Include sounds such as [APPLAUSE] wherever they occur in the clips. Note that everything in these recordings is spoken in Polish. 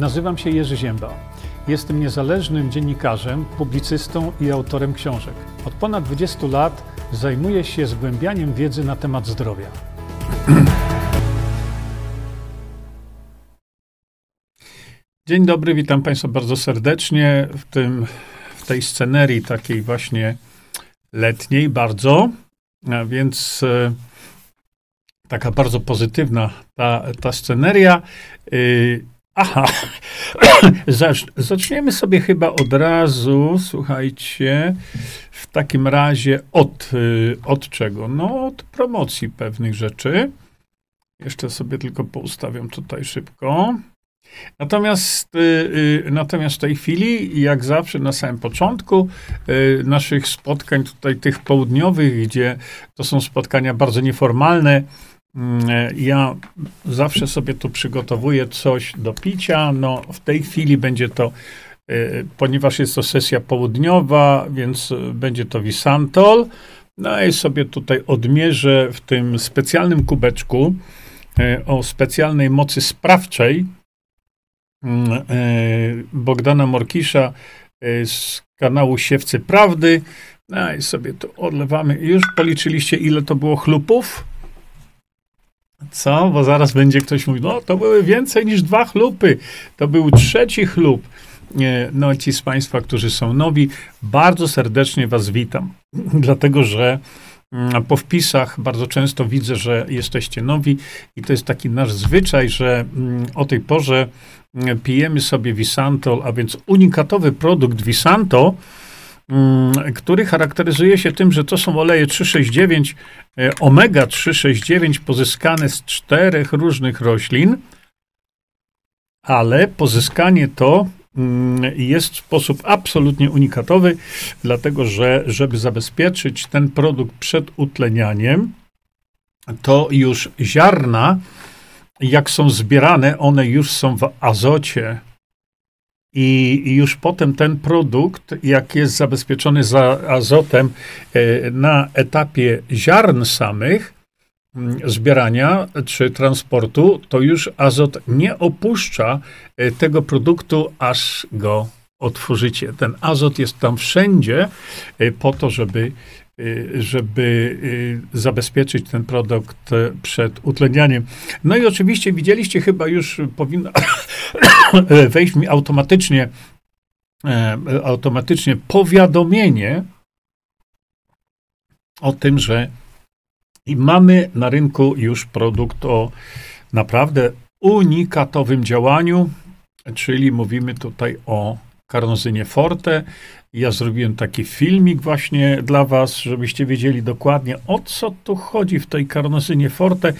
Nazywam się Jerzy Ziemba. Jestem niezależnym dziennikarzem, publicystą i autorem książek. Od ponad 20 lat zajmuję się zgłębianiem wiedzy na temat zdrowia. [CLEARS THROAT] Dzień dobry, witam Państwa bardzo serdecznie w, tym, w tej scenerii takiej właśnie letniej, bardzo. A więc e, taka bardzo pozytywna ta, ta sceneria. Y, aha, [COUGHS] zaczniemy sobie chyba od razu, słuchajcie, w takim razie od, y, od czego? No, od promocji pewnych rzeczy. Jeszcze sobie tylko poustawiam tutaj szybko. Natomiast, y, natomiast w tej chwili, jak zawsze na samym początku naszych spotkań tutaj tych południowych, gdzie to są spotkania bardzo nieformalne, ja zawsze sobie tu przygotowuję coś do picia. No, w tej chwili będzie to, e, ponieważ jest to sesja południowa, więc e, będzie to Visantol. No i sobie tutaj odmierzę w tym specjalnym kubeczku o specjalnej mocy sprawczej mm, Bogdana Morkisza z kanału Siewcy Prawdy. No i sobie tu odlewamy. Już policzyliście, ile to było chlupów? Co? Bo zaraz będzie ktoś mówił, no to były więcej niż dwa chlupy. To był trzeci chlub. No ci z Państwa, którzy są nowi, bardzo serdecznie Was witam. [LAUGHS] Dlatego, że mm, po wpisach bardzo często widzę, że jesteście nowi i to jest taki nasz zwyczaj, że mm, o tej porze mm, pijemy sobie Visantol, a więc unikatowy produkt Visanto, który charakteryzuje się tym, że to są oleje 369, e, omega 369 pozyskane z czterech różnych roślin, ale pozyskanie to mm, jest w sposób absolutnie unikatowy, dlatego że, żeby zabezpieczyć ten produkt przed utlenianiem, to już ziarna, jak są zbierane, one już są w azocie i już potem ten produkt, jak jest zabezpieczony za azotem e, na etapie ziarn samych, mm, zbierania czy transportu, to już azot nie opuszcza e, tego produktu, aż go otworzycie. Ten azot jest tam wszędzie e, po to, żeby żeby y, zabezpieczyć ten produkt przed utlenianiem. No i oczywiście widzieliście, chyba już powinno [COUGHS] wejść mi automatycznie, e, automatycznie powiadomienie o tym, że mamy na rynku już produkt o naprawdę unikatowym działaniu, czyli mówimy tutaj o karnozynie forte. Ja zrobiłem taki filmik właśnie dla was, żebyście wiedzieli dokładnie o co tu chodzi w tej karnozynie forte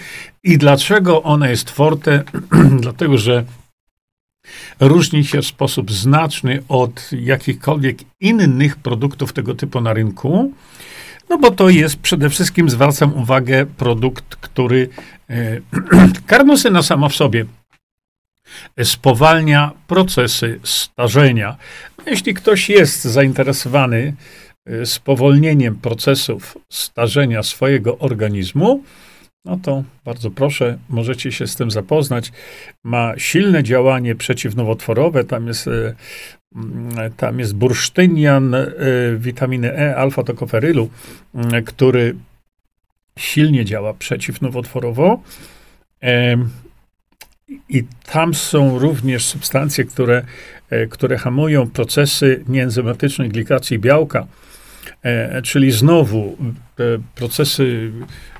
i dlaczego ona jest forte. [CLEARS THROAT] Dlatego, że różni się w sposób znaczny od jakichkolwiek innych produktów tego typu na rynku. No bo to jest przede wszystkim, zwracam uwagę, produkt, który e, [CLEARS THROAT] karnozyna sama w sobie spowalnia procesy starzenia. Jeśli ktoś jest zainteresowany y, spowolnieniem procesów starzenia swojego organizmu, no to bardzo proszę, możecie się z tym zapoznać. Ma silne działanie przeciwnowotworowe, tam jest, y, mm, tam jest bursztynian y, witaminy E, alfa-tokoferylu, który silnie działa przeciwnowotworowo. I tam są również substancje, które, e, które hamują procesy nieenzymatycznej glikacji białka, e, czyli znowu te procesy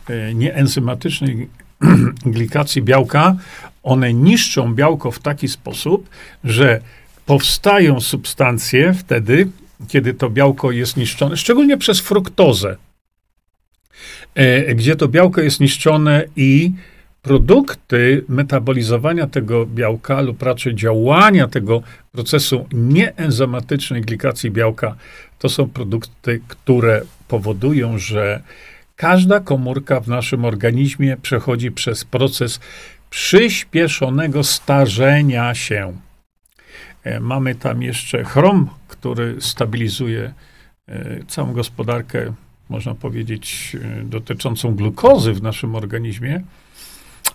e, nieenzymatycznej [CLEARS THROAT] glikacji białka, one niszczą białko w taki sposób, że powstają substancje wtedy, kiedy to białko jest niszczone, szczególnie przez fruktozę, gdzie to białko jest niszczone i produkty metabolizowania tego białka lub raczej działania tego procesu nieenzymatycznej glikacji białka to są produkty, które powodują, że każda komórka w naszym organizmie przechodzi przez proces przyspieszonego starzenia się. E, mamy tam jeszcze chrom, który stabilizuje e, całą gospodarkę, można powiedzieć, e, dotyczącą glukozy w naszym organizmie.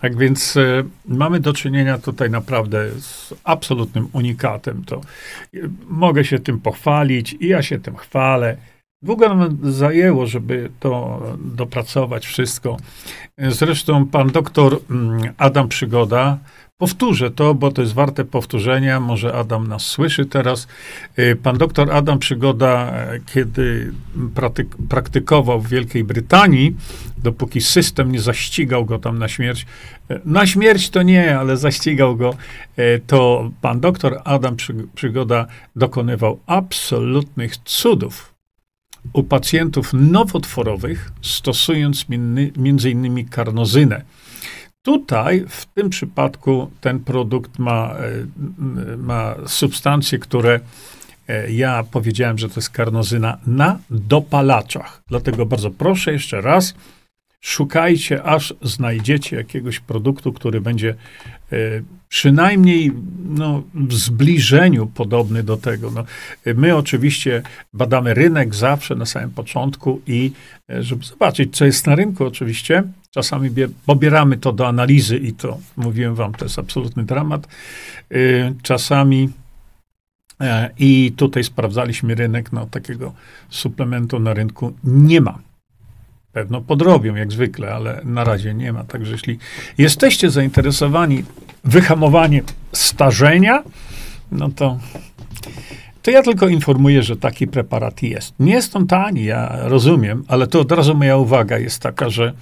Tak więc e, mamy do czynienia tutaj naprawdę z absolutnym unikatem. To e, mogę się tym pochwalić i ja się tym chwalę. Długo nam zajęło, żeby to dopracować wszystko. Zresztą pan doktor mm, Adam Przygoda, powtórzę to, bo to jest warte powtórzenia, może Adam nas słyszy teraz. Y, pan doktor Adam Przygoda, e, kiedy praktyk praktykował w Wielkiej Brytanii, dopóki system nie zaścigał go tam na śmierć, e, na śmierć to nie, ale zaścigał go, e, to pan doktor Adam Przygoda dokonywał absolutnych cudów u pacjentów nowotworowych, stosując między innymi karnozynę. Tutaj, w tym przypadku, ten produkt ma, e, ma substancje, które e, ja powiedziałem, że to jest karnozyna na dopalaczach. Dlatego bardzo proszę jeszcze raz, szukajcie, aż znajdziecie jakiegoś produktu, który będzie e, przynajmniej no, w zbliżeniu podobny do tego. No, my oczywiście badamy rynek zawsze na samym początku i żeby zobaczyć, co jest na rynku oczywiście, czasami pobieramy to do analizy i to, mówiłem wam, to jest absolutny dramat. E, czasami i tutaj sprawdzaliśmy rynek, no takiego suplementu na rynku nie ma. Pewno podrobią, jak zwykle, ale na razie nie ma. Także jeśli jesteście zainteresowani wyhamowaniem starzenia, no to, to ja tylko informuję, że taki preparat jest. Nie jest on tani, ja rozumiem, ale to od razu moja uwaga jest taka, że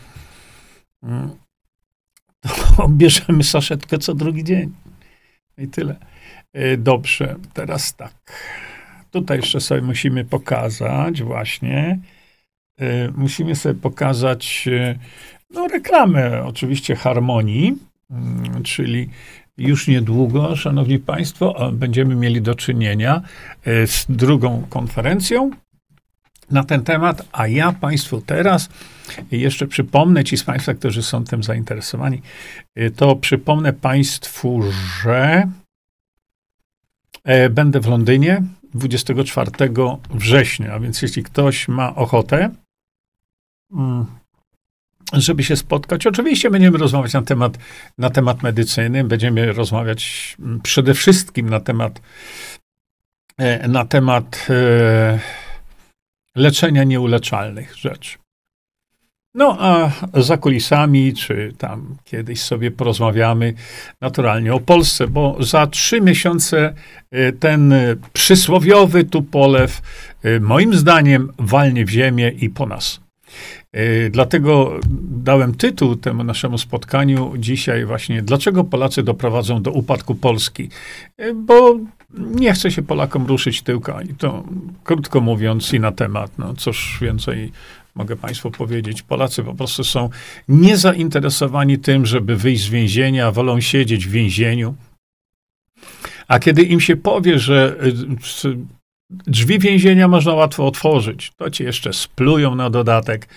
to [LAUGHS] bierzemy saszetkę co drugi dzień. I tyle. E, dobrze, teraz tak. Tutaj jeszcze sobie musimy pokazać właśnie E, musimy sobie pokazać e, no, reklamę oczywiście harmonii, mm, czyli już niedługo, szanowni państwo, będziemy mieli do czynienia z drugą konferencją na ten temat, a ja państwu teraz jeszcze przypomnę ci z państwa, którzy są tym zainteresowani, to przypomnę państwu, że będę w Londynie 24 września, a więc jeśli ktoś ma ochotę, Mm. żeby się spotkać. Oczywiście będziemy rozmawiać na temat, na temat medycyny, będziemy rozmawiać mm, przede wszystkim na temat, e, na temat e, leczenia nieuleczalnych rzeczy. No a za kulisami, czy tam kiedyś sobie porozmawiamy naturalnie o Polsce, bo za trzy miesiące e, ten przysłowiowy tupolew, moim zdaniem, walnie w ziemię i po nas. Dlatego dałem tytuł temu naszemu spotkaniu dzisiaj właśnie, dlaczego Polacy doprowadzą do upadku Polski. Bo nie chce się Polakom ruszyć tyłka. I to krótko mówiąc i na temat, no cóż więcej mogę Państwu powiedzieć. Polacy po prostu są niezainteresowani tym, żeby wyjść z więzienia, wolą siedzieć w więzieniu. A kiedy im się powie, że e, Drzwi więzienia można łatwo otworzyć. To ci jeszcze splują na dodatek.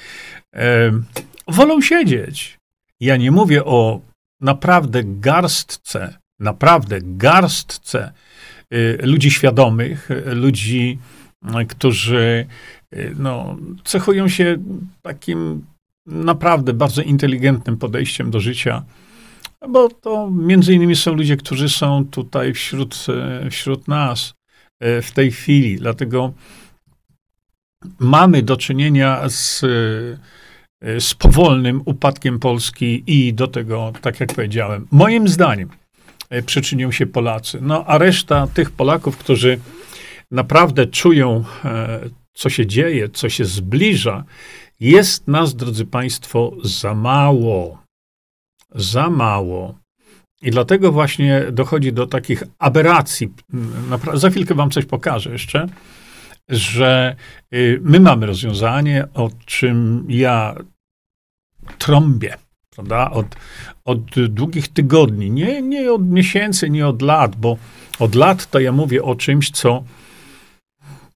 Wolą siedzieć. Ja nie mówię o naprawdę garstce, naprawdę garstce y, ludzi świadomych, ludzi, którzy y, no, cechują się takim naprawdę bardzo inteligentnym podejściem do życia, bo to między innymi są ludzie, którzy są tutaj wśród, wśród nas. W tej chwili. Dlatego mamy do czynienia z, z powolnym upadkiem Polski i do tego, tak jak powiedziałem, moim zdaniem przyczynią się Polacy. No a reszta tych Polaków, którzy naprawdę czują, co się dzieje, co się zbliża, jest nas, drodzy Państwo, za mało. Za mało. I dlatego właśnie dochodzi do takich aberracji. Za chwilkę wam coś pokażę jeszcze, że y, my mamy rozwiązanie, o czym ja trąbię, prawda, od, od długich tygodni, nie, nie od miesięcy, nie od lat, bo od lat to ja mówię o czymś, co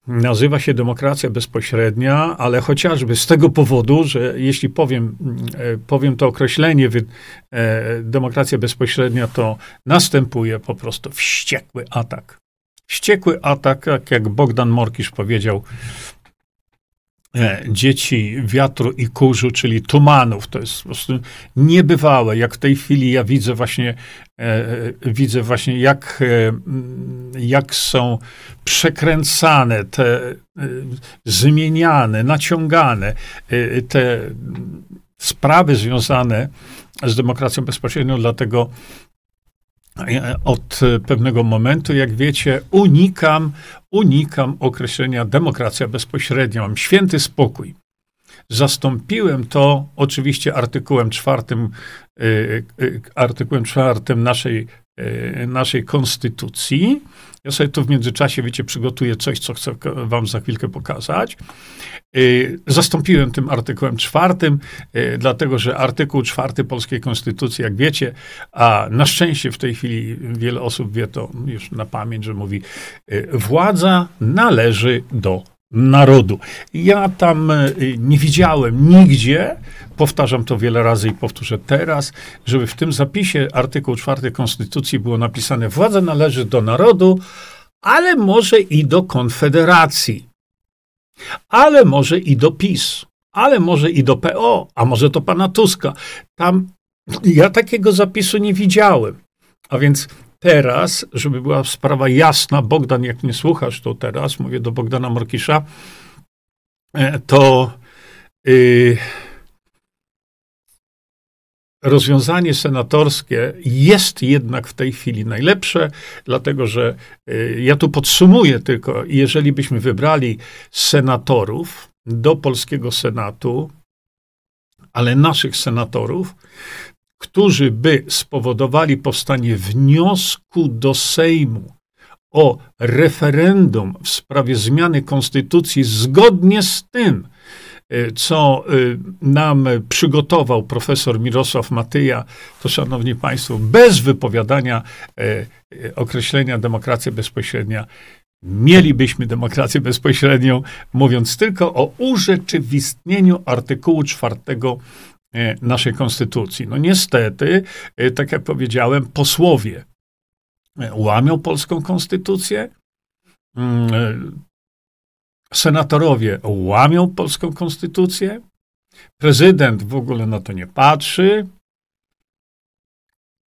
Nazywa się demokracja bezpośrednia, ale chociażby z tego powodu, że jeśli powiem, e, powiem to określenie, e, demokracja bezpośrednia, to następuje po prostu wściekły atak. Wściekły atak, jak Bogdan Morkisz powiedział, dzieci wiatru i kurzu, czyli tumanów. To jest po prostu niebywałe, jak w tej chwili ja widzę właśnie, e, widzę właśnie jak, e, jak są przekręcane te, e, zmieniane, naciągane e, te sprawy związane z demokracją bezpośrednią, dlatego e, od pewnego momentu, jak wiecie, unikam, unikam określenia demokracja bezpośrednia. Mam święty spokój. Zastąpiłem to oczywiście artykułem czwartym, e, e, artykułem czwartym naszej, naszej konstytucji, ja sobie tu w międzyczasie, wiecie, przygotuję coś, co chcę wam za chwilkę pokazać. Y, zastąpiłem tym artykułem czwartym, y, dlatego że artykuł czwarty Polskiej Konstytucji, jak wiecie, a na szczęście w tej chwili wiele osób wie to już na pamięć, że mówi, y, władza należy do narodu. Ja tam e, nie widziałem nigdzie, powtarzam to wiele razy i powtórzę teraz, żeby w tym zapisie artykuł 4 Konstytucji było napisane władza należy do narodu, ale może i do Konfederacji, ale może i do PiS, ale może i do PO, a może do pana Tuska. Tam ja takiego zapisu nie widziałem. A więc teraz, żeby była sprawa jasna, Bogdan, jak nie słuchasz, to teraz mówię do Bogdana Morkisza, e, to yy, rozwiązanie senatorskie jest jednak w tej chwili najlepsze, dlatego że yy, ja tu podsumuję tylko, jeżeli byśmy wybrali senatorów do polskiego Senatu, ale naszych senatorów, którzy by spowodowali powstanie wniosku do Sejmu o referendum w sprawie zmiany konstytucji zgodnie z tym, e, co e, nam przygotował profesor Mirosław Matyja, to szanowni państwo, bez wypowiadania e, określenia demokracja bezpośrednia, mielibyśmy demokrację bezpośrednią, mówiąc tylko o urzeczywistnieniu artykułu czwartego naszej konstytucji. No niestety, e, tak jak powiedziałem, posłowie e, łamią polską konstytucję, mm, senatorowie łamią polską konstytucję, prezydent w ogóle na to nie patrzy,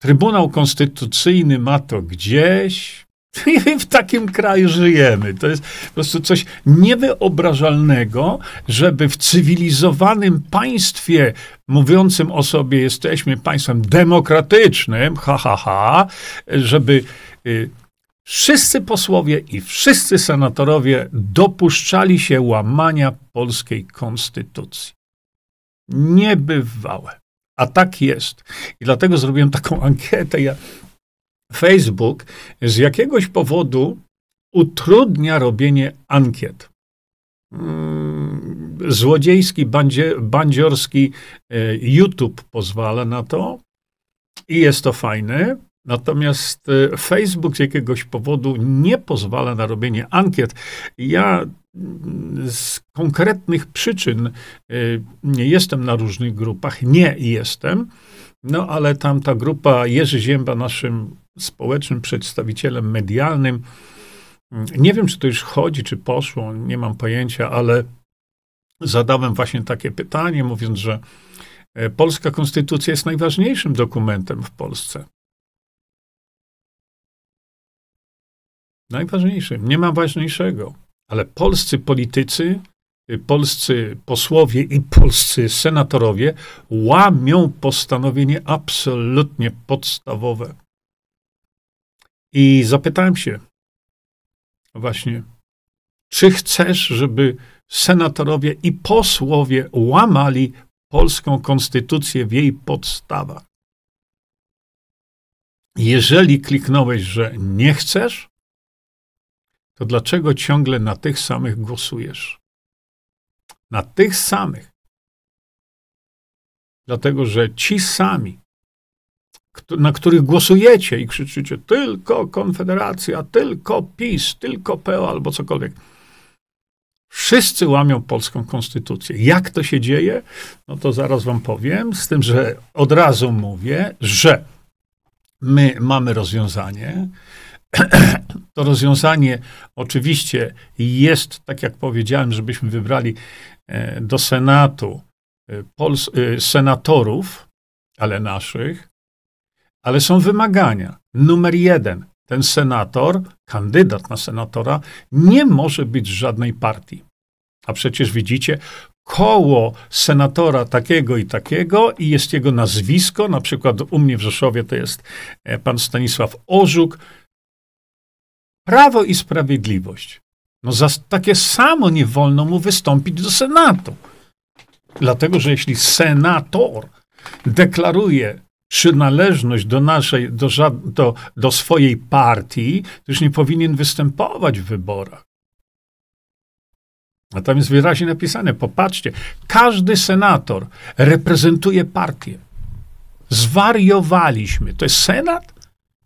Trybunał Konstytucyjny ma to gdzieś, [LAUGHS] w takim kraju żyjemy. To jest po prostu coś niewyobrażalnego, żeby w cywilizowanym państwie mówiącym o sobie jesteśmy państwem demokratycznym, ha, ha, ha, żeby y, wszyscy posłowie i wszyscy senatorowie dopuszczali się łamania polskiej konstytucji. Niebywałe. A tak jest. I dlatego zrobiłem taką [LAUGHS] ankietę. Ja Facebook z jakiegoś powodu utrudnia robienie ankiet. Mm, złodziejski, bandziorski e, YouTube pozwala na to i jest to fajne. Natomiast e, Facebook z jakiegoś powodu nie pozwala na robienie ankiet. Ja mm, z konkretnych przyczyn e, nie jestem na różnych grupach, nie jestem, no ale tam ta grupa Jerzy Zięba, naszym społecznym przedstawicielem medialnym. Nie wiem, czy to już chodzi, czy poszło, nie mam pojęcia, ale zadałem właśnie takie pytanie, mówiąc, że e, polska konstytucja jest najważniejszym dokumentem w Polsce. Najważniejszym, nie ma ważniejszego. Ale polscy politycy, y, polscy posłowie i polscy senatorowie łamią postanowienie absolutnie podstawowe. I zapytałem się właśnie, czy chcesz, żeby senatorowie i posłowie łamali polską konstytucję w jej podstawach? Jeżeli kliknąłeś, że nie chcesz, to dlaczego ciągle na tych samych głosujesz? Na tych samych. Dlatego, że ci sami na których głosujecie i krzyczycie tylko Konfederacja, tylko PiS, tylko PO albo cokolwiek. Wszyscy łamią polską konstytucję. Jak to się dzieje? No to zaraz wam powiem, z tym, że od razu mówię, że my mamy rozwiązanie, [CLEARS THROAT] To rozwiązanie oczywiście jest, tak jak powiedziałem, żebyśmy wybrali e, do Senatu e, Pols e, senatorów, ale naszych, ale są wymagania. Numer jeden, ten senator, kandydat na senatora, nie może być z żadnej partii. A przecież widzicie, koło senatora takiego i takiego i jest jego nazwisko, na przykład u mnie w Rzeszowie to jest e, pan Stanisław Orzuk. Prawo i Sprawiedliwość. No za takie samo nie wolno mu wystąpić do Senatu. Dlatego, że jeśli senator deklaruje przynależność do naszej, do, do, do swojej partii, to już nie powinien występować w wyborach. A tam jest wyraźnie napisane, popatrzcie, każdy senator reprezentuje partię. Zwariowaliśmy. To jest senat?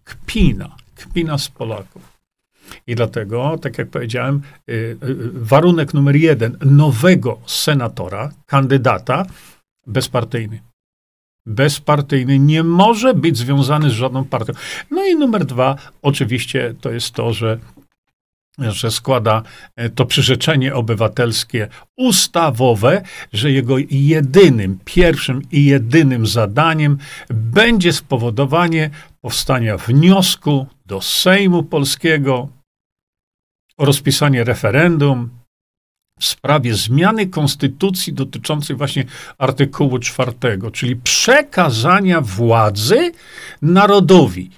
Kpina. Kpina z Polaków. I dlatego, tak jak powiedziałem, y, y, warunek numer jeden nowego senatora, kandydata, bezpartyjny. Bezpartyjny nie może być związany z żadną partią. No i numer dwa, oczywiście, to jest to, że że składa e, to przyrzeczenie obywatelskie ustawowe, że jego jedynym, pierwszym i jedynym zadaniem będzie spowodowanie powstania wniosku do Sejmu Polskiego o rozpisanie referendum w sprawie zmiany konstytucji dotyczącej właśnie artykułu czwartego, czyli przekazania władzy narodowi.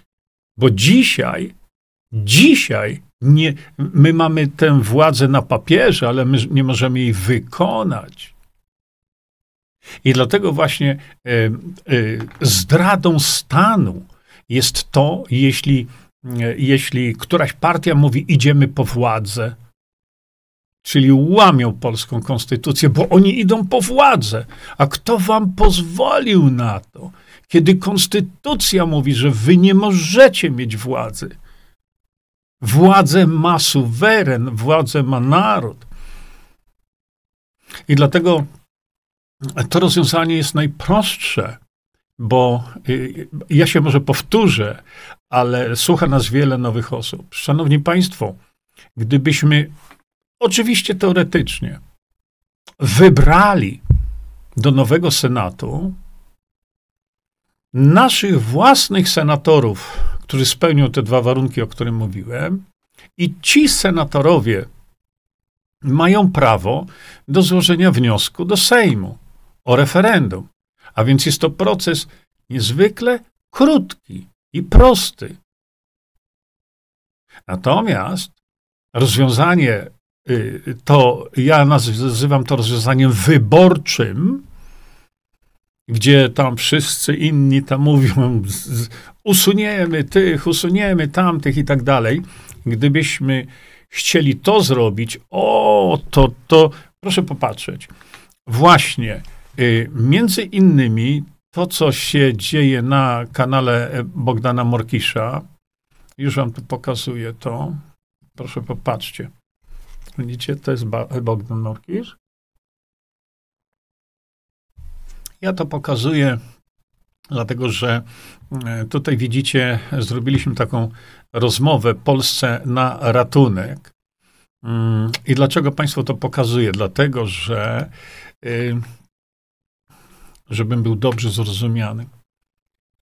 Bo dzisiaj, dzisiaj nie, my mamy tę władzę na papierze, ale my nie możemy jej wykonać. I dlatego właśnie y, y, zdradą stanu jest to, jeśli, y, jeśli któraś partia mówi, idziemy po władzę, czyli łamią polską konstytucję, bo oni idą po władzę. A kto wam pozwolił na to? Kiedy konstytucja mówi, że wy nie możecie mieć władzy. Władzę ma suweren, władzę ma naród. I dlatego to rozwiązanie jest najprostsze, bo y, ja się może powtórzę, ale słucha nas wiele nowych osób. Szanowni Państwo, gdybyśmy oczywiście teoretycznie wybrali do nowego Senatu naszych własnych senatorów, którzy spełnią te dwa warunki, o których mówiłem, i ci senatorowie mają prawo do złożenia wniosku do Sejmu o referendum. A więc jest to proces niezwykle krótki i prosty. Natomiast rozwiązanie to, ja nazywam to rozwiązaniem wyborczym, gdzie tam wszyscy inni tam mówią, usuniemy tych, usuniemy tamtych i tak dalej. Gdybyśmy chcieli to zrobić, o, to, to proszę popatrzeć. Właśnie, y, między innymi to, co się dzieje na kanale Bogdana Morkisza, już wam tu pokazuję to. Proszę popatrzcie. Widzicie, to jest Bogdan Morkisz. Ja to pokazuję, dlatego że e, tutaj widzicie, zrobiliśmy taką rozmowę Polsce na ratunek. Mm, I dlaczego Państwu to pokazuję? Dlatego, że y, żebym był dobrze zrozumiany.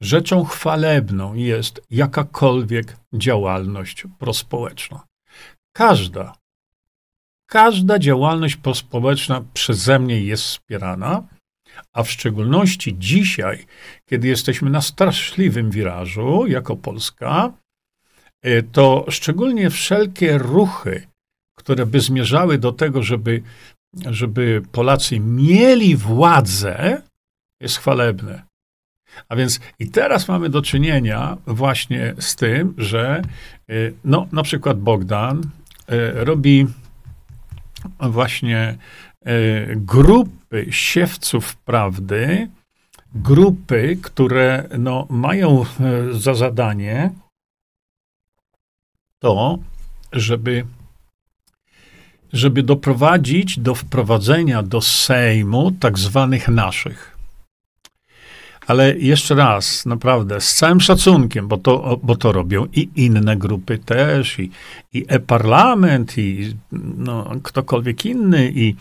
Rzeczą chwalebną jest jakakolwiek działalność prospołeczna. Każda, każda działalność prospołeczna przeze mnie jest wspierana a w szczególności dzisiaj, kiedy jesteśmy na straszliwym wirażu jako Polska, e, to szczególnie wszelkie ruchy, które by zmierzały do tego, żeby, żeby Polacy mieli władzę, jest chwalebne. A więc i teraz mamy do czynienia właśnie z tym, że e, no, na przykład Bogdan e, robi właśnie grup grupy siewców prawdy, grupy, które no, mają e, za zadanie to, żeby, żeby doprowadzić do wprowadzenia do Sejmu tak zwanych naszych. Ale jeszcze raz, naprawdę, z całym szacunkiem, bo to, bo to robią i inne grupy też, i, i e-parlament, i no, ktokolwiek inny, i,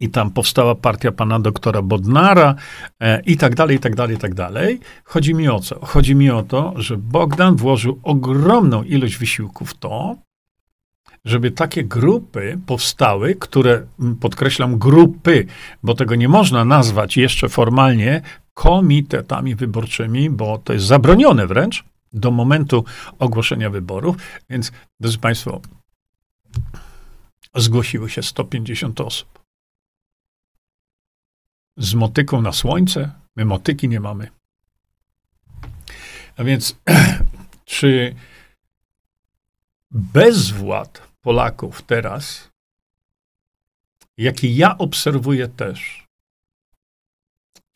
i tam powstała partia pana doktora Bodnara, e, i tak dalej, i tak dalej, i tak dalej. Chodzi mi o co? Chodzi mi o to, że Bogdan włożył ogromną ilość wysiłku w to, żeby takie grupy powstały, które, podkreślam, grupy, bo tego nie można nazwać jeszcze formalnie komitetami wyborczymi, bo to jest zabronione wręcz do momentu ogłoszenia wyborów. Więc, drodzy Państwo, zgłosiło się 150 osób. Z motyką na słońce. My motyki nie mamy. A więc, [CLEARS THROAT] czy bezwład Polaków teraz, jaki ja obserwuję też,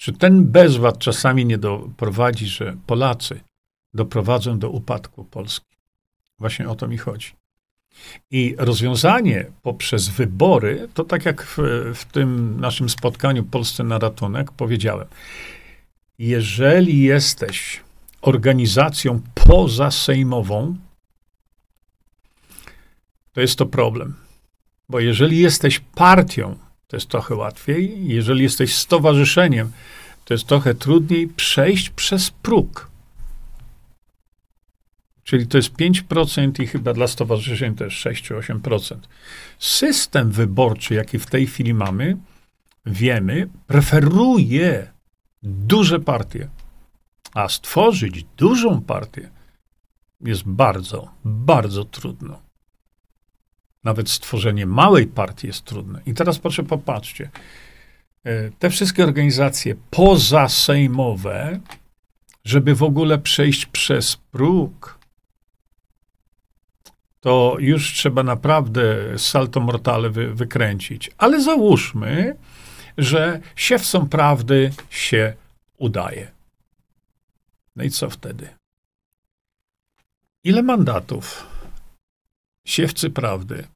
czy ten bezwład czasami nie doprowadzi, że Polacy doprowadzą do upadku Polski? Właśnie o to mi chodzi. I rozwiązanie poprzez wybory, to tak jak w, w tym naszym spotkaniu Polsce na ratunek powiedziałem, jeżeli jesteś organizacją pozasejmową, to jest to problem. Bo jeżeli jesteś partią, to jest trochę łatwiej. Jeżeli jesteś stowarzyszeniem, to jest trochę trudniej przejść przez próg. Czyli to jest 5% i chyba dla stowarzyszeń też 6 czy 8%. System wyborczy, jaki w tej chwili mamy, wiemy, preferuje duże partie. A stworzyć dużą partię jest bardzo, bardzo trudno. Nawet stworzenie małej partii jest trudne. I teraz proszę popatrzcie. E, te wszystkie organizacje pozasejmowe, żeby w ogóle przejść przez próg, to już trzeba naprawdę salto mortale wy, wykręcić. Ale załóżmy, że siewcom prawdy się udaje. No i co wtedy? Ile mandatów siewcy prawdy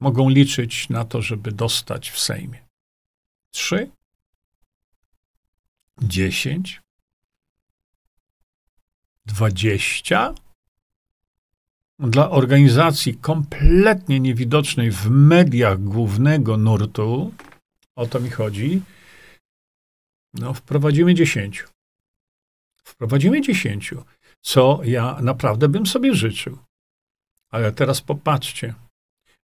mogą liczyć na to, żeby dostać w Sejmie? Trzy? Dziesięć? Dwadzieścia? Dla organizacji kompletnie niewidocznej w mediach głównego nurtu, o to mi chodzi, no wprowadzimy dziesięciu. Wprowadzimy dziesięciu, co ja naprawdę bym sobie życzył. Ale teraz popatrzcie.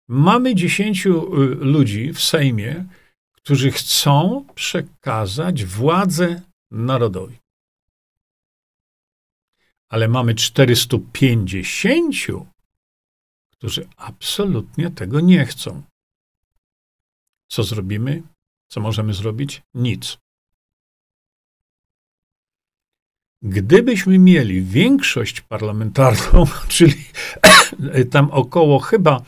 Mamy dziesięciu y, ludzi w Sejmie, którzy chcą przekazać władzę narodowi. Ale mamy 450, którzy absolutnie tego nie chcą. Co zrobimy? Co możemy zrobić? Nic. Gdybyśmy mieli większość parlamentarną, [LAUGHS] czyli tam około chyba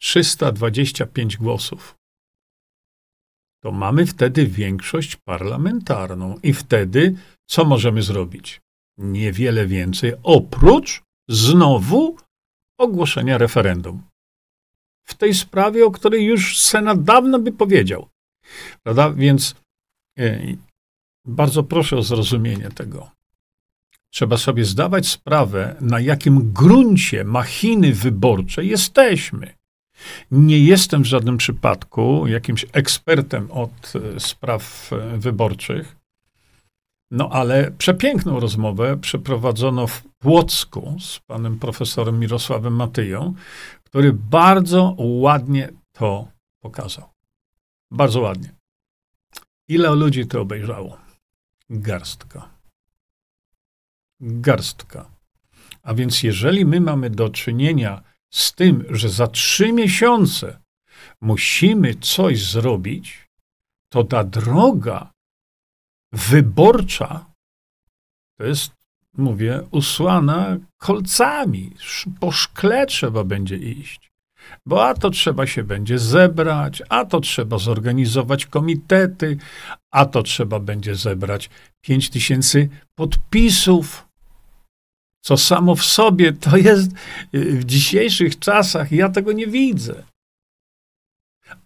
325 e, głosów, to mamy wtedy większość parlamentarną. I wtedy co możemy zrobić? Niewiele więcej, oprócz znowu ogłoszenia referendum. W tej sprawie, o której już Senat dawno by powiedział. Prawda? Więc e, bardzo proszę o zrozumienie tego. Trzeba sobie zdawać sprawę, na jakim gruncie machiny wyborczej jesteśmy. Nie jestem w żadnym przypadku jakimś ekspertem od e, spraw e, wyborczych, no ale przepiękną rozmowę przeprowadzono w Płocku z panem profesorem Mirosławem Matyją, który bardzo ładnie to pokazał. Bardzo ładnie. Ile ludzi to obejrzało? Garstka garstka. A więc jeżeli my mamy do czynienia z tym, że za trzy miesiące musimy coś zrobić, to ta droga wyborcza to jest, mówię, usłana kolcami. Po szkle trzeba będzie iść. Bo a to trzeba się będzie zebrać, a to trzeba zorganizować komitety, a to trzeba będzie zebrać pięć tysięcy podpisów co samo w sobie to jest y, w dzisiejszych czasach, ja tego nie widzę.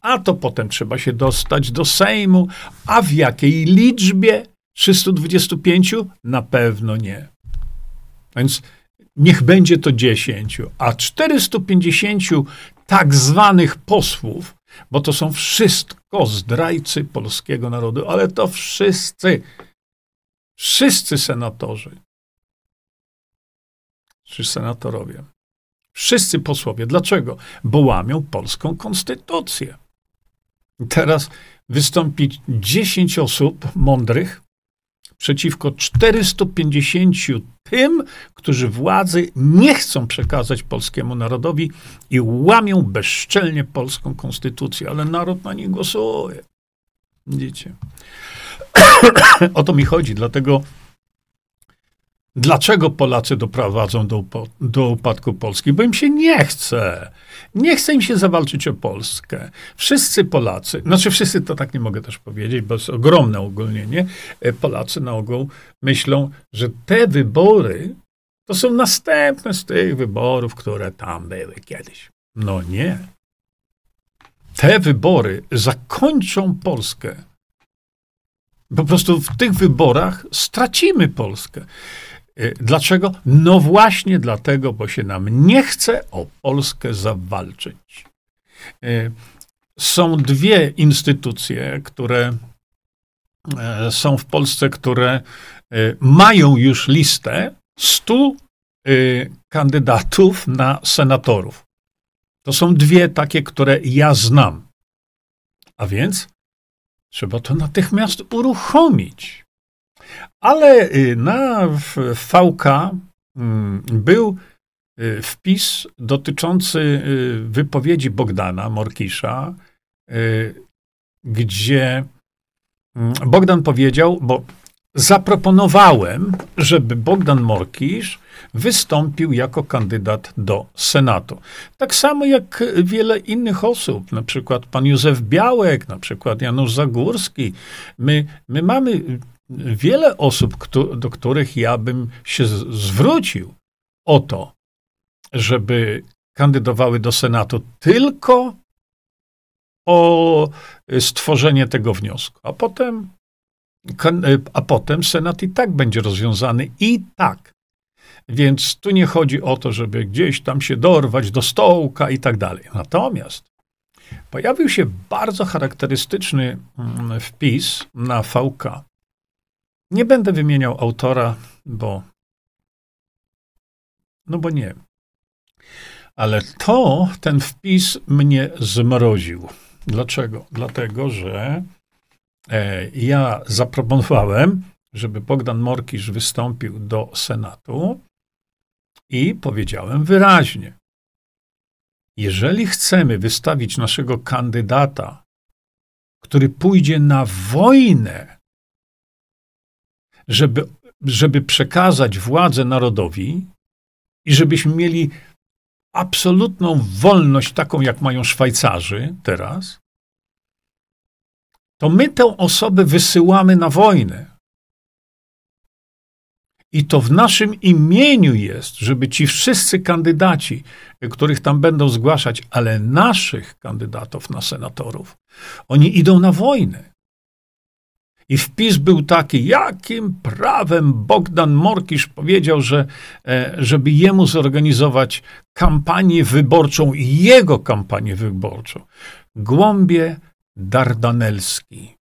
A to potem trzeba się dostać do Sejmu. A w jakiej liczbie? 325? Na pewno nie. Więc niech będzie to 10, a 450 tak zwanych posłów, bo to są wszystko zdrajcy polskiego narodu, ale to wszyscy, wszyscy senatorzy, czy senatorowie, wszyscy posłowie. Dlaczego? Bo łamią polską konstytucję. Teraz wystąpi 10 osób mądrych, przeciwko 450 tym, którzy władzy nie chcą przekazać polskiemu narodowi i łamią bezczelnie polską konstytucję, ale naród na nich głosuje. Widzicie? [COUGHS] o to mi chodzi, dlatego Dlaczego Polacy doprowadzą do, do upadku Polski? Bo im się nie chce. Nie chce im się zawalczyć o Polskę. Wszyscy Polacy, znaczy wszyscy to tak nie mogę też powiedzieć, bo jest ogromne ogólnienie. E, Polacy na ogół myślą, że te wybory to są następne z tych wyborów, które tam były kiedyś. No nie. Te wybory zakończą Polskę. Po prostu w tych wyborach stracimy Polskę. Y, dlaczego? No właśnie dlatego, bo się nam nie chce o Polskę zawalczyć. Y, są dwie instytucje, które e, są w Polsce, które e, mają już listę 100 y, kandydatów na senatorów. To są dwie takie, które ja znam. A więc trzeba to natychmiast uruchomić. Ale y, na VK mm, był y, wpis dotyczący y, wypowiedzi Bogdana Morkisza, gdzie mm, Bogdan powiedział, bo zaproponowałem, żeby Bogdan Morkisz wystąpił jako kandydat do Senatu. Tak samo jak wiele innych osób, na przykład pan Józef Białek, na przykład Janusz Zagórski. My, my mamy wiele osób, do których ja bym się zwrócił o to, żeby kandydowały do Senatu tylko o stworzenie tego wniosku. A potem, a potem Senat i tak będzie rozwiązany i tak. Więc tu nie chodzi o to, żeby gdzieś tam się dorwać do stołka i tak dalej. Natomiast pojawił się bardzo charakterystyczny mm, wpis na VK nie będę wymieniał autora, bo. No bo nie. Ale to, ten wpis mnie zmroził. Dlaczego? Dlatego, że e, ja zaproponowałem, żeby Bogdan Morkisz wystąpił do Senatu i powiedziałem wyraźnie: jeżeli chcemy wystawić naszego kandydata, który pójdzie na wojnę żeby, żeby przekazać władzę narodowi i żebyśmy mieli absolutną wolność, taką jak mają Szwajcarzy teraz, to my tę osobę wysyłamy na wojnę. I to w naszym imieniu jest, żeby ci wszyscy kandydaci, których tam będą zgłaszać, ale naszych kandydatów na senatorów, oni idą na wojnę. I wpis był taki, jakim prawem Bogdan Morkisz powiedział, że e, żeby jemu zorganizować kampanię wyborczą, jego kampanię wyborczą. Głąbie Dardanelski.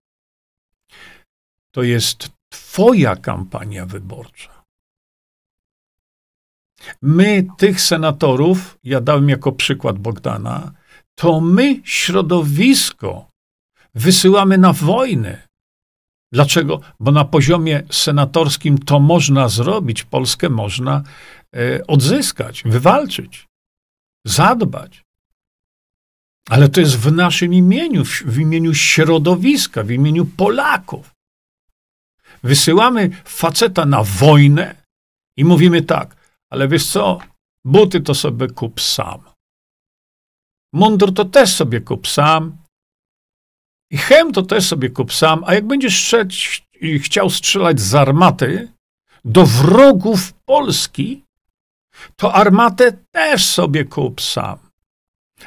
To jest twoja kampania wyborcza. My, tych senatorów, ja dałem jako przykład Bogdana, to my, środowisko, wysyłamy na wojnę Dlaczego? Bo na poziomie senatorskim to można zrobić, Polskę można e, odzyskać, wywalczyć, zadbać. Ale to jest w naszym imieniu, w, w imieniu środowiska, w imieniu Polaków. Wysyłamy faceta na wojnę i mówimy tak, ale wiesz co, buty to sobie kup sam. Mundur to też sobie kup sam, i chem to też sobie kup sam, a jak będziesz chciał strzelać z armaty do wrogów Polski, to armatę też sobie kup sam.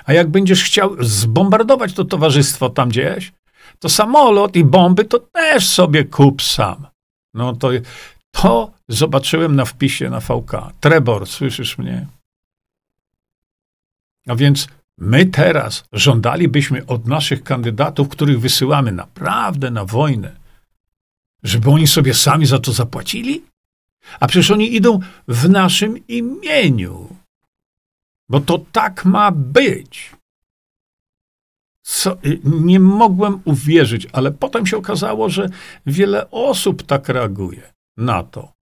A jak będziesz chciał zbombardować to towarzystwo tam gdzieś, to samolot i bomby to też sobie kup sam. No to, to zobaczyłem na wpisie na VK. Trebor, słyszysz mnie? A więc my teraz żądalibyśmy od naszych kandydatów, których wysyłamy naprawdę na wojnę, żeby oni sobie sami za to zapłacili? A przecież oni idą w naszym imieniu. Bo to tak ma być. Co, nie mogłem uwierzyć, ale potem się okazało, że wiele osób tak reaguje na to.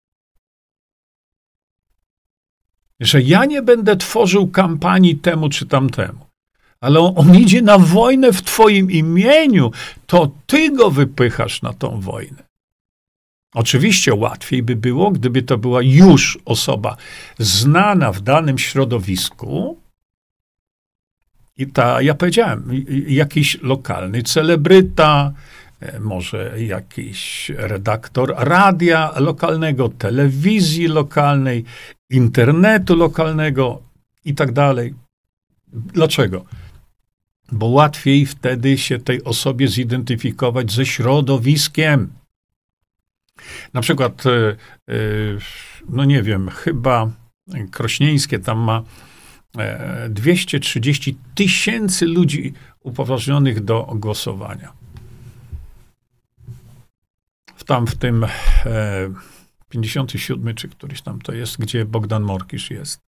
Że ja nie będę tworzył kampanii temu czy tamtemu, ale on, on idzie na wojnę w Twoim imieniu, to Ty go wypychasz na tą wojnę. Oczywiście łatwiej by było, gdyby to była już osoba znana w danym środowisku. I ta, ja powiedziałem, jakiś lokalny celebryta, e, może jakiś redaktor radia lokalnego, telewizji lokalnej, internetu lokalnego i tak dalej. Dlaczego? Bo łatwiej wtedy się tej osobie zidentyfikować ze środowiskiem. Na przykład, e, e, no nie wiem, chyba Krośnieńskie tam ma 230 e, tysięcy ludzi upoważnionych do głosowania. Tam w tym 57 czy któryś tam to jest, gdzie Bogdan Morkisz jest.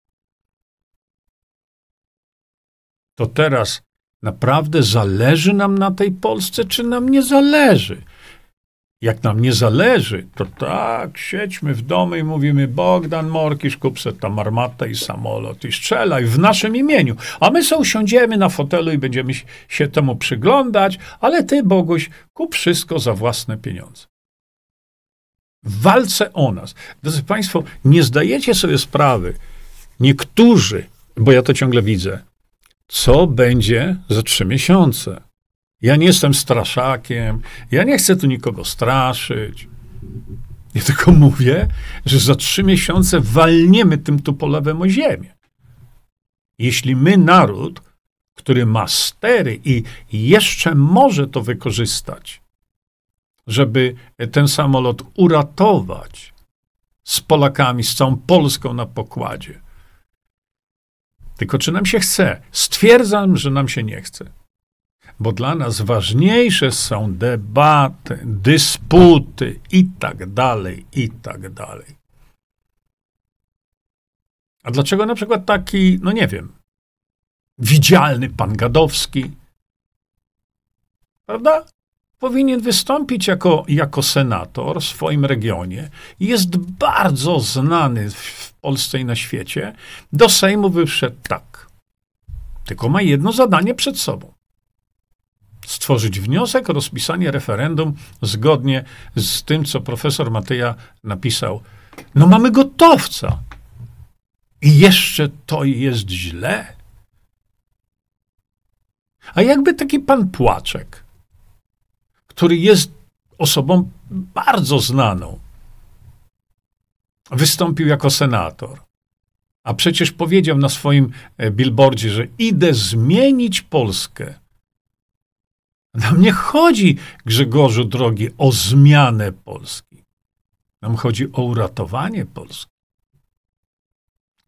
To teraz naprawdę zależy nam na tej Polsce, czy nam nie zależy? Jak nam nie zależy, to tak, siedźmy w domu i mówimy Bogdan Morkisz, kup se tam armatę i samolot i strzelaj w naszym imieniu. A my sobie usiądziemy na fotelu i będziemy się temu przyglądać, ale ty, Boguś, kup wszystko za własne pieniądze. W walce o nas. Drodzy Państwo, nie zdajecie sobie sprawy, niektórzy, bo ja to ciągle widzę, co będzie za trzy miesiące. Ja nie jestem straszakiem, ja nie chcę tu nikogo straszyć. Ja tylko mówię, że za trzy miesiące walniemy tym tupolewem o ziemię. Jeśli my, naród, który ma stery i jeszcze może to wykorzystać, żeby ten samolot uratować z Polakami, z całą Polską na pokładzie. Tylko czy nam się chce? Stwierdzam, że nam się nie chce bo dla nas ważniejsze są debaty, dysputy i tak dalej, i tak dalej. A dlaczego na przykład taki, no nie wiem, widzialny pan Gadowski, prawda? Powinien wystąpić jako, jako senator w swoim regionie. Jest bardzo znany w Polsce i na świecie. Do Sejmu wyszedł tak. Tylko ma jedno zadanie przed sobą stworzyć wniosek o rozpisanie referendum zgodnie z tym, co profesor Mateja napisał. No mamy gotowca. I jeszcze to jest źle. A jakby taki pan Płaczek, który jest osobą bardzo znaną, wystąpił jako senator, a przecież powiedział na swoim e, billboardzie, że idę zmienić Polskę nam nie chodzi, Grzegorzu drogi, o zmianę Polski. Nam chodzi o uratowanie Polski.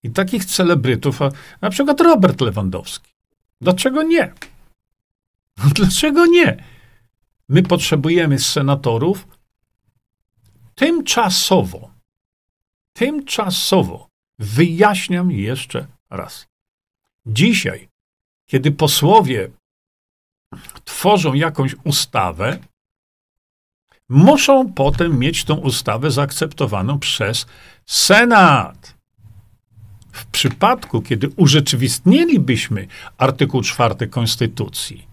I takich celebrytów, a na przykład Robert Lewandowski. Dlaczego nie? [LAUGHS] Dlaczego nie? My potrzebujemy senatorów tymczasowo. Tymczasowo. Wyjaśniam jeszcze raz. Dzisiaj, kiedy posłowie tworzą jakąś ustawę, muszą potem mieć tą ustawę zaakceptowaną przez Senat. W przypadku, kiedy urzeczywistnilibyśmy artykuł 4 Konstytucji,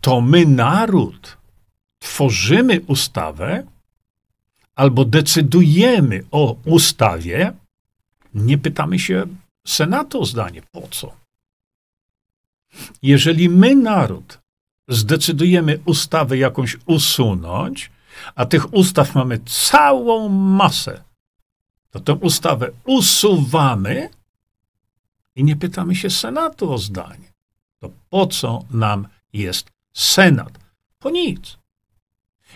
to my, naród, tworzymy ustawę albo decydujemy o ustawie, nie pytamy się Senatu o zdanie. Po co? Jeżeli my, naród, zdecydujemy ustawę jakąś usunąć, a tych ustaw mamy całą masę, to tę ustawę usuwamy i nie pytamy się Senatu o zdanie. to po co nam jest Senat? Po nic.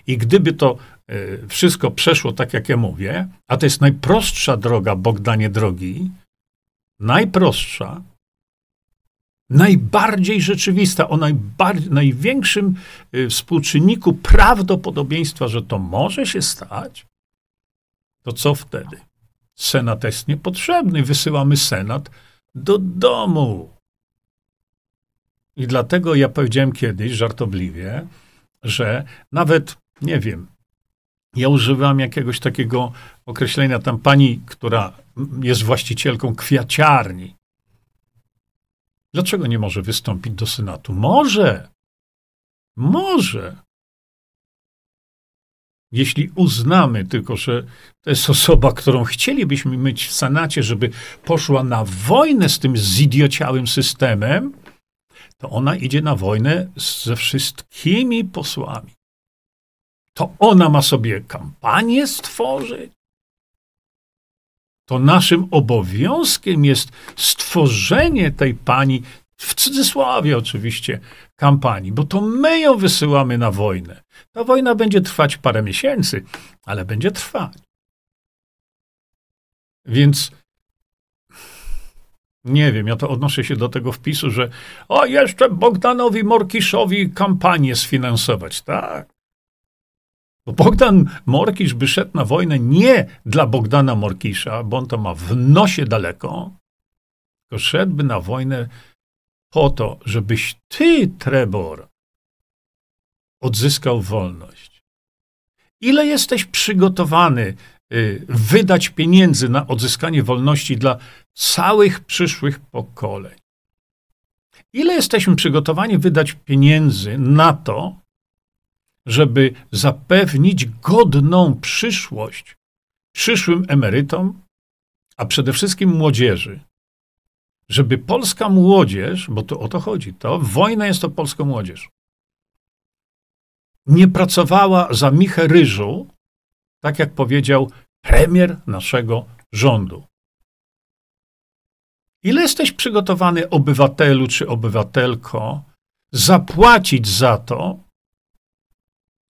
I gdyby to y, wszystko przeszło tak, jak ja mówię, a to jest najprostsza droga, Bogdanie drogi, najprostsza, najbardziej rzeczywista, o największym y, współczynniku prawdopodobieństwa, że to może się stać, to co wtedy? Senat jest niepotrzebny, wysyłamy Senat do domu. I dlatego ja powiedziałem kiedyś żartobliwie, że nawet, nie wiem, ja używam jakiegoś takiego określenia, tam pani, która jest właścicielką kwiaciarni, Dlaczego nie może wystąpić do Senatu? Może. Może. Jeśli uznamy tylko, że to jest osoba, którą chcielibyśmy mieć w Senacie, żeby poszła na wojnę z tym zidiociałym systemem, to ona idzie na wojnę ze wszystkimi posłami. To ona ma sobie kampanię stworzyć, to naszym obowiązkiem jest stworzenie tej pani, w cudzysłowie oczywiście, kampanii, bo to my ją wysyłamy na wojnę. Ta wojna będzie trwać parę miesięcy, ale będzie trwać. Więc nie wiem, ja to odnoszę się do tego wpisu, że o, jeszcze Bogdanowi Morkiszowi kampanię sfinansować. Tak. Bo Bogdan Morkisz by szedł na wojnę nie dla Bogdana Morkisza, bo on to ma w nosie daleko, tylko szedłby na wojnę po to, żebyś ty, Trebor, odzyskał wolność. Ile jesteś przygotowany y, wydać pieniędzy na odzyskanie wolności dla całych przyszłych pokoleń? Ile jesteśmy przygotowani wydać pieniędzy na to, żeby zapewnić godną przyszłość przyszłym emerytom, a przede wszystkim młodzieży. Żeby polska młodzież, bo to o to chodzi, to wojna jest o polską młodzież, nie pracowała za Michę Ryżu, tak jak powiedział premier naszego rządu. Ile jesteś przygotowany, obywatelu czy obywatelko, zapłacić za to,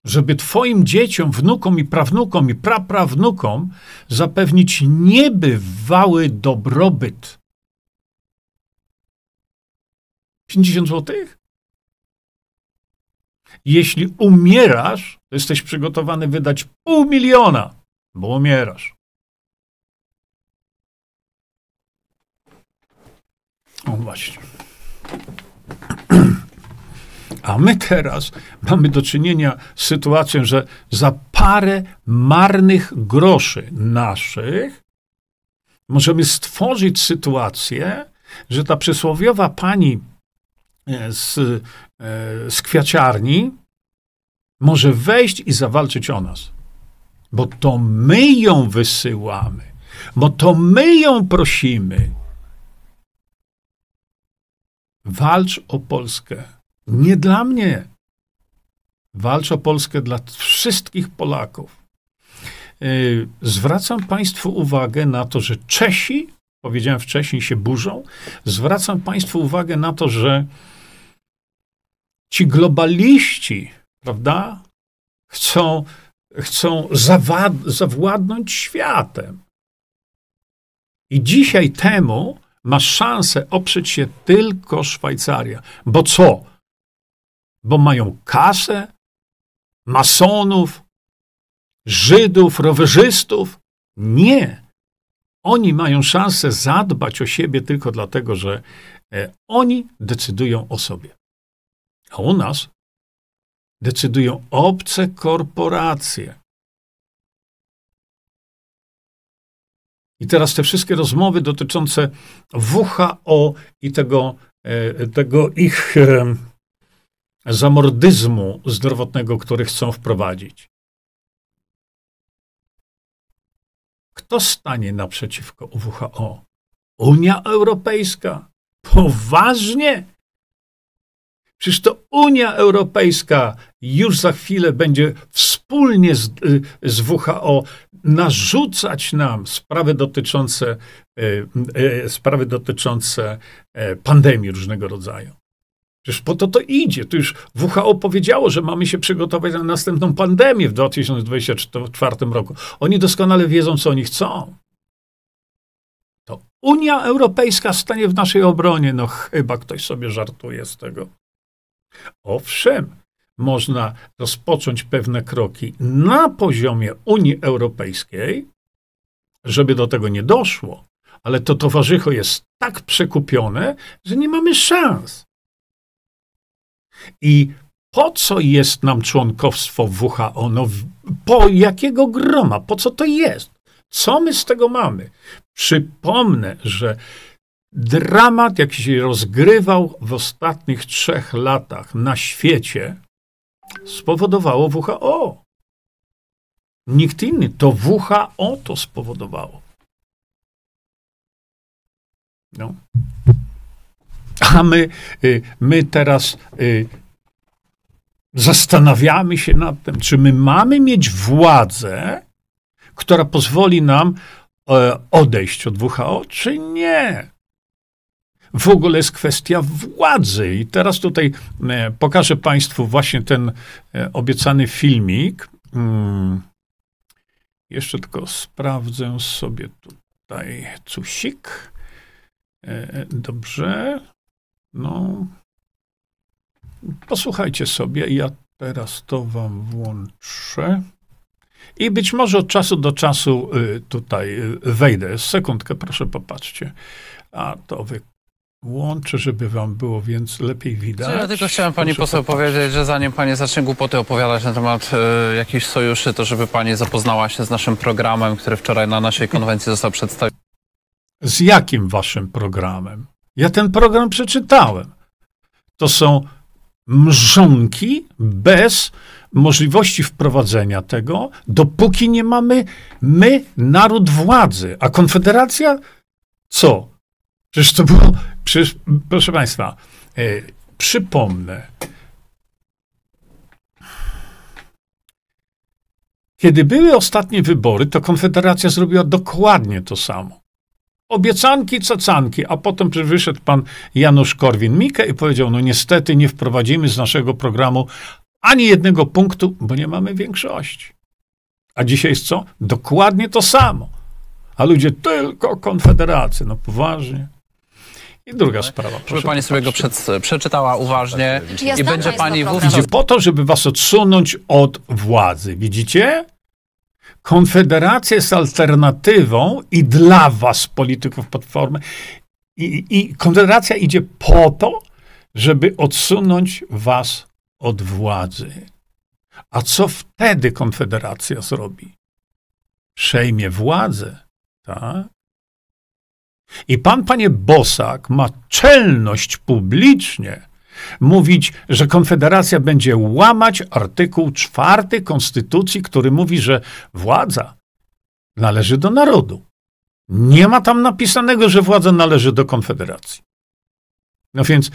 żeby Twoim dzieciom, wnukom i prawnukom i praprawnukom zapewnić niebywały dobrobyt. 50 złotych? Jeśli umierasz, to jesteś przygotowany wydać pół miliona, bo umierasz. O właśnie. [CLEARS THROAT] A my teraz mamy do czynienia z sytuacją, że za parę marnych groszy naszych możemy stworzyć sytuację, że ta przysłowiowa pani e, z, e, z kwiaciarni może wejść i zawalczyć o nas. Bo to my ją wysyłamy, bo to my ją prosimy. Walcz o Polskę. Nie dla mnie. Walcz o Polskę dla wszystkich Polaków. Y, zwracam Państwu uwagę na to, że Czesi, powiedziałem wcześniej, się burzą. Zwracam Państwu uwagę na to, że ci globaliści, prawda, chcą, chcą zawad- zawładnąć światem. I dzisiaj temu ma szansę oprzeć się tylko Szwajcaria. Bo co? Bo mają kasę, masonów, Żydów, rowerzystów. Nie. Oni mają szansę zadbać o siebie tylko dlatego, że e, oni decydują o sobie. A u nas decydują obce korporacje. I teraz te wszystkie rozmowy dotyczące WHO i tego, e, tego ich zamordyzmu zdrowotnego, który chcą wprowadzić. Kto stanie naprzeciwko WHO? Unia Europejska. Poważnie? Przecież to Unia Europejska już za chwilę będzie wspólnie z, z WHO narzucać nam sprawy dotyczące, e, e, sprawy dotyczące e, pandemii różnego rodzaju. Przecież po to to idzie. Tu już WHO powiedziało, że mamy się przygotować na następną pandemię w 2024 roku. Oni doskonale wiedzą, co oni chcą. To Unia Europejska stanie w naszej obronie. No chyba ktoś sobie żartuje z tego. Owszem, można rozpocząć pewne kroki na poziomie Unii Europejskiej, żeby do tego nie doszło, ale to towarzycho jest tak przekupione, że nie mamy szans. I po co jest nam członkostwo w WHO? No, po jakiego groma? Po co to jest? Co my z tego mamy? Przypomnę, że dramat, jaki się rozgrywał w ostatnich trzech latach na świecie, spowodowało WHO. Nikt inny, to WHO to spowodowało. No. A my, y, my teraz y, zastanawiamy się nad tym, czy my mamy mieć władzę, która pozwoli nam e, odejść od WHO, czy nie. W ogóle jest kwestia władzy. I teraz tutaj e, pokażę Państwu właśnie ten e, obiecany filmik. Hmm. Jeszcze tylko sprawdzę sobie tutaj cusik. Dobrze. No, posłuchajcie sobie, ja teraz to wam włączę. I być może od czasu do czasu y, tutaj y, wejdę. Sekundkę, proszę popatrzcie. A to wyłączę, żeby wam było więc lepiej widać. Ja tylko chciałem pani proszę poseł popatrzeć. powiedzieć, że zanim pani zacznie głupoty opowiadać na temat y, jakichś sojuszy, to żeby pani zapoznała się z naszym programem, który wczoraj na naszej konwencji został przedstawiony. Z jakim waszym programem? Ja ten program przeczytałem. To są mrzonki bez możliwości wprowadzenia tego, dopóki nie mamy my, naród władzy. A Konfederacja co? Przecież to było, przecież, proszę Państwa, e, przypomnę. Kiedy były ostatnie wybory, to Konfederacja zrobiła dokładnie to samo obiecanki, cacanki, a potem wyszedł pan Janusz Korwin-Mikke i powiedział, no niestety nie wprowadzimy z naszego programu ani jednego punktu, bo nie mamy większości. A dzisiaj jest co? Dokładnie to samo. A ludzie tylko konfederację. No poważnie. I druga sprawa. Żeby pani sobie go przed, przeczytała uważnie ja i będzie pani wówczas... Po to, żeby was odsunąć od władzy. Widzicie? Konfederacja jest alternatywą i dla was, polityków Platformy. I, I Konfederacja idzie po to, żeby odsunąć was od władzy. A co wtedy Konfederacja zrobi? Przejmie władzę, tak? I pan, panie Bosak, ma czelność publicznie mówić, że Konfederacja będzie łamać artykuł czwarty Konstytucji, który mówi, że władza należy do narodu. Nie ma tam napisanego, że władza należy do Konfederacji. No więc,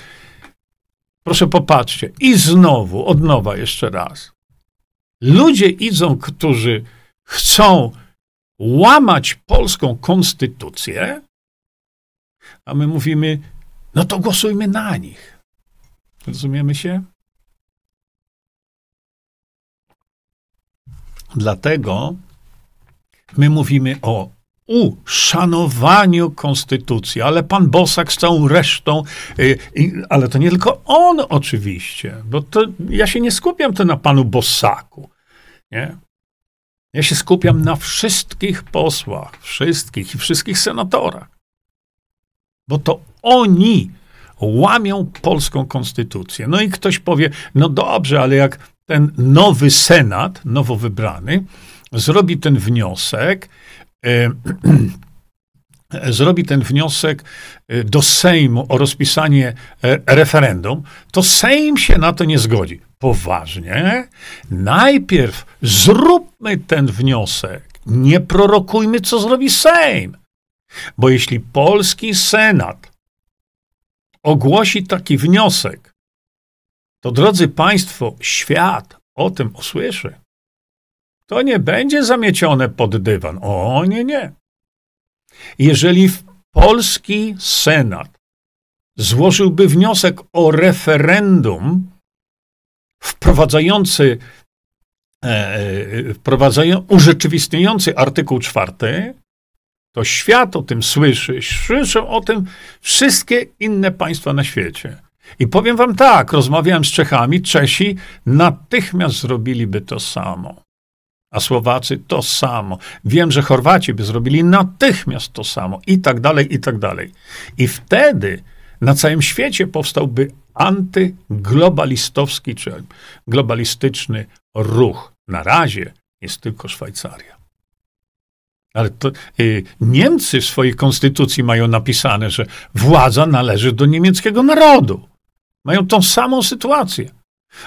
proszę popatrzcie, i znowu, od nowa jeszcze raz. Ludzie idą, którzy chcą łamać polską konstytucję, a my mówimy, no to głosujmy na nich. Rozumiemy się? Dlatego my mówimy o uszanowaniu konstytucji, ale pan Bosak z całą resztą, yy, ale to nie tylko on oczywiście, bo to ja się nie skupiam to na panu Bosaku, nie? Ja się skupiam na wszystkich posłach, wszystkich i wszystkich senatorach, bo to oni łamią polską konstytucję. No i ktoś powie, no dobrze, ale jak ten nowy Senat, nowo wybrany, zrobi ten wniosek, e, [CLEARS THROAT] zrobi ten wniosek e, do Sejmu o rozpisanie e, referendum, to Sejm się na to nie zgodzi. Poważnie? Najpierw zróbmy ten wniosek. Nie prorokujmy, co zrobi Sejm. Bo jeśli polski Senat ogłosi taki wniosek, to drodzy Państwo, świat o tym usłyszy. To nie będzie zamiecione pod dywan. O nie, nie. Jeżeli polski Senat złożyłby wniosek o referendum wprowadzający, e, wprowadzają, urzeczywistniający artykuł czwarty, to świat o tym słyszy, słyszą o tym wszystkie inne państwa na świecie. I powiem wam tak, rozmawiałem z Czechami, Czesi natychmiast zrobiliby to samo. A Słowacy to samo. Wiem, że Chorwaci by zrobili natychmiast to samo. I tak dalej, i tak dalej. I wtedy na całym świecie powstałby antyglobalistowski czy globalistyczny ruch. Na razie jest tylko Szwajcaria. Ale to, y, Niemcy w swojej konstytucji mają napisane, że władza należy do niemieckiego narodu. Mają tą samą sytuację.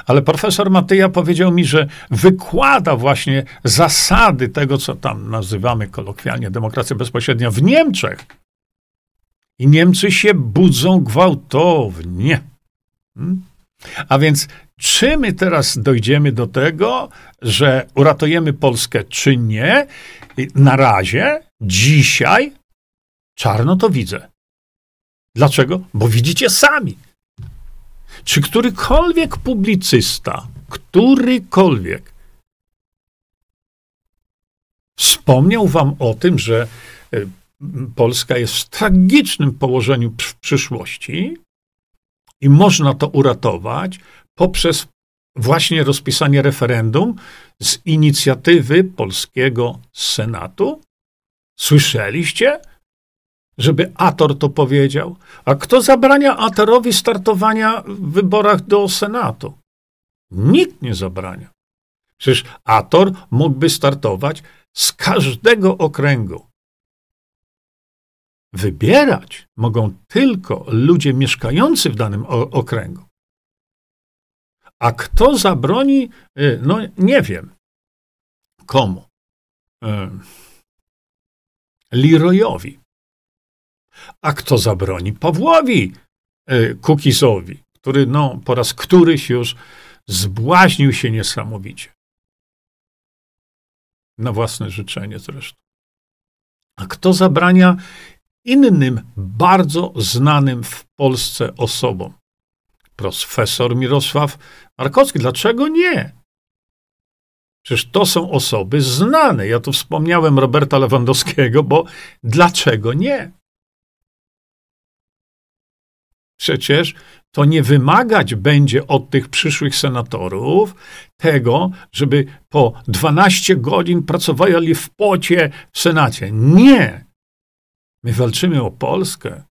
Ale profesor Matyja powiedział mi, że wykłada właśnie zasady tego, co tam nazywamy kolokwialnie demokracja bezpośrednia w Niemczech. I Niemcy się budzą gwałtownie. Hmm? A więc, czy my teraz dojdziemy do tego, że uratujemy Polskę, czy nie? Na razie, dzisiaj, czarno to widzę. Dlaczego? Bo widzicie sami. Czy którykolwiek publicysta, którykolwiek, wspomniał wam o tym, że e, Polska jest w tragicznym położeniu w przyszłości i można to uratować poprzez właśnie rozpisanie referendum z inicjatywy polskiego Senatu? Słyszeliście? żeby Ator to powiedział. A kto zabrania Atorowi startowania w wyborach do Senatu? Nikt nie zabrania. Przecież Ator mógłby startować z każdego okręgu. Wybierać mogą tylko ludzie mieszkający w danym okręgu. A kto zabroni, y, no nie wiem. Komu? Y, Leroyowi. A kto zabroni Pawłowi e, Kukizowi, który no, po raz któryś już zbłaźnił się niesamowicie. Na własne życzenie zresztą. A kto zabrania innym bardzo znanym w Polsce osobom? Profesor Mirosław Markowski. Dlaczego nie? Przecież to są osoby znane. Ja tu wspomniałem Roberta Lewandowskiego, bo dlaczego nie? Przecież to nie wymagać będzie od tych przyszłych senatorów tego, żeby po 12 godzin pracowali w pocie w Senacie. Nie. My walczymy o Polskę,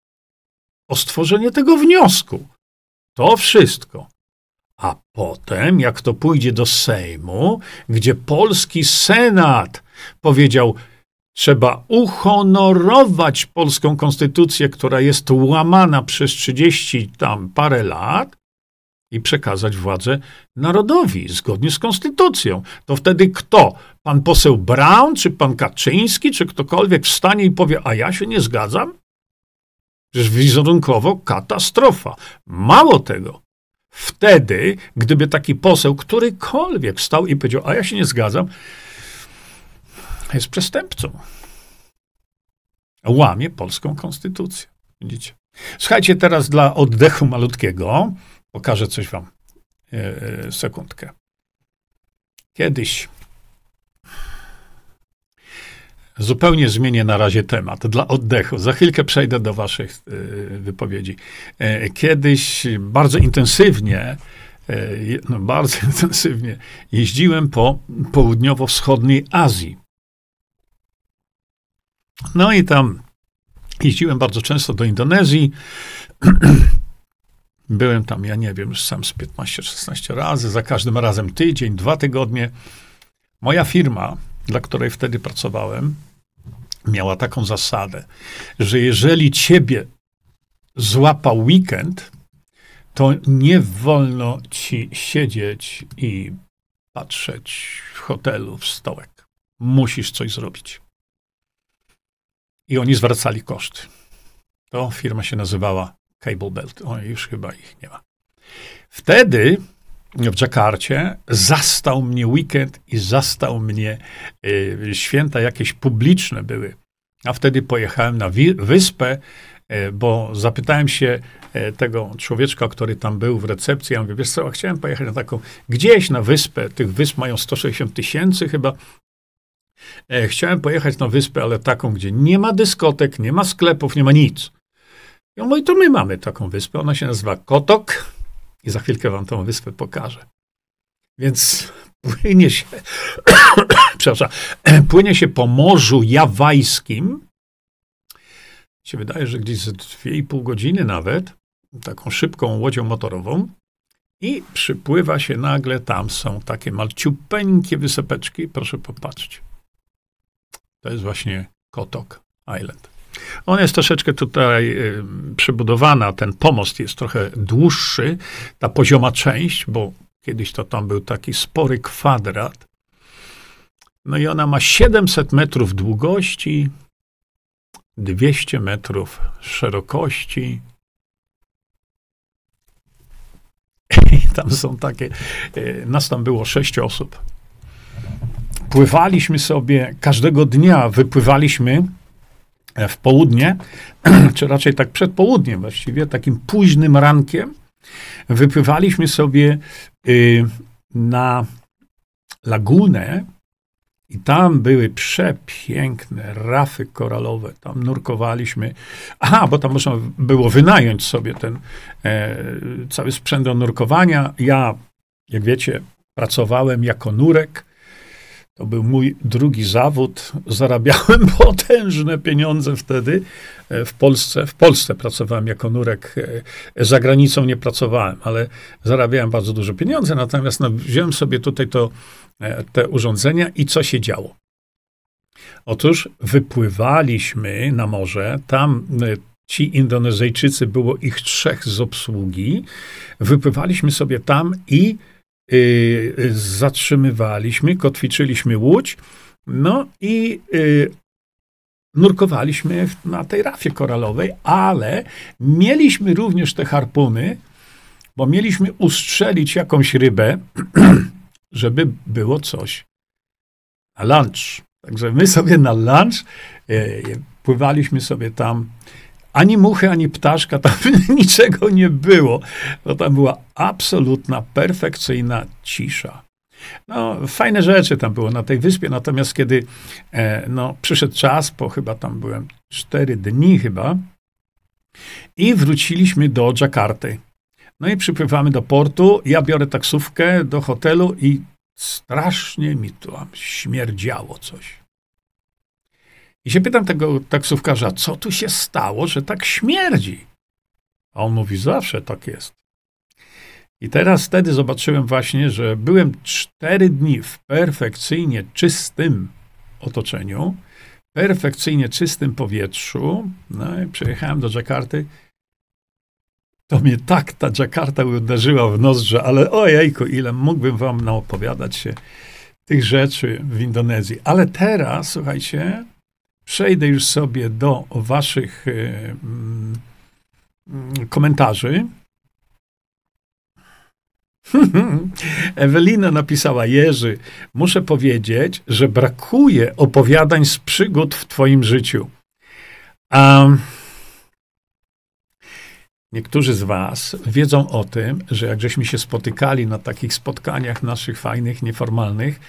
o stworzenie tego wniosku. To wszystko. A potem, jak to pójdzie do Sejmu, gdzie polski Senat powiedział, Trzeba uhonorować polską konstytucję, która jest łamana przez 30 tam parę lat i przekazać władzę narodowi zgodnie z konstytucją. To wtedy kto? Pan poseł Brown, czy pan Kaczyński, czy ktokolwiek wstanie i powie, a ja się nie zgadzam? Przecież wizerunkowo katastrofa. Mało tego, wtedy, gdyby taki poseł, którykolwiek wstał i powiedział, a ja się nie zgadzam, jest przestępcą. Łamie polską konstytucję. Widzicie? Słuchajcie, teraz dla oddechu malutkiego pokażę coś wam. E, sekundkę. Kiedyś zupełnie zmienię na razie temat dla oddechu. Za chwilkę przejdę do waszych e, wypowiedzi. E, kiedyś bardzo intensywnie no bardzo [LAUGHS] intensywnie jeździłem po południowo-wschodniej Azji. No i tam jeździłem bardzo często do Indonezji. [CLEARS THROAT] Byłem tam, ja nie wiem, już sam z 15-16 razy, za każdym razem tydzień, dwa tygodnie. Moja firma, dla której wtedy pracowałem, miała taką zasadę, że jeżeli ciebie złapał weekend, to nie wolno ci siedzieć i patrzeć w hotelu w stołek. Musisz coś zrobić i oni zwracali koszty. To firma się nazywała Cable Belt. O, już chyba ich nie ma. Wtedy w Dżakarcie. Zastał mnie weekend i zastał mnie y, święta jakieś publiczne były. A wtedy pojechałem na wyspę e, bo zapytałem się e, tego człowieczka, który tam był w recepcji, ja mówię, wiesz co, chciałem pojechać na taką, gdzieś na wyspę, tych wysp mają 160 tysięcy chyba, e, chciałem pojechać na wyspę, ale taką, gdzie nie ma dyskotek, nie ma sklepów, nie ma nic. I on mówi, to my mamy taką wyspę, ona się nazywa Kotok i za chwilkę wam tą wyspę pokażę. Więc płynie się, [COUGHS] przepraszam, [COUGHS] płynie się po Morzu Jawajskim. Się wydaje, że gdzieś z 2,5 godziny nawet, taką szybką łodzią motorową. I przypływa się nagle, tam są takie malciupeńkie wysepeczki. Proszę popatrzeć. To jest właśnie Kotok Island. Ona jest troszeczkę tutaj y, przybudowana, ten pomost jest trochę dłuższy, ta pozioma część, bo Kiedyś to tam był taki spory kwadrat. No i ona ma 700 metrów długości, 200 metrów szerokości. [LAUGHS] I tam są takie, e, nas tam było sześć osób. Pływaliśmy sobie, każdego dnia wypływaliśmy w południe, [CLEARS THROAT] czy raczej tak przed południem właściwie, takim późnym rankiem wypływaliśmy sobie y, na lagunę i tam były przepiękne rafy koralowe. Tam nurkowaliśmy. Aha, bo tam można było wynająć sobie ten e, cały sprzęt do nurkowania. Ja, jak wiecie, pracowałem jako nurek to był mój drugi zawód. Zarabiałem [LAUGHS] potężne pieniądze wtedy e, w Polsce. W Polsce pracowałem jako nurek. E, za granicą nie pracowałem, ale zarabiałem bardzo dużo pieniędzy. Natomiast no, wziąłem sobie tutaj to, e, te urządzenia i co się działo? Otóż wypływaliśmy na morze. Tam ci Indonezyjczycy, było ich trzech z obsługi. Wypływaliśmy sobie tam i zatrzymywaliśmy, kotwiczyliśmy łódź, no i y, nurkowaliśmy na tej rafie koralowej, ale mieliśmy również te harpuny, bo mieliśmy ustrzelić jakąś rybę, [CLEARS THROAT] żeby było coś na lunch. Także my sobie na lunch y, pływaliśmy sobie tam ani muchy, ani ptaszka, tam [LAUGHS] niczego nie było, bo tam była absolutna, perfekcyjna cisza. No, fajne rzeczy tam było na tej wyspie, natomiast kiedy e, no, przyszedł czas, po chyba tam byłem cztery dni chyba, i wróciliśmy do Dżakarty. No i przypływamy do portu, ja biorę taksówkę do hotelu i strasznie mi tam śmierdziało coś. I się pytam tego taksówkarza, co tu się stało, że tak śmierdzi? A on mówi, zawsze tak jest. I teraz wtedy zobaczyłem właśnie, że byłem cztery dni w perfekcyjnie czystym otoczeniu, perfekcyjnie czystym powietrzu. No i przyjechałem do Dżakarty. To mnie tak ta Dżakarta uderzyła w nozdrze, ale ojejku, ile mógłbym wam naopowiadać się tych rzeczy w Indonezji. Ale teraz, słuchajcie, przejdę już sobie do Waszych e, mm, komentarzy. [LAUGHS] Ewelina napisała: Jerzy, muszę powiedzieć, że brakuje opowiadań z przygód w Twoim życiu. A niektórzy z Was wiedzą o tym, że jak żeśmy się spotykali na takich spotkaniach naszych fajnych, nieformalnych,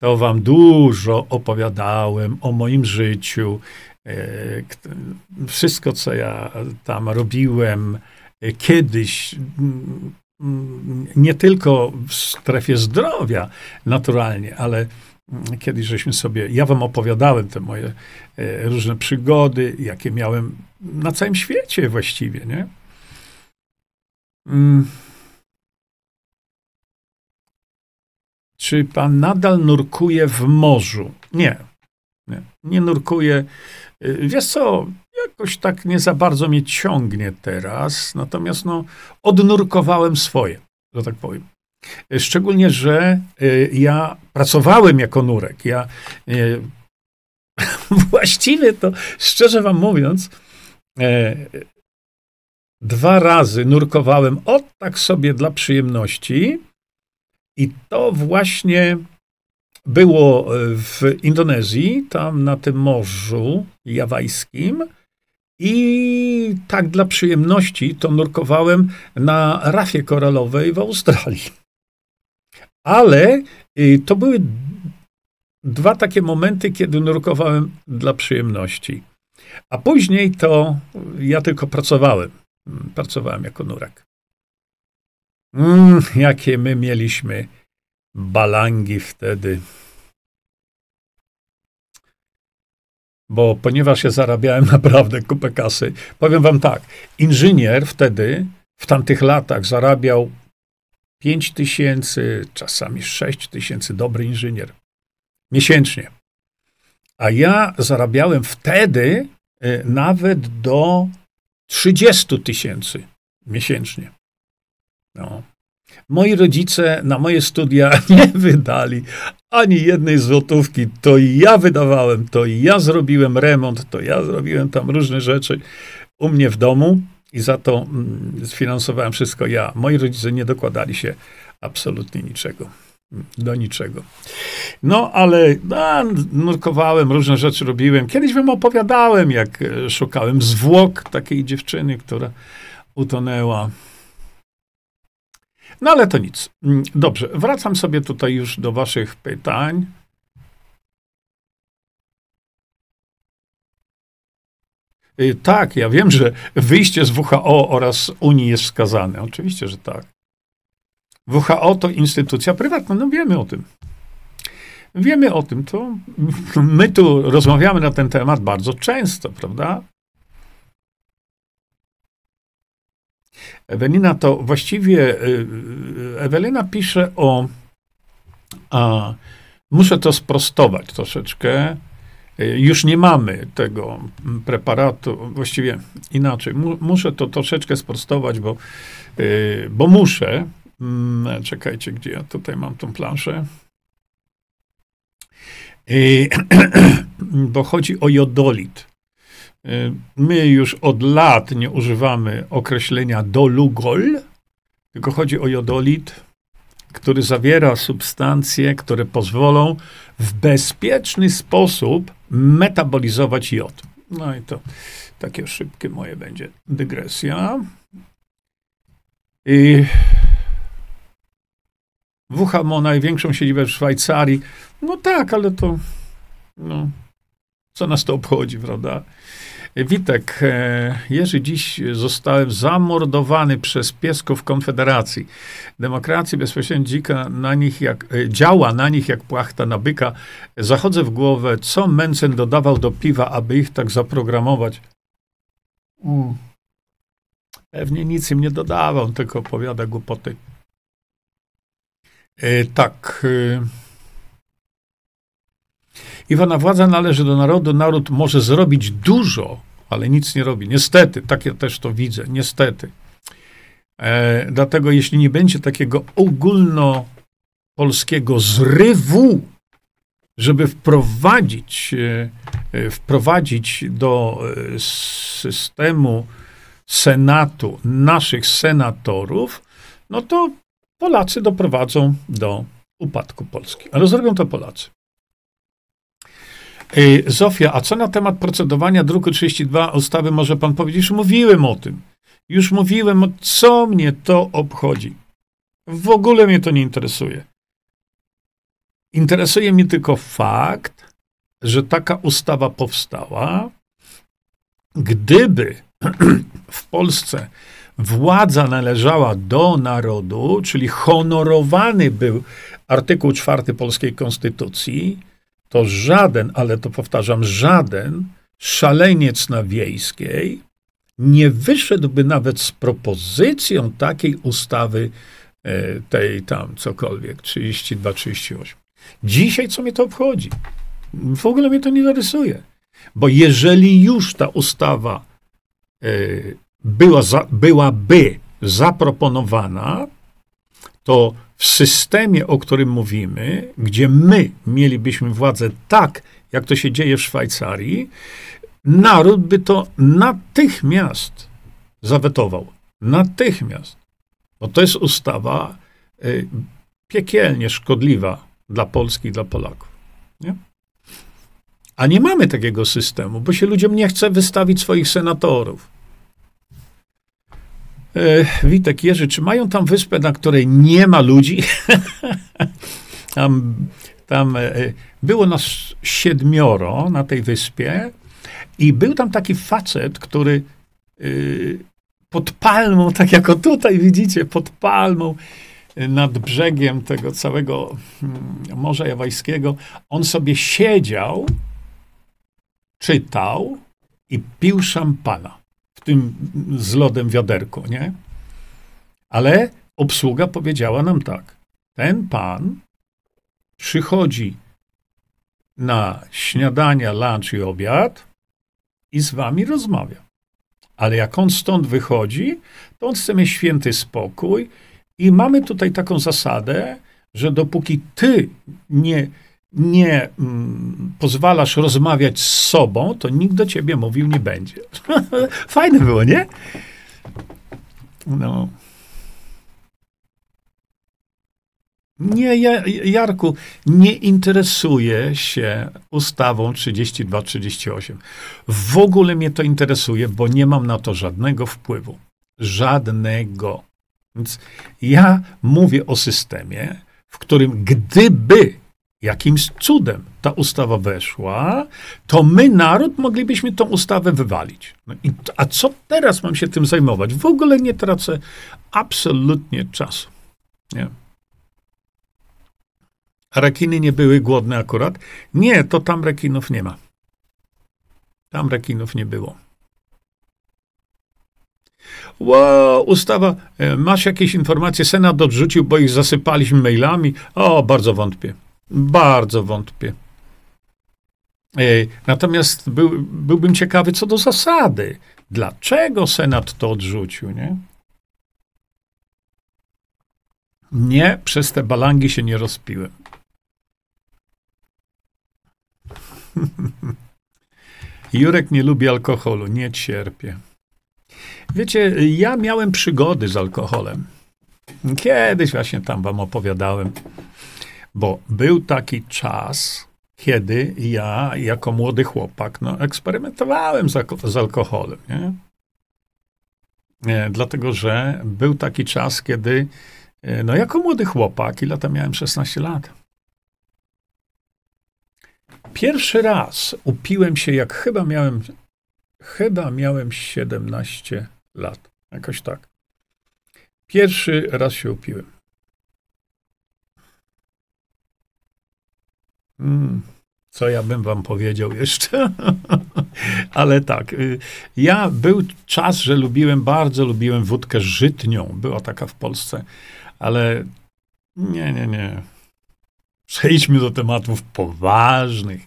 to wam dużo opowiadałem o moim życiu, e, wszystko, co ja tam robiłem e, kiedyś, nie tylko w strefie zdrowia naturalnie, ale kiedyś żeśmy sobie, ja wam opowiadałem te moje e, różne przygody, jakie miałem na całym świecie właściwie, nie? Mm. Czy pan nadal nurkuje w morzu? Nie. Nie, nie nurkuję. Y, wiesz co, jakoś tak nie za bardzo mnie ciągnie teraz, natomiast no, odnurkowałem swoje, że tak powiem. Y, szczególnie, że y, ja pracowałem jako nurek. Ja [LAUGHS] właściwie to, szczerze wam mówiąc, dwa razy nurkowałem od tak sobie dla przyjemności, i to właśnie było w Indonezji, tam na tym morzu jawajskim. I tak dla przyjemności to nurkowałem na rafie koralowej w Australii. Ale y, to były dwa takie momenty, kiedy nurkowałem dla przyjemności. A później to ja tylko pracowałem. Pracowałem jako nurek. Mm, jakie my mieliśmy balangi wtedy. Bo ponieważ ja zarabiałem [LAUGHS] naprawdę kupę kasy, powiem wam tak, inżynier wtedy, w tamtych latach zarabiał 5 tysięcy, czasami 6 tysięcy, dobry inżynier, miesięcznie. A ja zarabiałem wtedy y, nawet do 30 tysięcy miesięcznie. No. Moi rodzice na moje studia [LAUGHS] nie wydali ani jednej złotówki. To ja wydawałem, to ja zrobiłem remont, to ja zrobiłem tam różne rzeczy u mnie w domu i za to mm, sfinansowałem wszystko ja. Moi rodzice nie dokładali się absolutnie niczego. Do niczego. No, ale no, nurkowałem, różne rzeczy robiłem. Kiedyś wam opowiadałem, jak e, szukałem zwłok takiej dziewczyny, która utonęła. No ale to nic. Mm, dobrze, wracam sobie tutaj już do Waszych pytań. Y, tak, ja wiem, że wyjście z WHO oraz Unii jest wskazane. Oczywiście, że tak. WHO to instytucja prywatna, no wiemy o tym. Wiemy o tym, to my tu rozmawiamy na ten temat bardzo często, prawda? Ewelina to właściwie, y, y, Ewelina pisze o, a, muszę to sprostować troszeczkę, y, już nie mamy tego preparatu, właściwie inaczej, muszę to troszeczkę sprostować, bo, bo muszę, mm, czekajcie, gdzie ja tutaj mam tą planszę, [CLEARS THROAT] bo chodzi o jodolit. Y, my już od lat nie używamy określenia dolugol, tylko chodzi o jodolit, który zawiera substancje, które pozwolą w bezpieczny sposób metabolizować jod. No i to takie szybkie moje będzie dygresja. I WHO ma największą siedzibę w Szwajcarii. No tak, ale to no, co nas to obchodzi, prawda? Witek, e, Jerzy, dziś zostałem zamordowany przez piesków Konfederacji. Demokracji bezpośrednio dzika na nich jak, e, działa na nich jak płachta na byka. Zachodzę w głowę, co Mencen dodawał do piwa, aby ich tak zaprogramować. Mm. Pewnie nic im nie dodawał, tylko opowiada głupoty. E, tak. E, Iwana władza należy do narodu. Naród może zrobić dużo, ale nic nie robi. Niestety, tak ja też to widzę, niestety. E, dlatego jeśli nie będzie takiego ogólnopolskiego zrywu, żeby wprowadzić, e, e wprowadzić do e, systemu Senatu naszych senatorów, no to Polacy doprowadzą do upadku Polski. Ale zrobią to Polacy. Zofia, a co na temat procedowania druku 32 ustawy może pan powiedzieć? Już mówiłem o tym. Już mówiłem, co mnie to obchodzi. W ogóle mnie to nie interesuje. Interesuje mnie tylko fakt, że taka ustawa powstała. Gdyby [CLEARS THROAT] w Polsce władza należała do narodu, czyli honorowany był artykuł 4 polskiej konstytucji, to żaden, ale to powtarzam, żaden szaleniec na wiejskiej nie wyszedłby nawet z propozycją takiej ustawy, e, tej tam cokolwiek, 32, 38. Dzisiaj co mnie to obchodzi? W ogóle mnie to nie zarysuje. Bo jeżeli już ta ustawa e, była, byłaby zaproponowana, to w systemie, o którym mówimy, gdzie my mielibyśmy władzę tak, jak to się dzieje w Szwajcarii, naród by to natychmiast zawetował. Natychmiast. Bo to jest ustawa y, piekielnie szkodliwa dla Polski i dla Polaków. Nie? A nie mamy takiego systemu, bo się ludziom nie chce wystawić swoich senatorów. E, Witek Jerzy, czy mają tam wyspę, na której nie ma ludzi? [LAUGHS] tam tam e, było nas siedmioro na tej wyspie i był tam taki facet, który pod palmą, [LAUGHS] tak jak o tutaj widzicie, pod palmą nad brzegiem tego całego mm, Morza Jawajskiego, on sobie siedział, czytał i pił szampana tym z lodem wiaderku, nie? Ale obsługa powiedziała nam tak. Ten pan przychodzi na śniadania, lunch i obiad i z wami rozmawia. Ale jak on stąd wychodzi, to on chce mieć święty spokój i mamy tutaj taką zasadę, że dopóki ty nie, nie mm, pozwalasz rozmawiać z sobą, to nikt do ciebie mówił nie będzie. [LAUGHS] Fajne było, nie? No. Nie, Jarku, nie interesuje się ustawą 3238. W ogóle mnie to interesuje, bo nie mam na to żadnego wpływu. Żadnego. Więc ja mówię o systemie, w którym gdyby jakimś cudem ta ustawa weszła, to my, naród, moglibyśmy tą ustawę wywalić. No i, a co teraz mam się tym zajmować? W ogóle nie tracę absolutnie czasu. Nie. A rekiny nie były głodne akurat? Nie, to tam rekinów nie ma. Tam rekinów nie było. Wow, ustawa, e, masz jakieś informacje? Senat odrzucił, bo ich zasypaliśmy mailami. O, bardzo wątpię. Bardzo wątpię. Natomiast był, byłbym ciekawy co do zasady. Dlaczego Senat to odrzucił, nie? Nie, przez te balangi się nie rozpiłem. [LAUGHS] Jurek nie lubi alkoholu, nie cierpię. Wiecie, ja miałem przygody z alkoholem. Kiedyś właśnie tam wam opowiadałem, bo był taki czas, kiedy ja jako młody chłopak no, eksperymentowałem z, z alkoholem. Nie? nie? Dlatego, że był taki czas, kiedy no, jako młody chłopak, ile tam miałem 16 lat, Pierwszy raz upiłem się, jak chyba miałem, chyba miałem 17 lat. Jakoś tak. Pierwszy raz się upiłem. Mm, co ja bym wam powiedział jeszcze? [LAUGHS] Ale tak, y, ja był czas, że lubiłem, bardzo lubiłem wódkę żytnią. Była taka w Polsce, ale nie, nie, nie. Przejdźmy do tematów poważnych.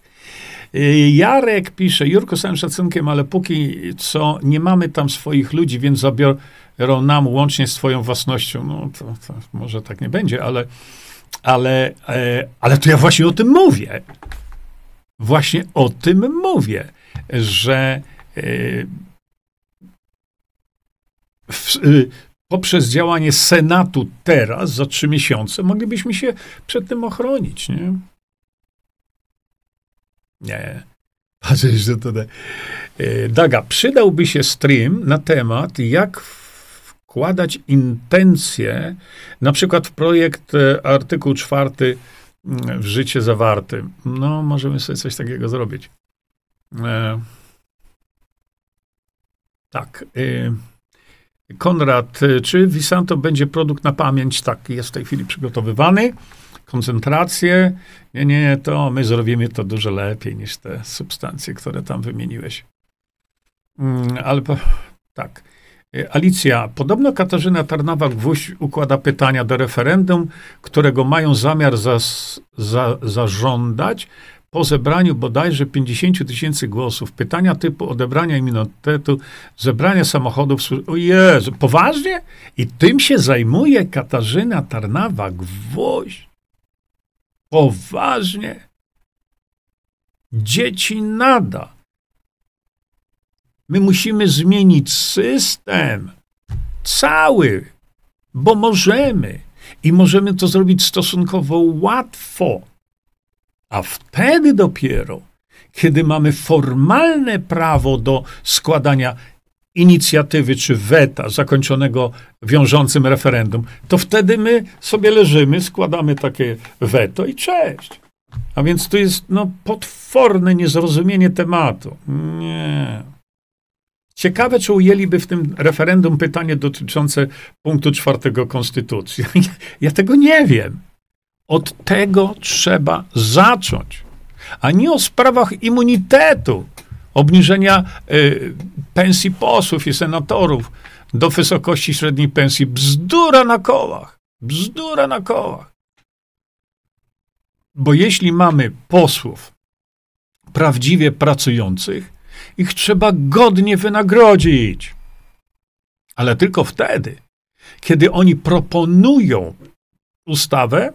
Y, Jarek pisze, Jurko, z całym szacunkiem, ale póki co nie mamy tam swoich ludzi, więc zabiorą nam łącznie z własnością. No to, to może tak nie będzie, ale, ale, e, ale to ja właśnie o tym mówię. Właśnie o tym mówię, że e, w, y, poprzez działanie Senatu teraz, za trzy miesiące, moglibyśmy się przed tym ochronić, nie? Nie. Patrzę, że. E, Daga, przydałby się stream na temat, jak wkładać intencje, na przykład w projekt e, artykuł czwarty mm, w życie zawarty. No, możemy sobie coś takiego zrobić. E, tak. E, Konrad, e, czy Visanto będzie produkt na pamięć? Tak, jest w tej chwili przygotowywany. Koncentrację. Nie, nie, to my zrobimy to dużo lepiej niż te substancje, które tam wymieniłeś. Mm, ale tak. E, Alicja, podobno Katarzyna Tarnawa-Gwóźdź układa pytania do referendum, którego mają zamiar zas, za, zażądać po zebraniu bodajże 50 tysięcy głosów, pytania typu odebrania immunitetu, zebrania samochodów. O Jezu, poważnie? I tym się zajmuje Katarzyna Tarnawa-Gwoźdź? Poważnie? Dzieci nada. My musimy zmienić system. Cały. Bo możemy. I możemy to zrobić stosunkowo łatwo. A wtedy dopiero, kiedy mamy formalne prawo do składania inicjatywy czy weta zakończonego wiążącym referendum, to wtedy my sobie leżymy, składamy takie weto i cześć. A więc tu jest no, potworne niezrozumienie tematu. Nie. Ciekawe, czy ujęliby w tym referendum pytanie dotyczące punktu czwartego Konstytucji. [LAUGHS] Ja tego nie wiem. Od tego trzeba zacząć, a nie o sprawach immunitetu, obniżenia y, pensji posłów i senatorów do wysokości średniej pensji. Bzdura na kołach. Bzdura na kołach. Bo jeśli mamy posłów prawdziwie pracujących, ich trzeba godnie wynagrodzić. Ale tylko wtedy, kiedy oni proponują ustawę,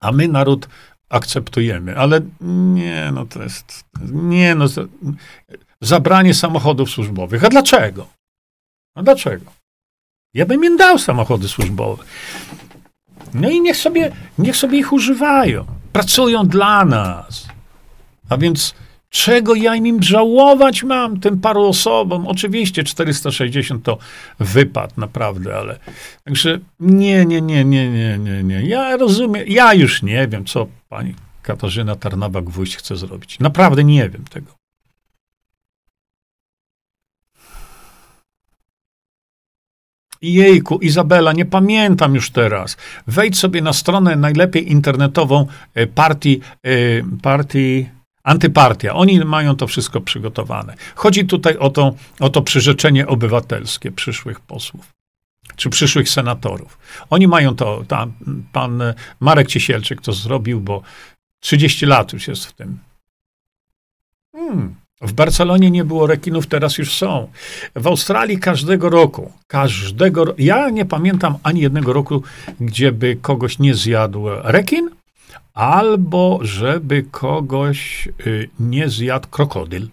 a my naród akceptujemy. Ale nie, no to jest. Nie, no. Zabranie samochodów służbowych. A dlaczego? A dlaczego? Ja bym im dał samochody służbowe. No i niech sobie, niech sobie ich używają. Pracują dla nas. A więc czego ja im żałować mam, tym paru osobom? Oczywiście 460 to wypad, naprawdę, ale także nie, nie, nie, nie, nie, nie, nie. Ja rozumiem, ja już nie wiem, co pani Katarzyna Tarnawa-Gwóźdź chce zrobić. Naprawdę nie wiem tego. Jejku, Izabela, nie pamiętam już teraz. Wejdź sobie na stronę najlepiej internetową e, partii, e, partii Antypartia. Oni mają to wszystko przygotowane. Chodzi tutaj o to, o to przyrzeczenie obywatelskie przyszłych posłów czy przyszłych senatorów. Oni mają to, tam, pan Marek Ciesielczyk to zrobił, bo 30 lat już jest w tym. Hmm. W Barcelonie nie było rekinów, teraz już są. W Australii każdego roku, każdego, ja nie pamiętam ani jednego roku, gdzie by kogoś nie zjadł rekin, albo żeby kogoś y, nie zjadł krokodyl.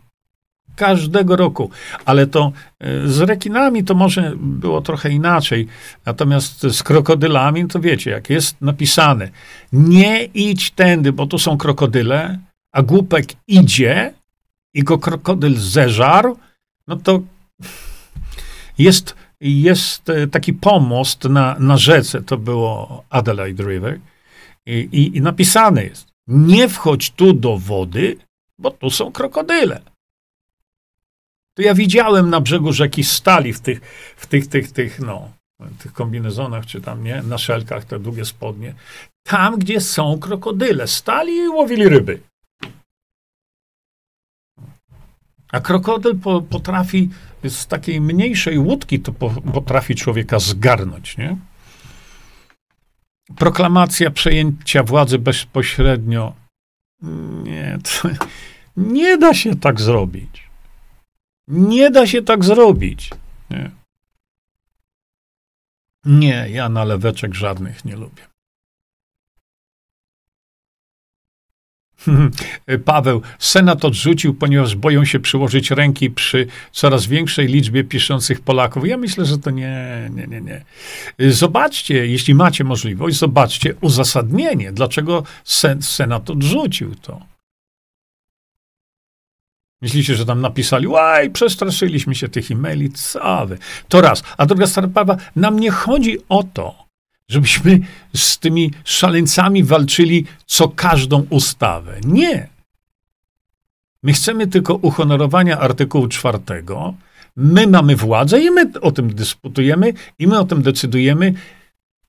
Każdego roku. Ale to y, z rekinami to może było trochę inaczej. Natomiast z krokodylami, to wiecie, jak jest napisane, nie idź tędy, bo tu są krokodyle, a głupek idzie i go krokodyl zeżarł, no to jest, jest y, taki pomost na, na rzece, to było Adelaide River, i, i, napisane jest: Nie wchodź tu do wody, bo tu są krokodyle. To ja widziałem na brzegu rzeki stali w tych, w tych, tych, tych, no, tych kombinezonach, czy tam nie, na szelkach, te długie spodnie. Tam, gdzie są krokodyle, stali i łowili ryby. A krokodyl po, potrafi z takiej mniejszej łódki to potrafi człowieka zgarnąć, nie? Proklamacja przejęcia władzy bezpośrednio. Nie, to, nie da się tak zrobić. Nie da się tak zrobić. Nie. Nie, ja naleweczek żadnych nie lubię. [LAUGHS] Paweł, Senat odrzucił, ponieważ boją się przyłożyć ręki przy coraz większej liczbie piszących Polaków. Ja myślę, że to nie, nie, nie, nie. Zobaczcie, jeśli macie możliwość, zobaczcie uzasadnienie, dlaczego sen, Senat odrzucił to. Myślicie, że tam napisali, łaj, przestraszyliśmy się tych e-maili. To raz. A druga sprawa, nam nie chodzi o to, żebyśmy z tymi szaleńcami walczyli co każdą ustawę. Nie. My chcemy tylko uhonorowania artykułu czwartego. My mamy władzę i my o tym dyskutujemy i my o tym decydujemy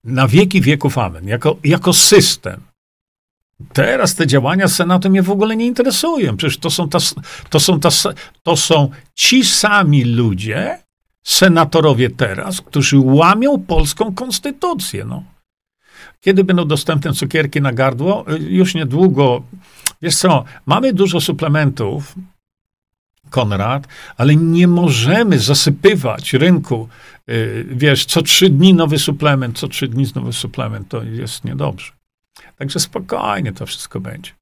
na wieki wieków amen, jako, jako system. Teraz te działania Senatu mnie w ogóle nie interesują. Przecież to są, ta, to są, ta, to są ci sami ludzie, senatorowie teraz, którzy łamią polską konstytucję. No. Kiedy będą dostępne cukierki na gardło? Już niedługo. Wiesz co, mamy dużo suplementów, Konrad, ale nie możemy zasypywać rynku, y, wiesz, co trzy dni nowy suplement, co trzy dni nowy suplement, to jest niedobrze. Także spokojnie to wszystko będzie.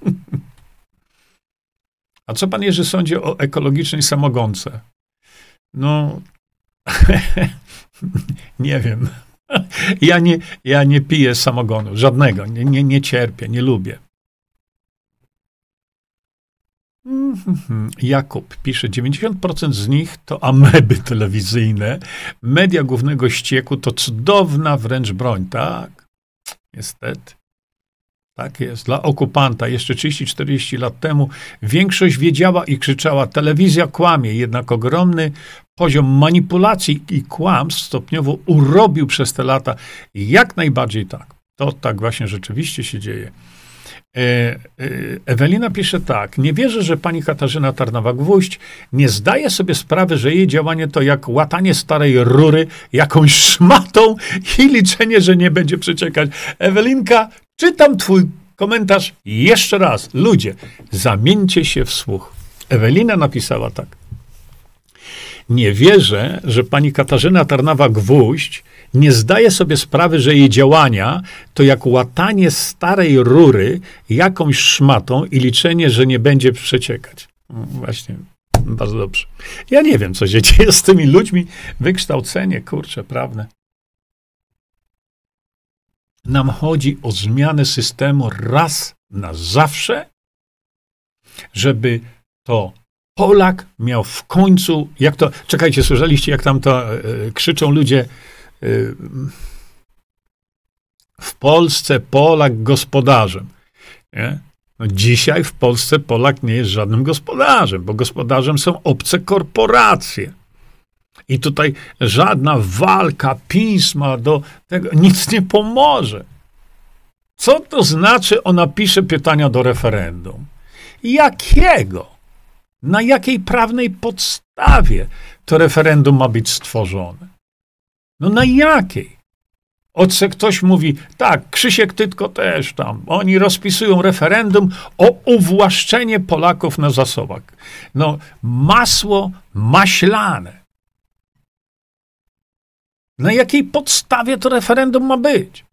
[LAUGHS] A co pan Jerzy sądzi o ekologicznej samogące? No, [LAUGHS] nie wiem. [LAUGHS] Ja nie, ja nie piję samogonu, żadnego. Nie, nie, nie cierpię, nie lubię. Mhm. Jakub pisze, 90% z nich to ameby telewizyjne. Media głównego ścieku to cudowna wręcz broń. Tak, niestety. Tak jest. Dla okupanta jeszcze 30-40 lat temu większość wiedziała i krzyczała, telewizja kłamie, jednak ogromny poziom manipulacji i kłamstw stopniowo urobił przez te lata. Jak najbardziej tak. To tak właśnie rzeczywiście się dzieje. E, e, Ewelina pisze tak. Nie wierzę, że pani Katarzyna Tarnowa-Gwóźdź nie zdaje sobie sprawy, że jej działanie to jak łatanie starej rury jakąś szmatą i liczenie, że nie będzie przeciekać. Ewelinka, czytam twój komentarz jeszcze raz. Ludzie, zamieńcie się w słuch. Ewelina napisała tak. Nie wierzę, że pani Katarzyna Tarnawa-Gwóźdź nie zdaje sobie sprawy, że jej działania to jak łatanie starej rury jakąś szmatą i liczenie, że nie będzie przeciekać. No, właśnie, bardzo dobrze. Ja nie wiem, co się dzieje z tymi ludźmi. Wykształcenie, kurczę, prawne. Nam chodzi o zmianę systemu raz na zawsze, żeby to Polak miał w końcu, jak to, czekajcie, słyszeliście, jak tam to e, krzyczą ludzie, e, w Polsce Polak gospodarzem. Nie? No dzisiaj w Polsce Polak nie jest żadnym gospodarzem, bo gospodarzem są obce korporacje. I tutaj żadna walka pisma do tego nic nie pomoże. Co to znaczy, ona pisze pytania do referendum? Jakiego? Na jakiej prawnej podstawie to referendum ma być stworzone? No na jakiej? Oce ktoś mówi, tak, Krzysiek Tytko też tam. Oni rozpisują referendum o uwłaszczenie Polaków na zasobach. No, masło maślane. Na jakiej podstawie to referendum ma być?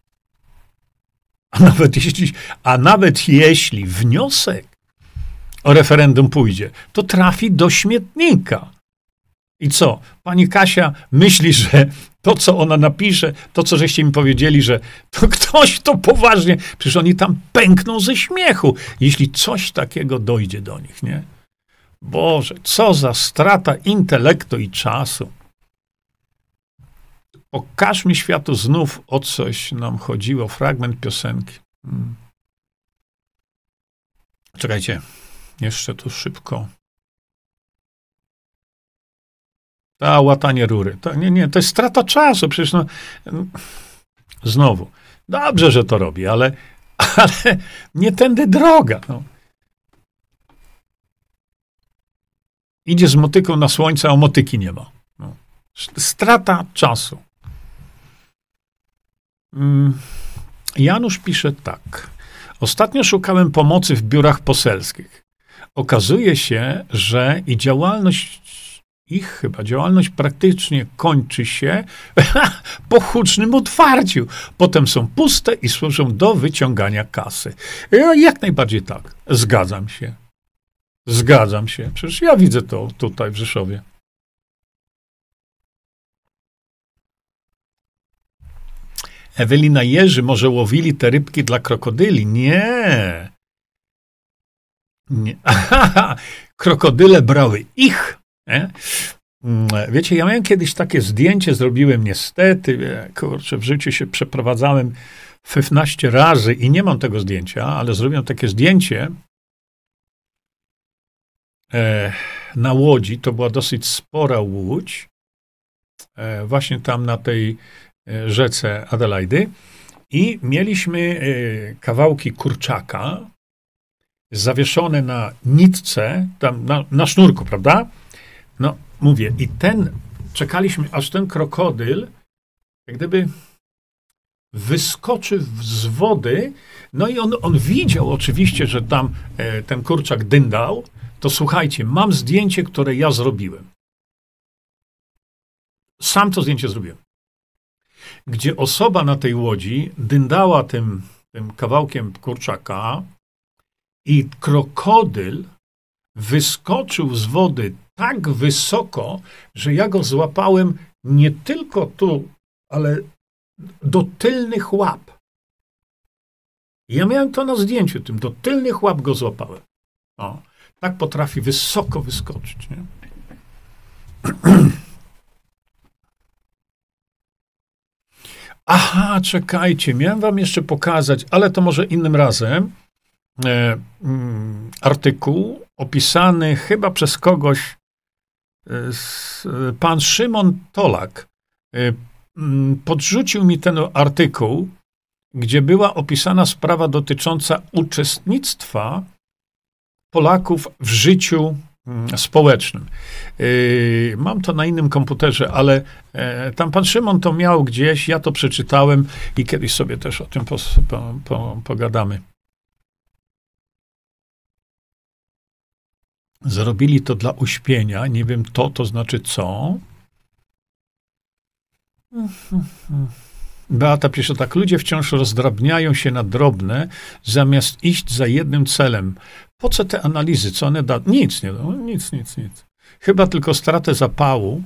A nawet jeśli, a nawet jeśli wniosek o referendum pójdzie, to trafi do śmietnika. I co? Pani Kasia myśli, że to, co ona napisze, to, co żeście mi powiedzieli, że to [LAUGHS] ktoś to poważnie, przecież oni tam pękną ze śmiechu, jeśli coś takiego dojdzie do nich, nie? Boże, co za strata intelektu i czasu. Pokaż mi światu znów o coś nam chodziło, fragment piosenki. Hmm. Czekajcie. Jeszcze tu szybko. Ta łatanie rury. To, nie, nie, to jest strata czasu. Przecież no, znowu. Dobrze, że to robi, ale, [LAUGHS] ale nie tędy droga. No. Idzie z motyką na słońce, a motyki nie ma. No. Strata czasu. Mm. Janusz pisze tak. Ostatnio szukałem pomocy w biurach poselskich okazuje się, że i działalność ich chyba działalność praktycznie kończy się [LAUGHS] po hucznym otwarciu. Potem są puste i służą do wyciągania kasy. Ja jak najbardziej tak. Zgadzam się. Zgadzam się. Przecież ja widzę to tutaj w Rzeszowie. Ewelina Jerzy, może łowili te rybki dla krokodyli? Nie. Nie. [LAUGHS] krokodyle brały ich. Nie? Mm, wiecie, ja miałem kiedyś takie zdjęcie, zrobiłem niestety, kurczę, w życiu się przeprowadzałem 15 razy i nie mam tego zdjęcia, ale zrobiłem takie zdjęcie e, na łodzi, to była dosyć spora łódź, e, właśnie tam na tej e, rzece Adelaidy i mieliśmy kawałki kurczaka, zawieszone na nitce, tam na, na sznurku, prawda? No, mówię, i ten, czekaliśmy, aż ten krokodyl, jak gdyby wyskoczy z wody, no i on, on widział oczywiście, że tam e, ten kurczak dyndał, to słuchajcie, mam zdjęcie, które ja zrobiłem. Sam to zdjęcie zrobiłem. Gdzie osoba na tej łodzi dyndała tym, tym kawałkiem kurczaka, i krokodyl wyskoczył z wody tak wysoko, że ja go złapałem nie tylko tu, ale do tylnych łap. Ja miałem to na zdjęciu tym, do tylnych łap go złapałem. O, tak potrafi wysoko wyskoczyć. Nie? [CLEARS THROAT] Aha, czekajcie, miałem wam jeszcze pokazać, ale to może innym razem. E, mm, artykuł opisany chyba przez kogoś, e, s, pan Szymon Tolak e, mm, podrzucił mi ten artykuł, gdzie była opisana sprawa dotycząca uczestnictwa Polaków w życiu społecznym. Yy, mam to na innym komputerze, ale e, tam pan Szymon to miał gdzieś, ja to przeczytałem i kiedyś sobie też o tym po, po, po, pogadamy. Zrobili to dla uśpienia, nie wiem to, to znaczy co. Beata pisze tak, ludzie wciąż rozdrabniają się na drobne, zamiast iść za jednym celem. Po co te analizy? Co one da? Nic nie da. Nic, nic, nic. Chyba tylko stratę zapału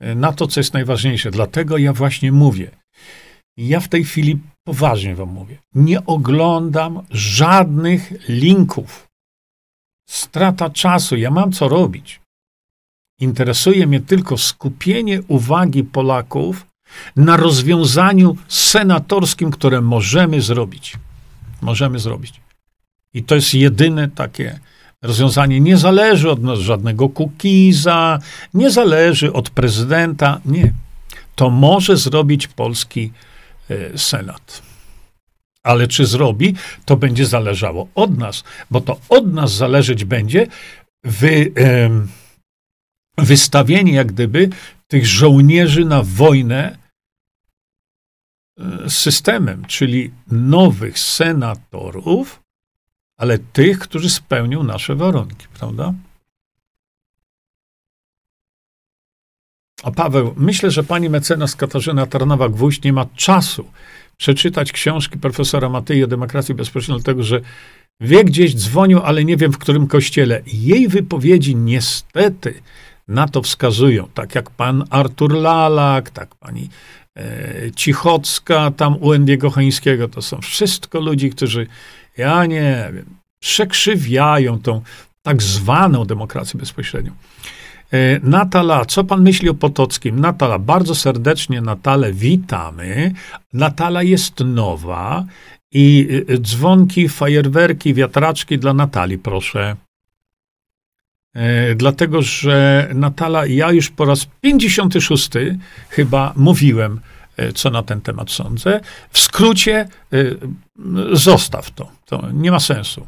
e, na to, co jest najważniejsze. Dlatego ja właśnie mówię. Ja w tej chwili poważnie wam mówię. Nie oglądam żadnych linków. Strata czasu. Ja mam co robić. Interesuje mnie tylko skupienie uwagi Polaków na rozwiązaniu senatorskim, które możemy zrobić. Możemy zrobić. I to jest jedyne takie rozwiązanie. Nie zależy od nas żadnego kukiza, nie zależy od prezydenta. Nie. To może zrobić polski e, Senat. Ale czy zrobi, to będzie zależało od nas, bo to od nas zależeć będzie wy, wystawienie, jak gdyby, tych żołnierzy na wojnę z systemem, czyli nowych senatorów, ale tych, którzy spełnią nasze warunki, prawda? A Paweł, myślę, że pani mecenas Katarzyna Tarnowa-Gwóźdź nie ma czasu przeczytać książki profesora Matyi o demokracji bezpośredniej, dlatego że wie gdzieś dzwonił, ale nie wiem w którym kościele. Jej wypowiedzi niestety na to wskazują, tak jak pan Artur Lalak, tak pani E, Cichocka, tam u Endiego Chońskiego, to są wszystko ludzi, którzy, ja nie wiem, przekrzywiają tą tak zwaną demokrację bezpośrednią. E, Natala, co pan myśli o Potockim? Natala, bardzo serdecznie Natalę witamy. Natala jest nowa i e, dzwonki, fajerwerki, wiatraczki dla Natalii, proszę. E, dlatego że Natala, ja już po raz 56 chyba mówiłem, co na ten temat sądzę. W skrócie, zostaw to. To nie ma sensu.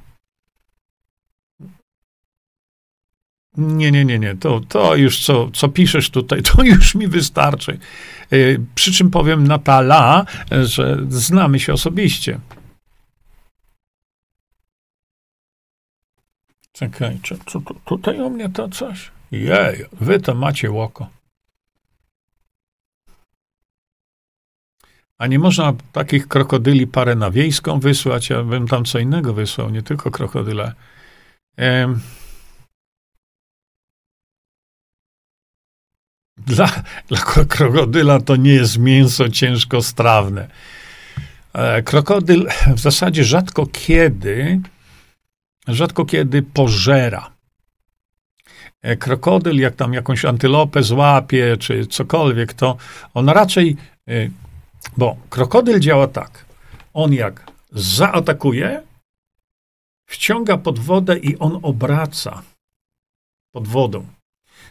Nie, nie, nie, nie. To, to już co, co piszesz tutaj, to [LAUGHS] już mi wystarczy. Przy czym powiem Natala, że znamy się osobiście. Czekajcie, co tu, tutaj u mnie to coś? Jej, wy to macie łoko. A nie można takich krokodyli parę na wiejską wysłać, ja bym tam co innego wysłał, nie tylko krokodyle. Ehm. Dla, dla krokodyla to nie jest mięso ciężko strawne. E, krokodyl w zasadzie rzadko kiedy rzadko kiedy pożera. E, krokodyl, jak tam jakąś antylopę złapie, czy cokolwiek, to on raczej, e, bo krokodyl działa tak. On jak zaatakuje, wciąga pod wodę i on obraca pod wodą.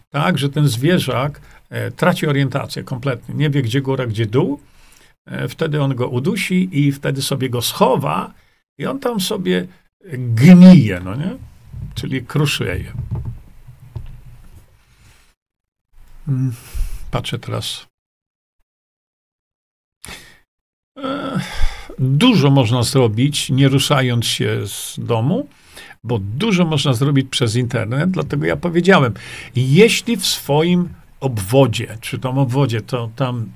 Tak, że ten zwierzak e, traci orientację kompletnie. Nie wie, gdzie góra, gdzie dół. Wtedy on go udusi i wtedy sobie go schowa i on tam sobie gnije, no nie? Czyli kruszeje. Hmm, patrzę teraz. Dużo można zrobić, nie ruszając się z domu, bo dużo można zrobić przez internet, dlatego ja powiedziałem, jeśli w swoim obwodzie, czy tam obwodzie, to tam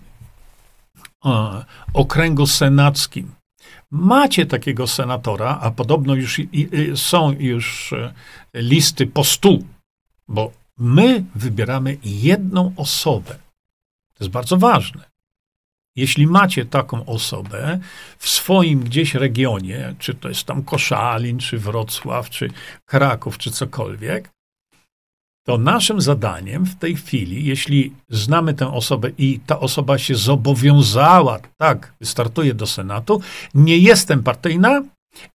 o, okręgu senackim macie takiego senatora, a podobno już i, i, są już e, listy po stu, bo my wybieramy jedną osobę. To jest bardzo ważne. Jeśli macie taką osobę w swoim gdzieś regionie, czy to jest tam Koszalin, czy Wrocław, czy Kraków, czy cokolwiek, to naszym zadaniem w tej chwili, jeśli znamy tę osobę i ta osoba się zobowiązała, tak, startuje do Senatu, nie jestem partyjna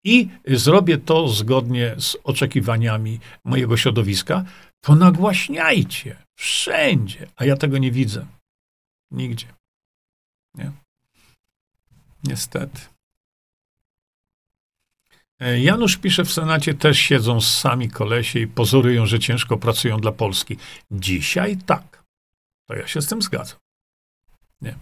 i zrobię to zgodnie z oczekiwaniami mojego środowiska, to nagłaśniajcie wszędzie, a ja tego nie widzę. Nigdzie. Nie? Niestety. E, Janusz pisze w Senacie, też siedzą sami kolesie i pozorują, że ciężko pracują dla Polski. Dzisiaj tak. To ja się z tym zgadzam. Nie.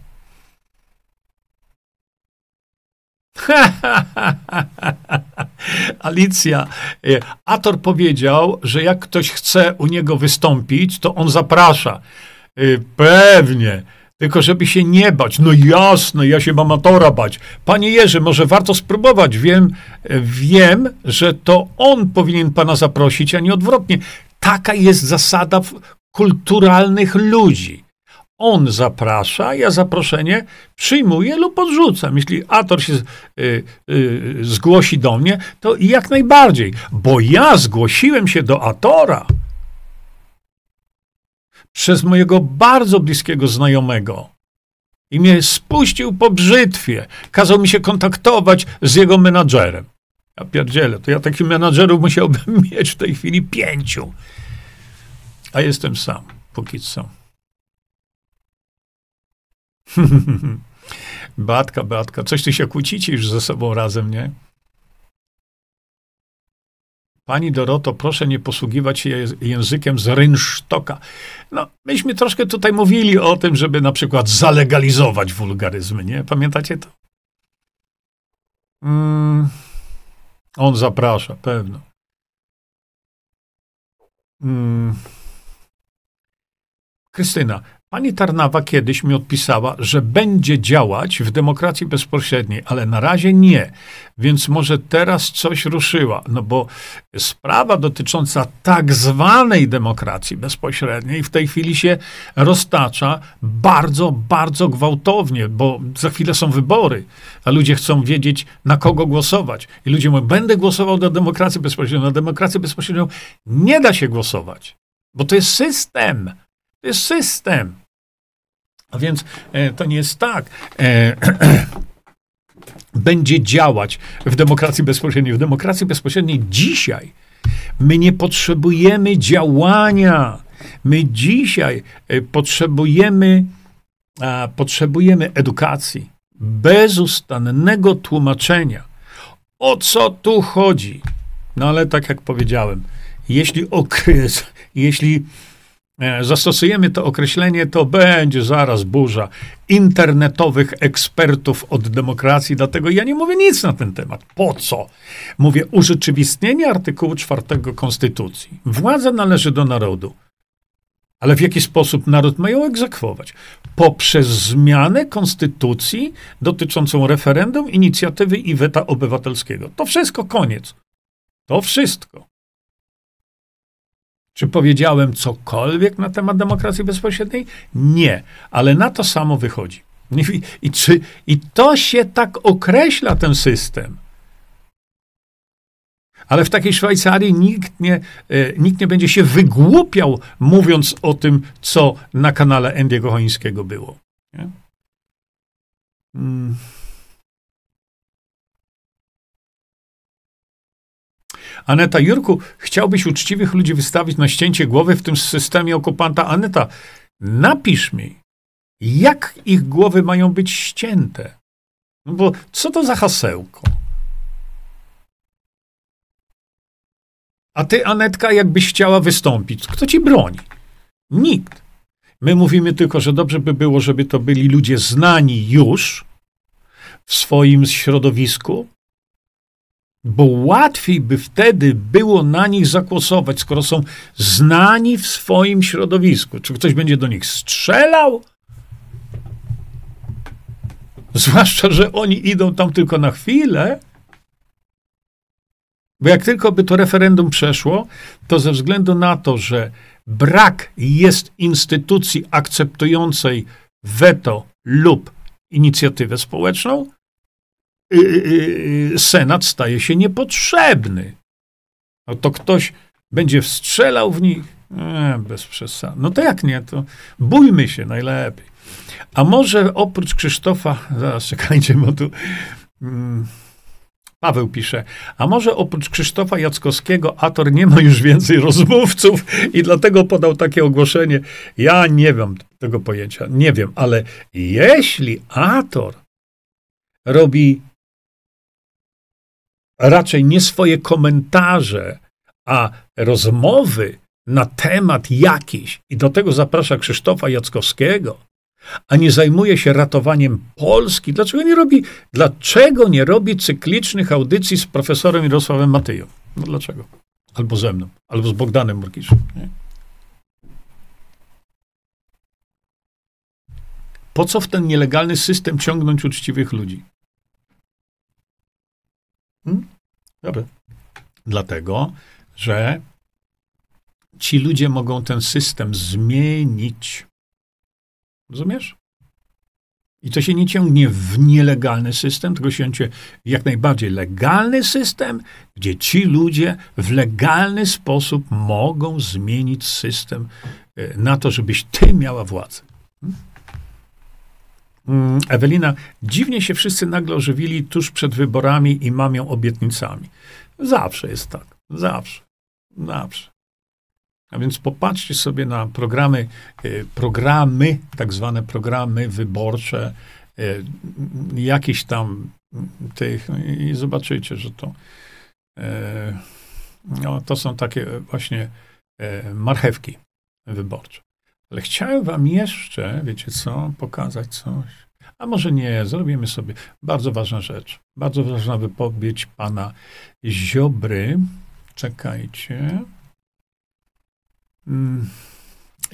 [LAUGHS] Alicja, e, Ator powiedział, że jak ktoś chce u niego wystąpić, to on zaprasza. E, pewnie. Tylko żeby się nie bać. No jasne, ja się mam Atora bać. Panie Jerzy, może warto spróbować. Wiem, wiem, że to on powinien pana zaprosić, a nie odwrotnie. Taka jest zasada kulturalnych ludzi. On zaprasza, ja zaproszenie przyjmuję lub odrzucam. Jeśli Ator się y, y, zgłosi do mnie, to jak najbardziej, bo ja zgłosiłem się do Atora przez mojego bardzo bliskiego znajomego. I mnie spuścił po brzytwie. Kazał mi się kontaktować z jego menadżerem. Ja pierdzielę, to ja takich menadżerów musiałbym [LAUGHS] mieć w tej chwili pięciu. A jestem sam, póki co. [LAUGHS] Batka, Batka, coś ty się kłócicie już ze sobą razem, nie? Pani Doroto, proszę nie posługiwać się językiem z rynsztoka. No, myśmy troszkę tutaj mówili o tym, żeby na przykład zalegalizować wulgaryzmy, nie? Pamiętacie to? Mm, on zaprasza, pewno. Mm. Krystyna, Pani Tarnawa kiedyś mi odpisała, że będzie działać w demokracji bezpośredniej, ale na razie nie. Więc może teraz coś ruszyła. No bo sprawa dotycząca tak zwanej demokracji bezpośredniej w tej chwili się roztacza bardzo, bardzo gwałtownie, bo za chwilę są wybory, a ludzie chcą wiedzieć, na kogo głosować. I ludzie mówią, będę głosował na demokrację bezpośrednią. Na demokrację bezpośrednią nie da się głosować, bo to jest system. To jest system. A więc e, to nie jest tak. E, [CLEARS THROAT] będzie działać w demokracji bezpośredniej. W demokracji bezpośredniej dzisiaj my nie potrzebujemy działania. My dzisiaj e, potrzebujemy, a, potrzebujemy edukacji, bezustannego tłumaczenia. O co tu chodzi? No ale tak jak powiedziałem, jeśli okres, jeśli E, zastosujemy to określenie, to będzie zaraz burza internetowych ekspertów od demokracji, dlatego ja nie mówię nic na ten temat. Po co? Mówię urzeczywistnienie artykułu 4 Konstytucji. Władza należy do narodu. Ale w jaki sposób naród ma ją egzekwować? Poprzez zmianę konstytucji dotyczącą referendum, inicjatywy i weta obywatelskiego. To wszystko koniec. To wszystko. Czy powiedziałem cokolwiek na temat demokracji bezpośredniej? Nie, ale na to samo wychodzi. [LAUGHS] I, i, czy, I to się tak określa ten system. Ale w takiej Szwajcarii nikt nie, e, nikt nie będzie się wygłupiał, mówiąc o tym, co na kanale Endiego Chońskiego było. Nie? Hmm. Aneta Jurku, chciałbyś uczciwych ludzi wystawić na ścięcie głowy w tym systemie okupanta? Aneta, napisz mi, jak ich głowy mają być ścięte. No bo co to za hasełko? A ty, Anetka, jakbyś chciała wystąpić, kto ci broni? Nikt. My mówimy tylko, że dobrze by było, żeby to byli ludzie znani już w swoim środowisku, bo łatwiej by wtedy było na nich zagłosować, skoro są znani w swoim środowisku. Czy ktoś będzie do nich strzelał? Zwłaszcza, że oni idą tam tylko na chwilę. Bo jak tylko by to referendum przeszło, to ze względu na to, że brak jest instytucji akceptującej weto lub inicjatywę społeczną, Senat staje się niepotrzebny. No to ktoś będzie wstrzelał w nich? E, bez przesady. No to jak nie, to bójmy się najlepiej. A może oprócz Krzysztofa, zaraz czekajcie, bo tu mm, Paweł pisze, a może oprócz Krzysztofa Jackowskiego Ator nie ma już więcej rozmówców i dlatego podał takie ogłoszenie. Ja nie wiem tego pojęcia, nie wiem, ale jeśli Ator robi raczej nie swoje komentarze, a rozmowy na temat jakiś i do tego zaprasza Krzysztofa Jackowskiego, a nie zajmuje się ratowaniem Polski, dlaczego nie robi, dlaczego nie robi cyklicznych audycji z profesorem Mirosławem Matyją? No dlaczego? Albo ze mną, albo z Bogdanem Murkiszem. Nie? Po co w ten nielegalny system ciągnąć uczciwych ludzi? Hmm? Dobra. Dlatego, że ci ludzie mogą ten system zmienić. Rozumiesz? I to się nie ciągnie w nielegalny system, tylko się ciągnie jak najbardziej legalny system, gdzie ci ludzie w legalny sposób mogą zmienić system e, na to, żebyś ty miała władzę. Hmm? Mm, Ewelina, dziwnie się wszyscy nagle ożywili tuż przed wyborami i mamią obietnicami. Zawsze jest tak. Zawsze. Zawsze. A więc popatrzcie sobie na programy, e, programy, tak zwane programy wyborcze, e, jakieś tam tych, no i zobaczycie, że to, e, no, to są takie właśnie marchewki wyborcze. Ale chciałem wam jeszcze, wiecie co, pokazać coś. A może nie, zrobimy sobie. Bardzo ważna rzecz. Bardzo ważna wypowiedź pana Ziobry. Czekajcie. Hmm.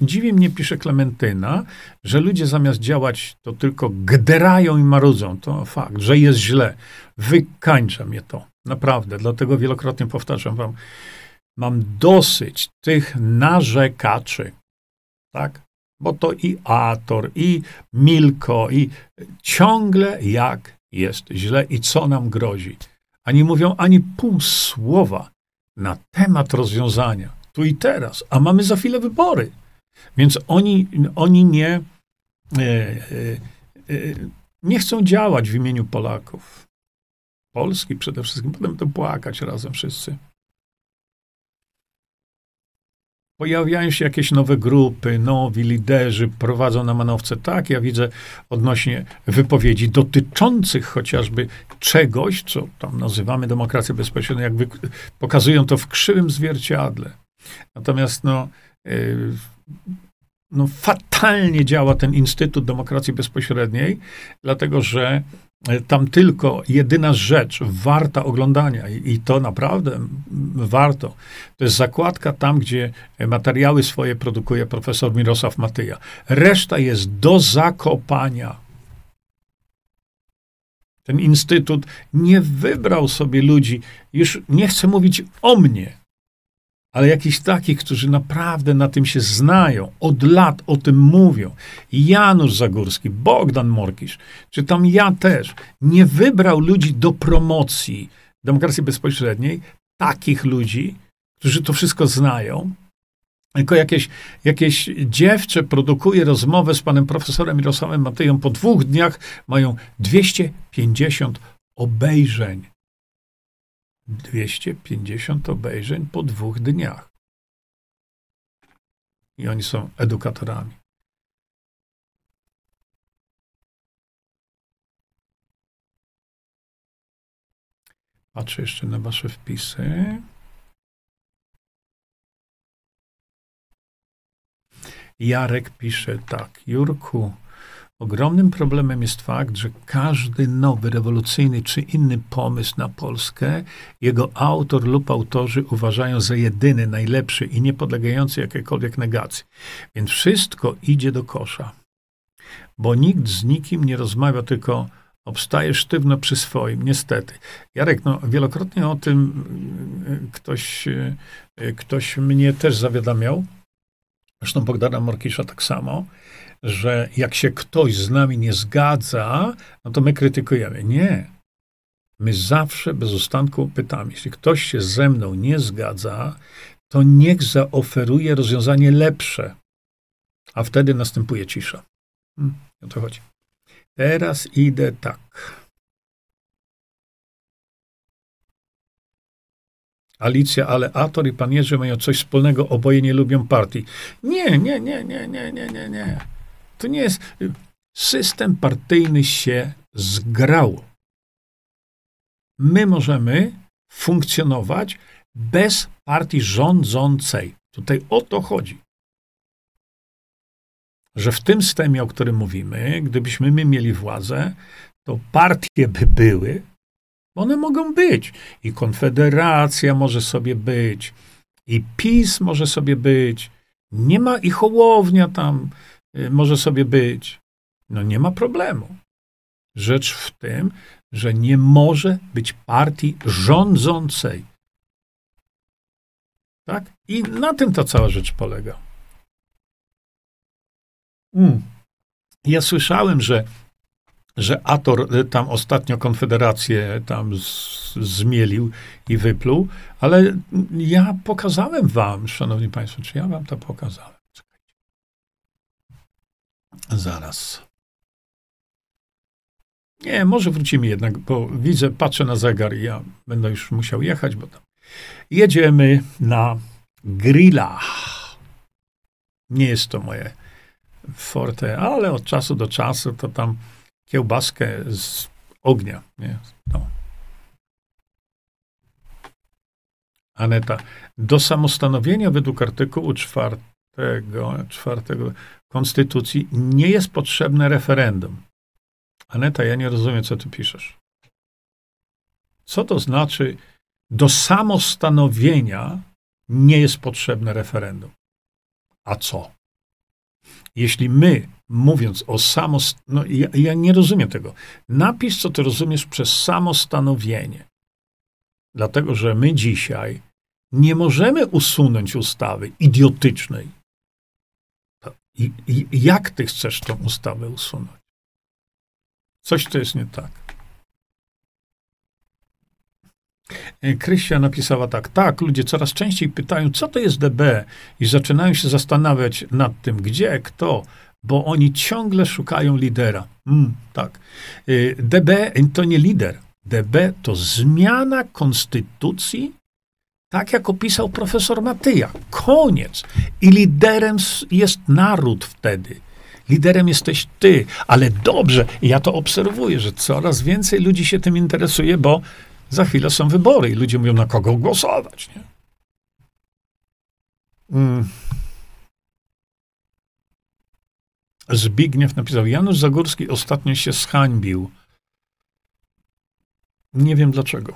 Dziwi mnie, pisze Klementyna, że ludzie zamiast działać, to tylko gderają i marudzą. To fakt, że jest źle. Wykańcza mnie to. Naprawdę. Dlatego wielokrotnie powtarzam wam, mam dosyć tych narzekaczy. Tak? Bo to i Ator, i Milko, i ciągle jak jest źle i co nam grozi. Ani mówią ani pół słowa na temat rozwiązania tu i teraz, a mamy za chwilę wybory. Więc oni, oni nie, e, e, e, nie chcą działać w imieniu Polaków. Polski przede wszystkim, potem to płakać razem wszyscy. Pojawiają się jakieś nowe grupy, nowi liderzy prowadzą na manowce. Tak, ja widzę odnośnie wypowiedzi dotyczących chociażby czegoś, co tam nazywamy demokracją bezpośrednią, jakby pokazują to w krzywym zwierciadle. Natomiast no, y, no, fatalnie działa ten Instytut Demokracji Bezpośredniej, dlatego że tam tylko jedyna rzecz warta oglądania i, to naprawdę warto, to jest zakładka tam, gdzie materiały swoje produkuje profesor Mirosław Matyja. Reszta jest do zakopania. Ten instytut nie wybrał sobie ludzi, już nie chcę mówić o mnie, ale jakichś takich, którzy naprawdę na tym się znają, od lat o tym mówią. Janusz Zagórski, Bogdan Morkisz, czy tam ja też, nie wybrał ludzi do promocji demokracji bezpośredniej, takich ludzi, którzy to wszystko znają, tylko jakieś, jakieś dziewczę produkuje rozmowę z panem profesorem Mirosławem Mateją. Po dwóch dniach mają 250 obejrzeń. 250 obejrzeń po dwóch dniach. I oni są edukatorami. Patrzę jeszcze na wasze wpisy. Jarek pisze tak. Jurku, Ogromnym problemem jest fakt, że każdy nowy, rewolucyjny czy inny pomysł na Polskę jego autor lub autorzy uważają za jedyny, najlepszy i niepodlegający jakiejkolwiek negacji. Więc wszystko idzie do kosza. Bo nikt z nikim nie rozmawia, tylko obstaje sztywno przy swoim, niestety. Jarek, no, wielokrotnie o tym y, ktoś, y, ktoś mnie też zawiadamiał, zresztą Bogdana Morkisza tak samo, że jak się ktoś z nami nie zgadza, no to my krytykujemy. Nie. My zawsze bez ustanku pytamy, jeśli ktoś się ze mną nie zgadza, to niech zaoferuje rozwiązanie lepsze. A wtedy następuje cisza. Hmm, o to chodzi. Teraz idę tak. Alicja, ale Ator i pan Jerzy mają coś wspólnego, oboje nie lubią partii. Nie, nie, nie, nie, nie, nie, nie, nie. To nie jest. System partyjny się zgrał. My możemy funkcjonować bez partii rządzącej. Tutaj o to chodzi. Że w tym systemie, o którym mówimy, gdybyśmy my mieli władzę, to partie by były, one mogą być. I Konfederacja może sobie być, i PiS może sobie być, nie ma i Hołownia tam może sobie być. No nie ma problemu. Rzecz w tym, że nie może być partii rządzącej. Tak? I na tym ta cała rzecz polega. Mm. Ja słyszałem, że że Ator y, tam ostatnio Konfederację tam z, zmielił i wypluł, ale ja pokazałem wam, szanowni państwo, czy ja wam to pokazałem? Zaraz. Nie, może wrócimy jednak, bo widzę, patrzę na zegar i ja będę już musiał jechać, bo tam. Jedziemy na grilla. Nie jest to moje forte, ale od czasu do czasu to tam kiełbaskę z ognia. Nie? No. Aneta. Do samostanowienia według artykułu czwartego, czwartego Konstytucji nie jest potrzebne referendum. Aneta, ja nie rozumiem, co ty piszesz. Co to znaczy do samostanowienia nie jest potrzebne referendum? A co? Jeśli my mówiąc o samost... No, ja, ja nie rozumiem tego. Napisz, co ty rozumiesz przez samostanowienie. Dlatego, że my dzisiaj nie możemy usunąć ustawy idiotycznej. I, i, jak ty chcesz tą ustawę usunąć? Coś to jest nie tak. E, Krysia napisała tak, tak, ludzie coraz częściej pytają, co to jest DB i zaczynają się zastanawiać nad tym, gdzie, kto, bo oni ciągle szukają lidera. Mm, tak. Y, DB to nie lider. DB to zmiana konstytucji, tak jak opisał profesor Matyja. Koniec. I liderem jest naród wtedy. Liderem jesteś ty, ale dobrze, ja to obserwuję, że coraz więcej ludzi się tym interesuje, bo za chwilę są wybory i ludzie mówią, na kogo głosować. Nie? Mm. Zbigniew napisał, Janusz Zagórski ostatnio się zhańbił. Nie wiem dlaczego.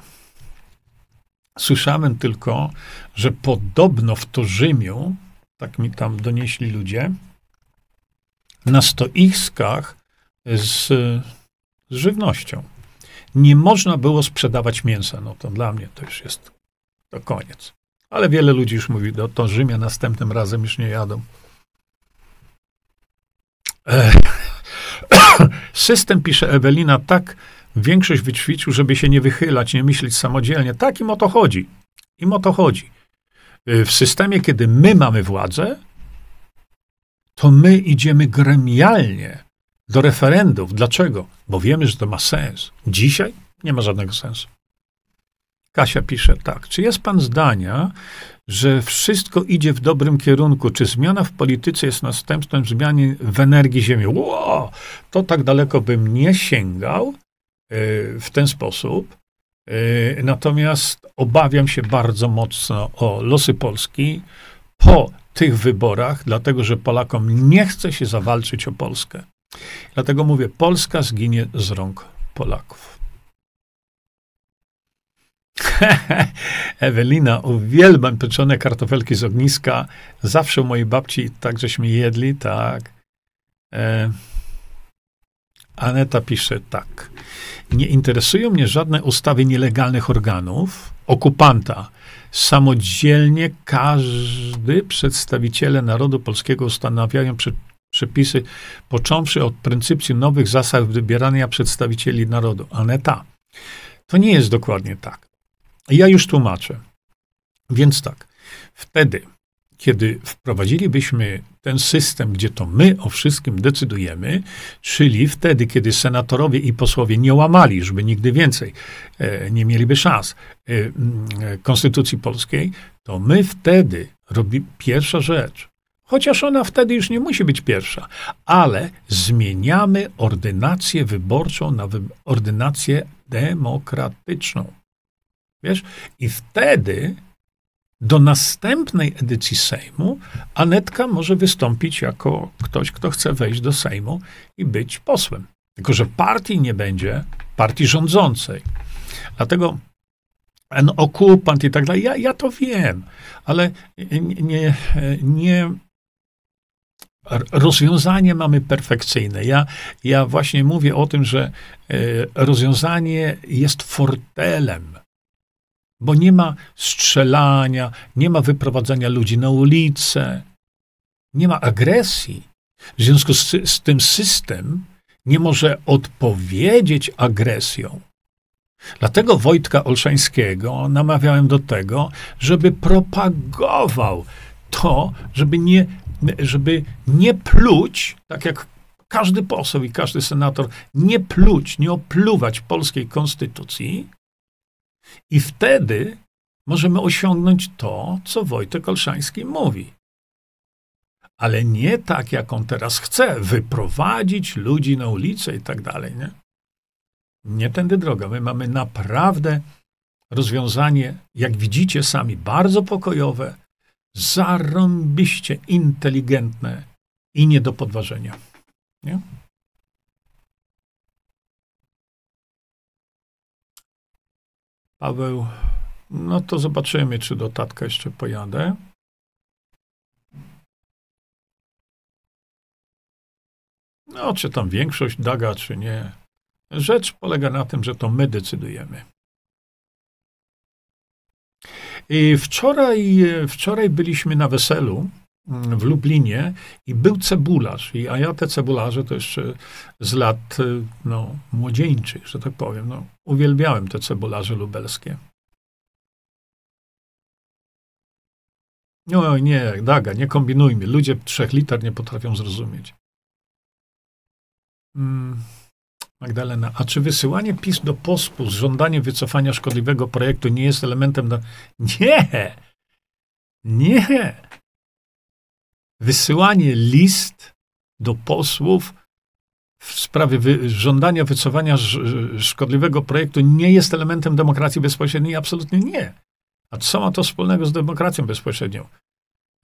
Słyszałem tylko, że podobno w Torzymiu, tak mi tam donieśli ludzie, na stoiskach z, z żywnością nie można było sprzedawać mięsa. No to dla mnie to już jest to koniec. Ale wiele ludzi już mówi, do Torzymia następnym razem już nie jadą. [COUGHS] System, pisze Ewelina, tak większość wyćwiczył, żeby się nie wychylać, nie myśleć samodzielnie. Tak im o to chodzi. Im o to chodzi. Y, w systemie, kiedy my mamy władzę, to my idziemy gremialnie do referendów. Dlaczego? Bo wiemy, że to ma sens. Dzisiaj nie ma żadnego sensu. Kasia pisze tak. Czy jest pan zdania, że wszystko idzie w dobrym kierunku? Czy zmiana w polityce jest następstwem zmiany w energii Ziemi? Wow, to tak daleko bym nie sięgał w ten sposób. E, natomiast obawiam się bardzo mocno o losy Polski po tych wyborach, dlatego że Polakom nie chce się zawalczyć o Polskę. Dlatego mówię, Polska zginie z rąk Polaków. [LAUGHS] Ewelina, uwielbiam pieczone kartofelki z ogniska. Zawsze u mojej babci tak żeśmy jedli, tak. E, Aneta pisze tak. Nie interesują mnie żadne ustawy nielegalnych organów, okupanta. Samodzielnie każdy przedstawiciele narodu polskiego ustanawiają przepisy, począwszy od pryncypcji nowych zasad wybierania przedstawicieli narodu. Aneta, to nie jest dokładnie tak. Ja już tłumaczę. Więc tak, wtedy, kiedy wprowadzilibyśmy ten system, gdzie to my o wszystkim decydujemy, czyli wtedy, kiedy senatorowie i posłowie nie łamali, żeby nigdy więcej e, nie mieliby szans e, e, Konstytucji Polskiej, to my wtedy robi pierwsza rzecz, chociaż ona wtedy już nie musi być pierwsza, ale zmieniamy ordynację wyborczą na wy ordynację demokratyczną. Wiesz? I wtedy do następnej edycji Sejmu Anetka może wystąpić jako ktoś, kto chce wejść do Sejmu i być posłem. Tylko, że partii nie będzie, partii rządzącej. Dlatego no, okupant i tak dalej, ja, ja to wiem, ale nie, nie, rozwiązanie mamy perfekcyjne. Ja, ja właśnie mówię o tym, że e, rozwiązanie jest fortelem bo nie ma strzelania, nie ma wyprowadzania ludzi na ulicę, nie ma agresji. W związku z, z tym system nie może odpowiedzieć agresją. Dlatego Wojtka Olszańskiego namawiałem do tego, żeby propagował to, żeby nie, żeby nie pluć, tak jak każdy poseł i każdy senator, nie pluć, nie opluwać polskiej konstytucji, i wtedy możemy osiągnąć to, co Wojtek Olszański mówi. Ale nie tak, jak on teraz chce, wyprowadzić ludzi na ulicę i tak dalej. Nie, nie tędy droga. My mamy naprawdę rozwiązanie, jak widzicie sami, bardzo pokojowe, zarąbiście inteligentne i nie do podważenia. Nie? Paweł, no to zobaczymy, czy do tatka jeszcze pojadę. No, czy tam większość daga, czy nie. Rzecz polega na tym, że to my decydujemy. I wczoraj, wczoraj byliśmy na weselu w Lublinie i był cebularz. I, a ja te cebularze to jeszcze z lat no, młodzieńczych, że tak powiem. No, uwielbiałem te cebularze lubelskie. No nie, Daga, nie kombinujmy. Ludzie trzech liter nie potrafią zrozumieć. Hmm. Magdalena, a czy wysyłanie PiS do pospu z żądaniem wycofania szkodliwego projektu nie jest elementem do... Nie! Nie! Wysyłanie list do posłów w sprawie wy żądania wycofania szkodliwego projektu nie jest elementem demokracji bezpośredniej? Absolutnie nie. A co ma to wspólnego z demokracją bezpośrednią?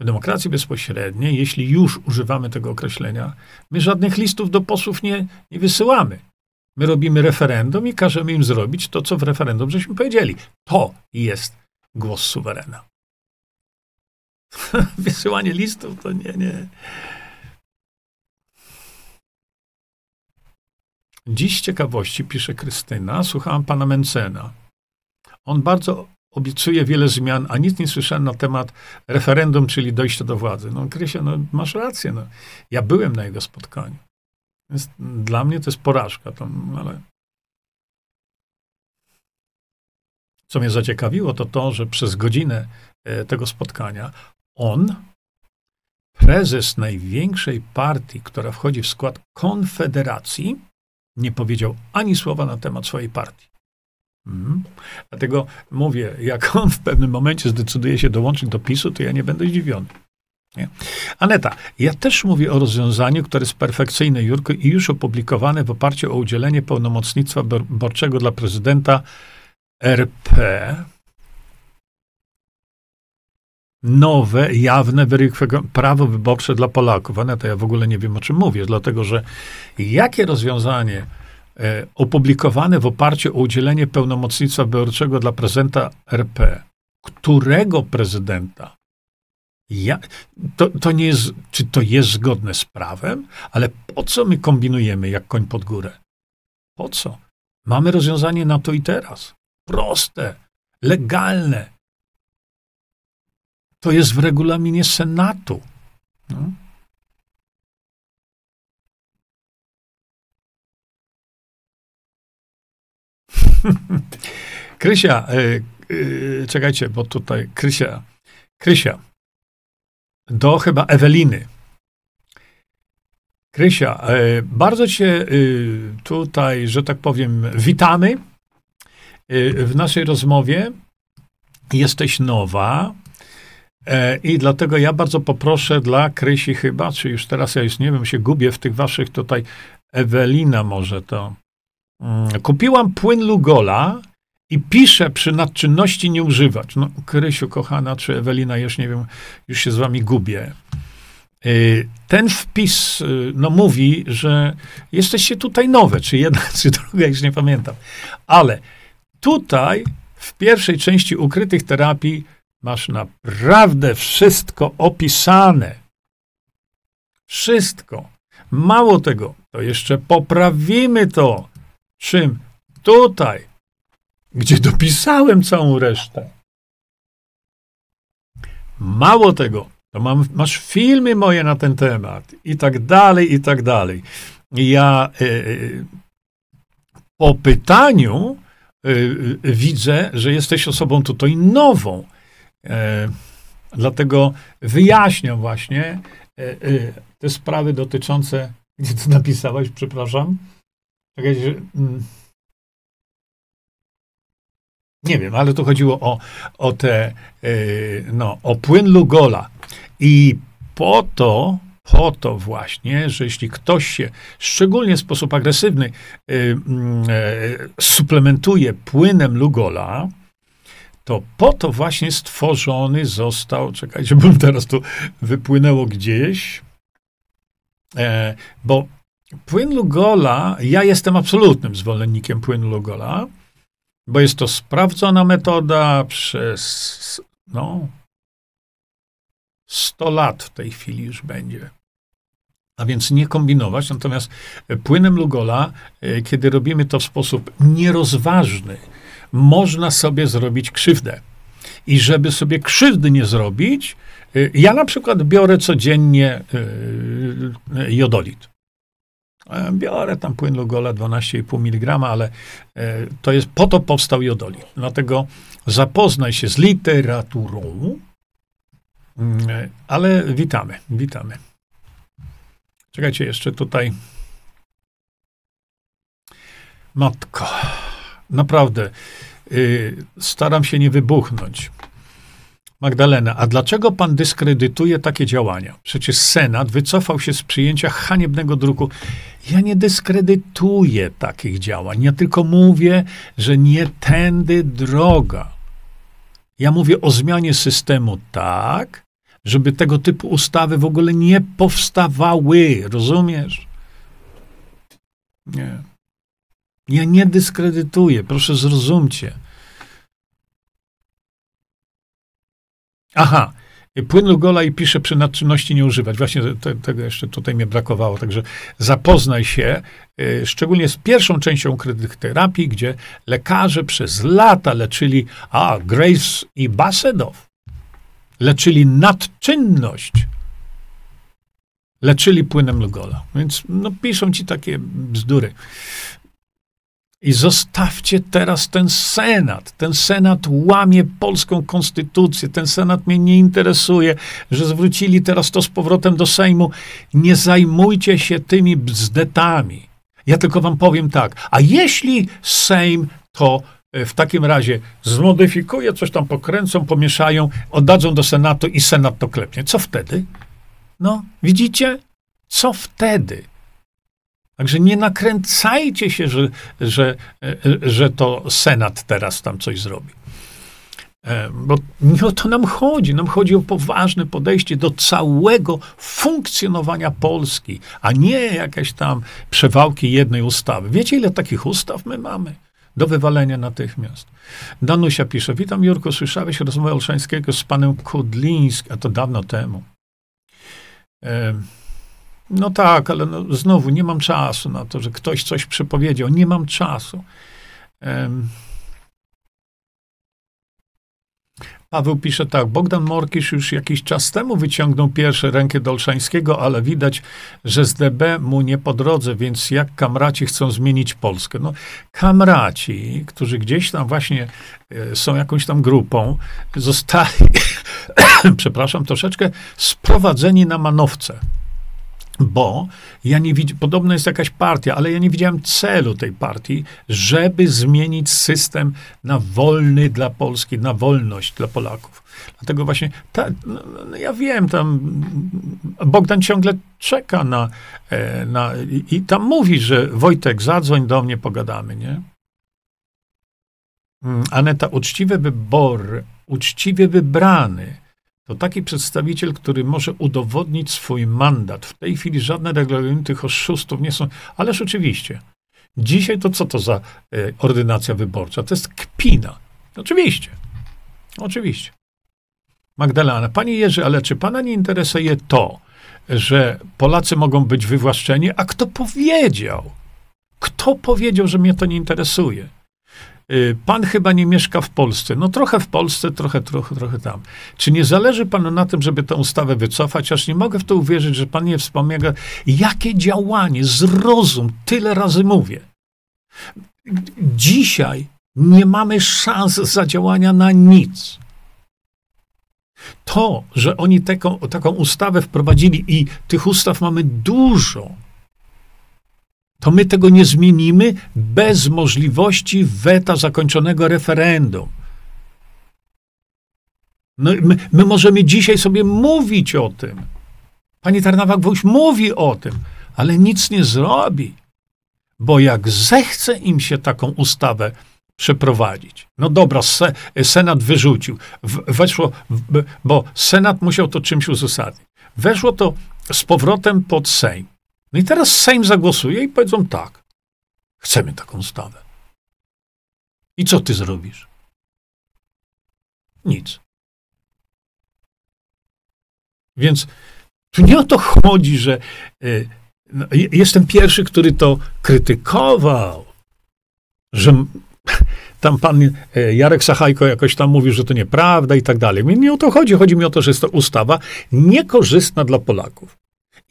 W demokracji bezpośredniej, jeśli już używamy tego określenia, my żadnych listów do posłów nie, nie wysyłamy. My robimy referendum i każemy im zrobić to, co w referendum żeśmy powiedzieli. To jest głos suwerena. [LAUGHS] Wysyłanie listów to nie, nie. Dziś z ciekawości, pisze Krystyna, słuchałam pana Mencena. On bardzo obiecuje wiele zmian, a nic nie słyszałem na temat referendum, czyli dojścia do władzy. No, Krysia, no, masz rację. No. Ja byłem na jego spotkaniu. Więc dla mnie to jest porażka, to, ale. Co mnie zaciekawiło, to to, że przez godzinę e, tego spotkania on, prezes największej partii, która wchodzi w skład Konfederacji, nie powiedział ani słowa na temat swojej partii. Mhm. Dlatego mówię, jak on w pewnym momencie zdecyduje się dołączyć do PiSu, to ja nie będę zdziwiony. Nie? Aneta, ja też mówię o rozwiązaniu, które jest perfekcyjne, Jurko, i już opublikowane w oparciu o udzielenie pełnomocnictwa wyborczego dla prezydenta RP. Nowe, jawne prawo wyborcze dla Polaków. Aneta, ja w ogóle nie wiem, o czym mówię, dlatego że jakie rozwiązanie e, opublikowane w oparciu o udzielenie pełnomocnictwa wyborczego dla prezydenta RP, którego prezydenta ja, to, to nie jest, czy to jest zgodne z prawem, ale po co my kombinujemy jak koń pod górę? Po co? Mamy rozwiązanie na to i teraz. Proste, legalne. To jest w regulaminie Senatu. No. [LAUGHS] Krysia, y, y, czekajcie, bo tutaj Krysia, Krysia, do chyba Eweliny. Krysia, y, bardzo cię tutaj, że tak powiem, witamy w naszej rozmowie. Jesteś nowa, i dlatego ja bardzo poproszę dla Krysi chyba, czy już teraz ja już nie wiem, się gubię w tych waszych tutaj, Ewelina może to. Mm, kupiłam płyn Lugola i piszę przy nadczynności nie używać. No, Krysiu, kochana, czy Ewelina, już nie wiem, już się z wami gubię. Y, ten wpis y, no, mówi, że jesteście tutaj nowe, czy jedna, [LAUGHS] czy druga, już nie pamiętam. Ale tutaj w pierwszej części ukrytych terapii masz naprawdę wszystko opisane. Wszystko. Mało tego, to jeszcze poprawimy to. Czym? Tutaj, gdzie dopisałem całą resztę. Mało tego, to mam, masz filmy moje na ten temat i tak dalej, i tak dalej. Ja y, po pytaniu y, widzę, że jesteś osobą tutaj nową. Dlatego wyjaśniam właśnie te sprawy dotyczące, gdzie to napisałeś, przepraszam. Mm, nie wiem, ale to chodziło o, o te, no, o płyn Lugola. I po to, po to właśnie, że jeśli ktoś się szczególnie w sposób agresywny yy, yy, suplementuje płynem Lugola, to po to właśnie stworzony został, czekajcie, bo teraz to wypłynęło gdzieś, e, bo płyn Lugola, ja jestem absolutnym zwolennikiem płynu Lugola, bo jest to sprawdzona metoda przez, no, 100 lat w tej chwili już będzie. A więc nie kombinować. Natomiast płynem Lugola, e, kiedy robimy to w sposób nierozważny, można sobie zrobić krzywdę. I żeby sobie krzywdy nie zrobić, y, ja na przykład biorę codziennie y, y, jodolit. Biorę tam płyn Lugola 12,5 mg, ale e, to jest, po to powstał jodolit. Dlatego zapoznaj się z literaturą, mm, e, ale witamy, witamy. Czekajcie jeszcze tutaj. Matko. Naprawdę, yy, staram się nie wybuchnąć. Magdalena, a dlaczego pan dyskredytuje takie działania? Przecież Senat wycofał się z przyjęcia haniebnego druku. Ja nie dyskredytuję takich działań. Ja tylko mówię, że nie tędy droga. Ja mówię o zmianie systemu tak, żeby tego typu ustawy w ogóle nie powstawały. Rozumiesz? Nie. Ja nie dyskredytuję, proszę zrozumcie. Aha, płyn Lugola i pisze przy nadczynności nie używać. Właśnie te, tego jeszcze tutaj mnie brakowało. Także zapoznaj się, y, szczególnie z pierwszą częścią ukrytych terapii, gdzie lekarze przez lata leczyli, a Grace i Basedow leczyli nadczynność. Leczyli płynem Lugola. Więc no, piszą ci takie bzdury. I zostawcie teraz ten Senat. Ten Senat łamie polską konstytucję. Ten Senat mnie nie interesuje, że zwrócili teraz to z powrotem do Sejmu. Nie zajmujcie się tymi bzdetami. Ja tylko wam powiem tak. A jeśli Sejm to e, w takim razie zmodyfikuje, coś tam pokręcą, pomieszają, oddadzą do Senatu i Senat to klepnie. Co wtedy? No, widzicie? Co wtedy? Także nie nakręcajcie się, że, że, że to Senat teraz tam coś zrobi. E, bo nie o to nam chodzi. Nam chodzi o poważne podejście do całego funkcjonowania Polski, a nie jakieś tam przewałki jednej ustawy. Wiecie, ile takich ustaw my mamy? Do wywalenia natychmiast. Danusia pisze, witam Jurko, słyszałeś rozmowę Olszańskiego z panem Kudlińskim, a to dawno temu. E, no tak, ale no, znowu nie mam czasu na to, że ktoś coś przepowiedział. Nie mam czasu. Um, Paweł pisze tak, Bogdan Morkisz już jakiś czas temu wyciągnął pierwsze rękę do Olszańskiego, ale widać, że z DB mu nie po drodze, więc jak kamraci chcą zmienić Polskę? No, kamraci, którzy gdzieś tam właśnie e, są jakąś tam grupą, zostali, [COUGHS] przepraszam, troszeczkę sprowadzeni na manowce. Bo ja nie widziałem, podobno jest jakaś partia, ale ja nie widziałem celu tej partii, żeby zmienić system na wolny dla Polski, na wolność dla Polaków. Dlatego właśnie, ta, no, no ja wiem, tam Bogdan ciągle czeka na, e, na i, i tam mówi, że Wojtek, zadzwoń do mnie, pogadamy, nie? Mm, Aneta, uczciwy wybor, uczciwie wybrany, to taki przedstawiciel, który może udowodnić swój mandat. W tej chwili żadne regulaminy tych oszustów nie są, ależ oczywiście. Dzisiaj to co to za e, ordynacja wyborcza? To jest kpina. Oczywiście. Oczywiście. Magdalena, panie Jerzy, ale czy pana nie interesuje to, że Polacy mogą być wywłaszczeni? A kto powiedział? Kto powiedział, że mnie to nie interesuje? Y, pan chyba nie mieszka w Polsce. No trochę w Polsce, trochę, trochę, trochę tam. Czy nie zależy panu na tym, żeby tę ustawę wycofać? Aż nie mogę w to uwierzyć, że pan nie wspomina. Jakie działanie, zrozum, tyle razy mówię. Dzisiaj nie mamy szans zadziałania na nic. To, że oni taką, taką ustawę wprowadzili i tych ustaw mamy dużo, to my tego nie zmienimy bez możliwości weta zakończonego referendum. My, my możemy dzisiaj sobie mówić o tym. Pani Tarnawak-Woś mówi o tym, ale nic nie zrobi. Bo jak zechce im się taką ustawę przeprowadzić. No dobra, se, Senat wyrzucił. W, weszło, w, bo Senat musiał to czymś uzasadnić. Weszło to z powrotem pod Sejm. No i teraz Sejm zagłosuje i powiedzą tak. Chcemy taką ustawę. I co ty zrobisz? Nic. Więc tu nie o to chodzi, że y, no, jestem pierwszy, który to krytykował, że [LAUGHS] tam pan y, Jarek Sachajko jakoś tam mówił, że to nieprawda i tak dalej. Nie o to chodzi. Chodzi mi o to, że jest to ustawa niekorzystna dla Polaków.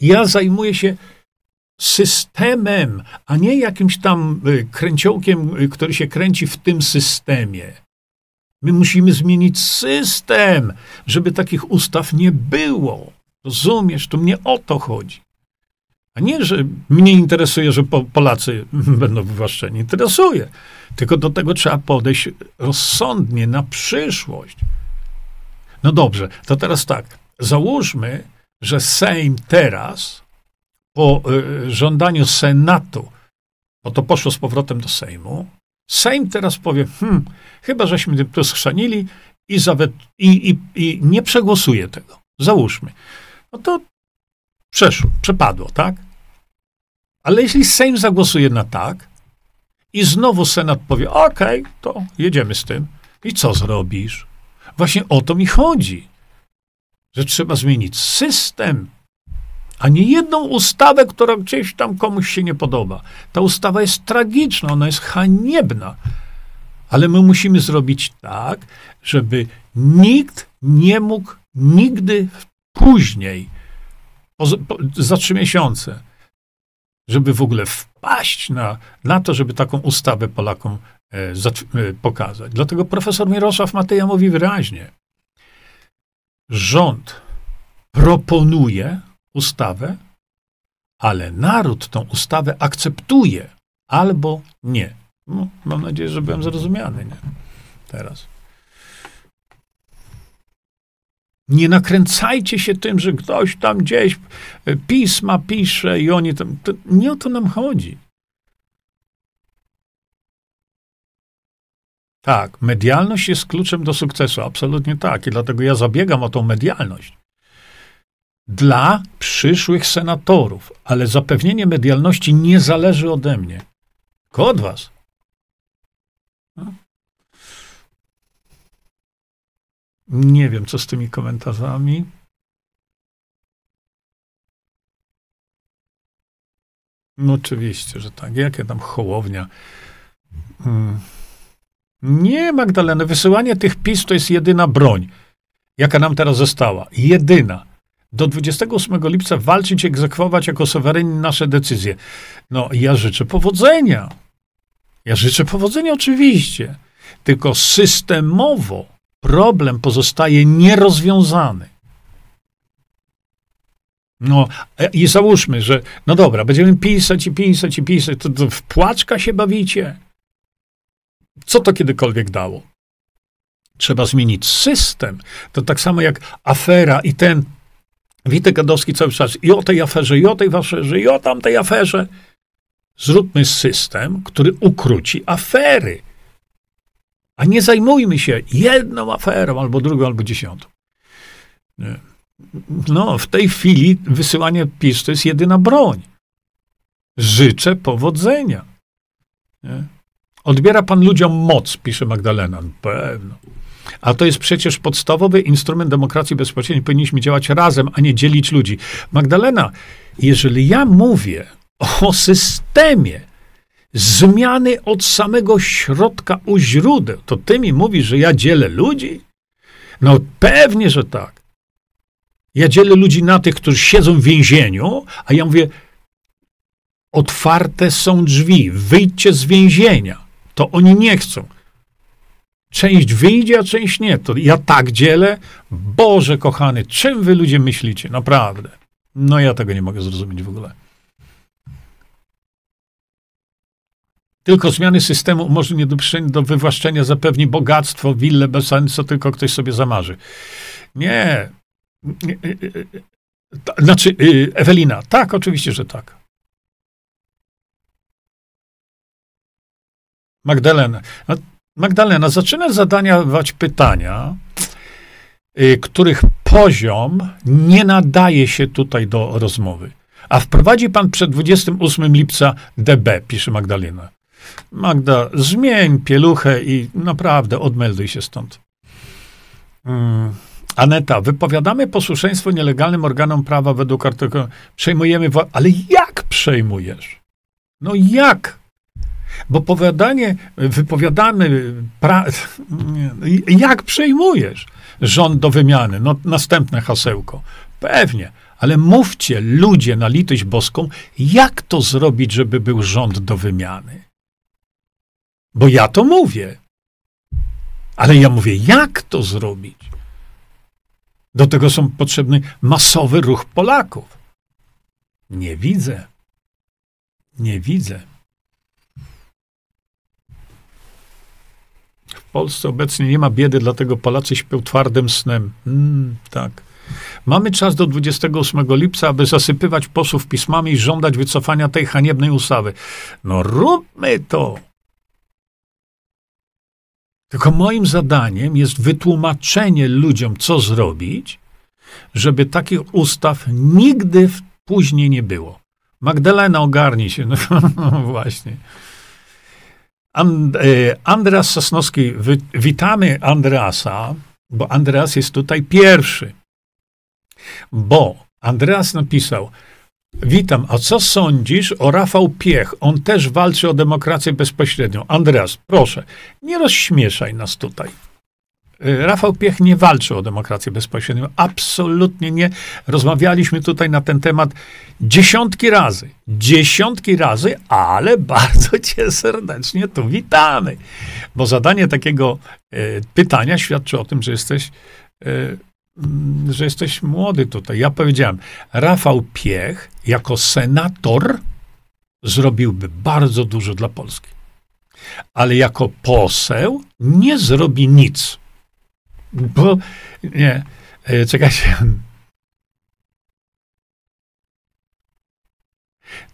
Ja zajmuję się systemem, a nie jakimś tam y, kręciołkiem, y, który się kręci w tym systemie. My musimy zmienić system, żeby takich ustaw nie było. Rozumiesz? To mnie o to chodzi. A nie, że mnie interesuje, że Polacy [LAUGHS] będą wywłaszczeni. Interesuje. Tylko do tego trzeba podejść rozsądnie, na przyszłość. No dobrze, to teraz tak. Załóżmy, że Sejm teraz po y, żądaniu Senatu, bo to poszło z powrotem do Sejmu, Sejm teraz powie, hmm, chyba żeśmy to schrzanili i, zawet, i, i, i nie przegłosuje tego. Załóżmy. No to przeszło, przepadło, tak? Ale jeśli Sejm zagłosuje na tak i znowu Senat powie, okej, okay, to jedziemy z tym. I co zrobisz? Właśnie o to mi chodzi. Że trzeba zmienić system, a nie jedną ustawę, która gdzieś tam komuś się nie podoba. Ta ustawa jest tragiczna, ona jest haniebna. Ale my musimy zrobić tak, żeby nikt nie mógł nigdy później, po, po, za trzy miesiące, żeby w ogóle wpaść na, na to, żeby taką ustawę Polakom e, e, pokazać. Dlatego profesor Mirosław Mateja mówi wyraźnie, rząd proponuje ustawę, ale naród tą ustawę akceptuje albo nie. No, mam nadzieję, że byłem zrozumiany, nie? Teraz. Nie nakręcajcie się tym, że ktoś tam gdzieś pisma pisze i oni tam. To nie o to nam chodzi. Tak, medialność jest kluczem do sukcesu, absolutnie tak. I dlatego ja zabiegam o tą medialność dla przyszłych senatorów, ale zapewnienie medialności nie zależy ode mnie, tylko od was. No. Nie wiem, co z tymi komentarzami. No oczywiście, że tak. Jakie tam hołownia. Hmm. Nie, Magdalena, wysyłanie tych PiS to jest jedyna broń, jaka nam teraz została. Jedyna. Do 28 lipca walczyć, egzekwować jako suwerenni nasze decyzje. No, ja życzę powodzenia. Ja życzę powodzenia oczywiście. Tylko systemowo problem pozostaje nierozwiązany. No i załóżmy, że no dobra, będziemy pisać i pisać i pisać, to, to w płaczka się bawicie. Co to kiedykolwiek dało? Trzeba zmienić system. To tak samo jak afera i ten Witek Gadowski cały czas i o tej aferze, i o tej aferze, i o tamtej aferze. Zróbmy system, który ukróci afery. A nie zajmujmy się jedną aferą, albo drugą, albo dziesiątą. No, w tej chwili wysyłanie PiS to jest jedyna broń. Życzę powodzenia. Odbiera pan ludziom moc, pisze Magdalena. Pewno. A to jest przecież podstawowy instrument demokracji bezpośredniej. Powinniśmy działać razem, a nie dzielić ludzi. Magdalena, jeżeli ja mówię o systemie zmiany od samego środka u źródeł, to ty mi mówisz, że ja dzielę ludzi? No pewnie, że tak. Ja dzielę ludzi na tych, którzy siedzą w więzieniu, a ja mówię, otwarte są drzwi, wyjdźcie z więzienia. To oni nie chcą. Część wyjdzie, a część nie. To ja tak dzielę. Boże kochany, czym wy ludzie myślicie? Naprawdę. No ja tego nie mogę zrozumieć w ogóle. Tylko zmiany systemu umożliwi do, do wywłaszczenia, zapewni bogactwo, willę bez sensu, tylko ktoś sobie zamarzy. Nie. Znaczy, y, Ewelina, tak, oczywiście, że tak. Magdalena. Magdalena, zaczyna zadawać pytania, y, których poziom nie nadaje się tutaj do rozmowy. A wprowadzi pan przed 28 lipca DB, pisze Magdalena. Magda, zmień pieluchę i naprawdę odmelduj się stąd. Hmm. Aneta, wypowiadamy posłuszeństwo nielegalnym organom prawa według artykułu. Przejmujemy. Ale jak przejmujesz? No jak? Bo powiadanie, wypowiadamy, pra, [LAUGHS] jak przejmujesz rząd do wymiany? No, następne hasełko. Pewnie, ale mówcie ludzie na litość boską, jak to zrobić, żeby był rząd do wymiany? Bo ja to mówię. Ale ja mówię, jak to zrobić? Do tego są potrzebny masowy ruch Polaków. Nie widzę. Nie widzę. W Polsce obecnie nie ma biedy, dlatego Polacy śpią twardym snem. Mm, tak. Mamy czas do 28 lipca, aby zasypywać posłów pismami i żądać wycofania tej haniebnej ustawy. No róbmy to. Tylko moim zadaniem jest wytłumaczenie ludziom, co zrobić, żeby takich ustaw nigdy później nie było. Magdalena, ogarnij się. No, [LAUGHS] no właśnie. And, e, Andreas Sosnowski, witamy Andreasa, bo Andreas jest tutaj pierwszy. Bo Andreas napisał, Witam, a co sądzisz o Rafał Piech? On też walczy o demokrację bezpośrednią. Andreas, proszę, nie rozśmieszaj nas tutaj. Y, Rafał Piech nie walczy o demokrację bezpośrednią. Absolutnie nie. Rozmawialiśmy tutaj na ten temat dziesiątki razy. Dziesiątki razy, ale [LAUGHS] bardzo cię serdecznie tu witamy. Bo zadanie takiego y, pytania świadczy o tym, że jesteś y, Mm, że jesteś młody tutaj. Ja powiedziałem, Rafał Piech jako senator zrobiłby bardzo dużo dla Polski. Ale jako poseł nie zrobi nic. Bo nie, e, czekajcie.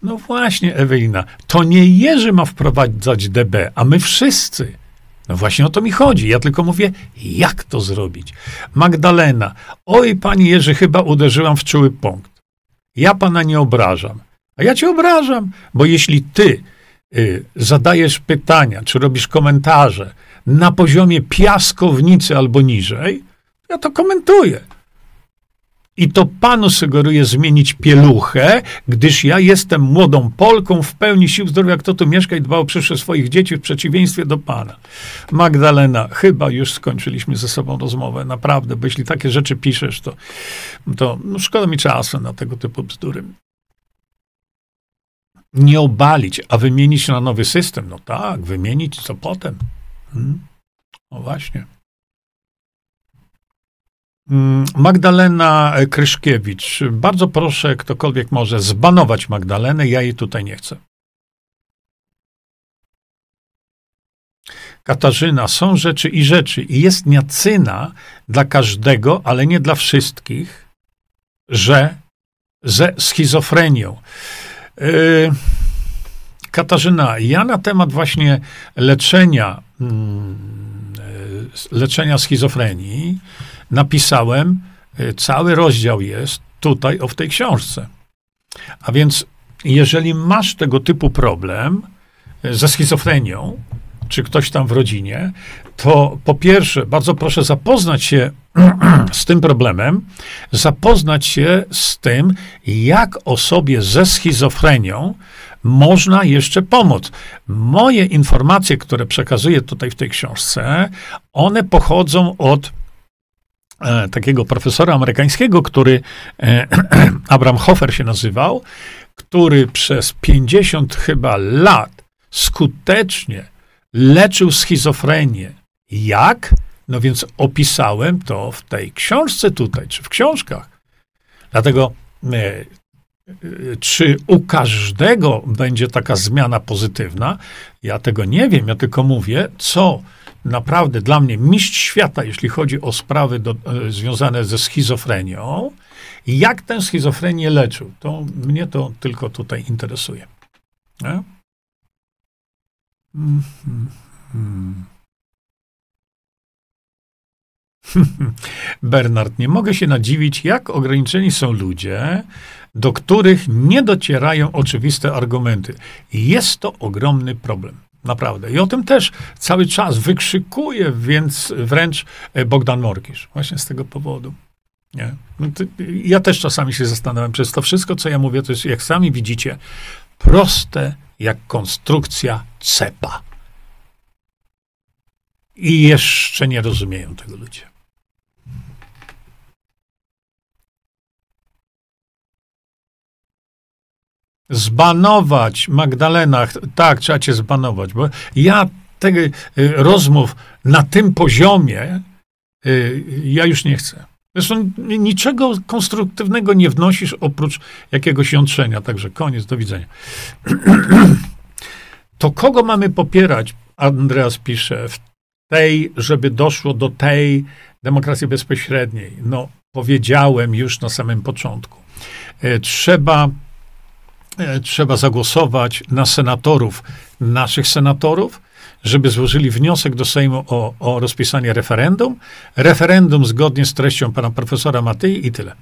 No właśnie, Ewelina, to nie Jerzy ma wprowadzać DB, a my wszyscy. No właśnie o to mi chodzi. Ja tylko mówię, jak to zrobić. Magdalena, oj, pani Jerzy, chyba uderzyłam w czuły punkt. Ja pana nie obrażam. A ja cię obrażam, bo jeśli ty y, zadajesz pytania, czy robisz komentarze na poziomie piaskownicy albo niżej, ja to komentuję. I to panu sugeruję zmienić pieluchę, gdyż ja jestem młodą Polką w pełni sił zdrowia, kto tu mieszka i dba o przyszłość swoich dzieci w przeciwieństwie do pana. Magdalena, chyba już skończyliśmy ze sobą rozmowę, naprawdę, bo jeśli takie rzeczy piszesz, to, to no szkoda mi czasu na tego typu bzdury. Nie obalić, a wymienić na nowy system. No tak, wymienić, co potem? Hmm? No właśnie. Mm, Magdalena Kryszkiewicz. Bardzo proszę, ktokolwiek może zbanować Magdalenę, ja jej tutaj nie chcę. Katarzyna, są rzeczy i rzeczy. I jest niacyna dla każdego, ale nie dla wszystkich, że ze schizofrenią. Yy, Katarzyna, ja na temat właśnie leczenia, mm, yy, leczenia schizofrenii, napisałem, y, cały rozdział jest tutaj o w tej książce. A więc, jeżeli masz tego typu problem y, ze schizofrenią, czy ktoś tam w rodzinie, to po pierwsze, bardzo proszę zapoznać się [CLEARS THROAT] z tym problemem, zapoznać się z tym, jak osobie ze schizofrenią można jeszcze pomóc. Moje informacje, które przekazuję tutaj w tej książce, one pochodzą od E, takiego profesora amerykańskiego, który e, [CLEARS THROAT] Abraham Hofer się nazywał, który przez 50 chyba lat skutecznie leczył schizofrenię. Jak? No więc opisałem to w tej książce tutaj, czy w książkach. Dlatego, e, czy u każdego będzie taka zmiana pozytywna? Ja tego nie wiem, ja tylko mówię, co naprawdę dla mnie mistrz świata, jeśli chodzi o sprawy do, e, związane ze schizofrenią. Jak tę schizofrenię leczył, to mnie to tylko tutaj interesuje. Nie? -hmm. [LAUGHS] Bernard, nie mogę się nadziwić, jak ograniczeni są ludzie, do których nie docierają oczywiste argumenty. Jest to ogromny problem. Naprawdę. I o tym też cały czas wykrzykuje więc wręcz e, Bogdan Morkisz. Właśnie z tego powodu. Nie? No ja też czasami się zastanawiam, przez to wszystko, co ja mówię, to jest, jak sami widzicie, proste jak konstrukcja cepa. I jeszcze nie rozumieją tego ludzie. Zbanować Magdalena, tak, trzeba cię zbanować, bo ja tego y, rozmów na tym poziomie y, ja już nie chcę. Zresztą niczego konstruktywnego nie wnosisz oprócz jakiegoś jątrzenia. Także koniec, do widzenia. [CLEARS THROAT] To kogo mamy popierać, Andreas pisze, w tej, żeby doszło do tej demokracji bezpośredniej? No, powiedziałem już na samym początku. E, trzeba trzeba zagłosować na senatorów, naszych senatorów, żeby złożyli wniosek do Sejmu o, o rozpisanie referendum. Referendum zgodnie z treścią pana profesora Matyi i tyle.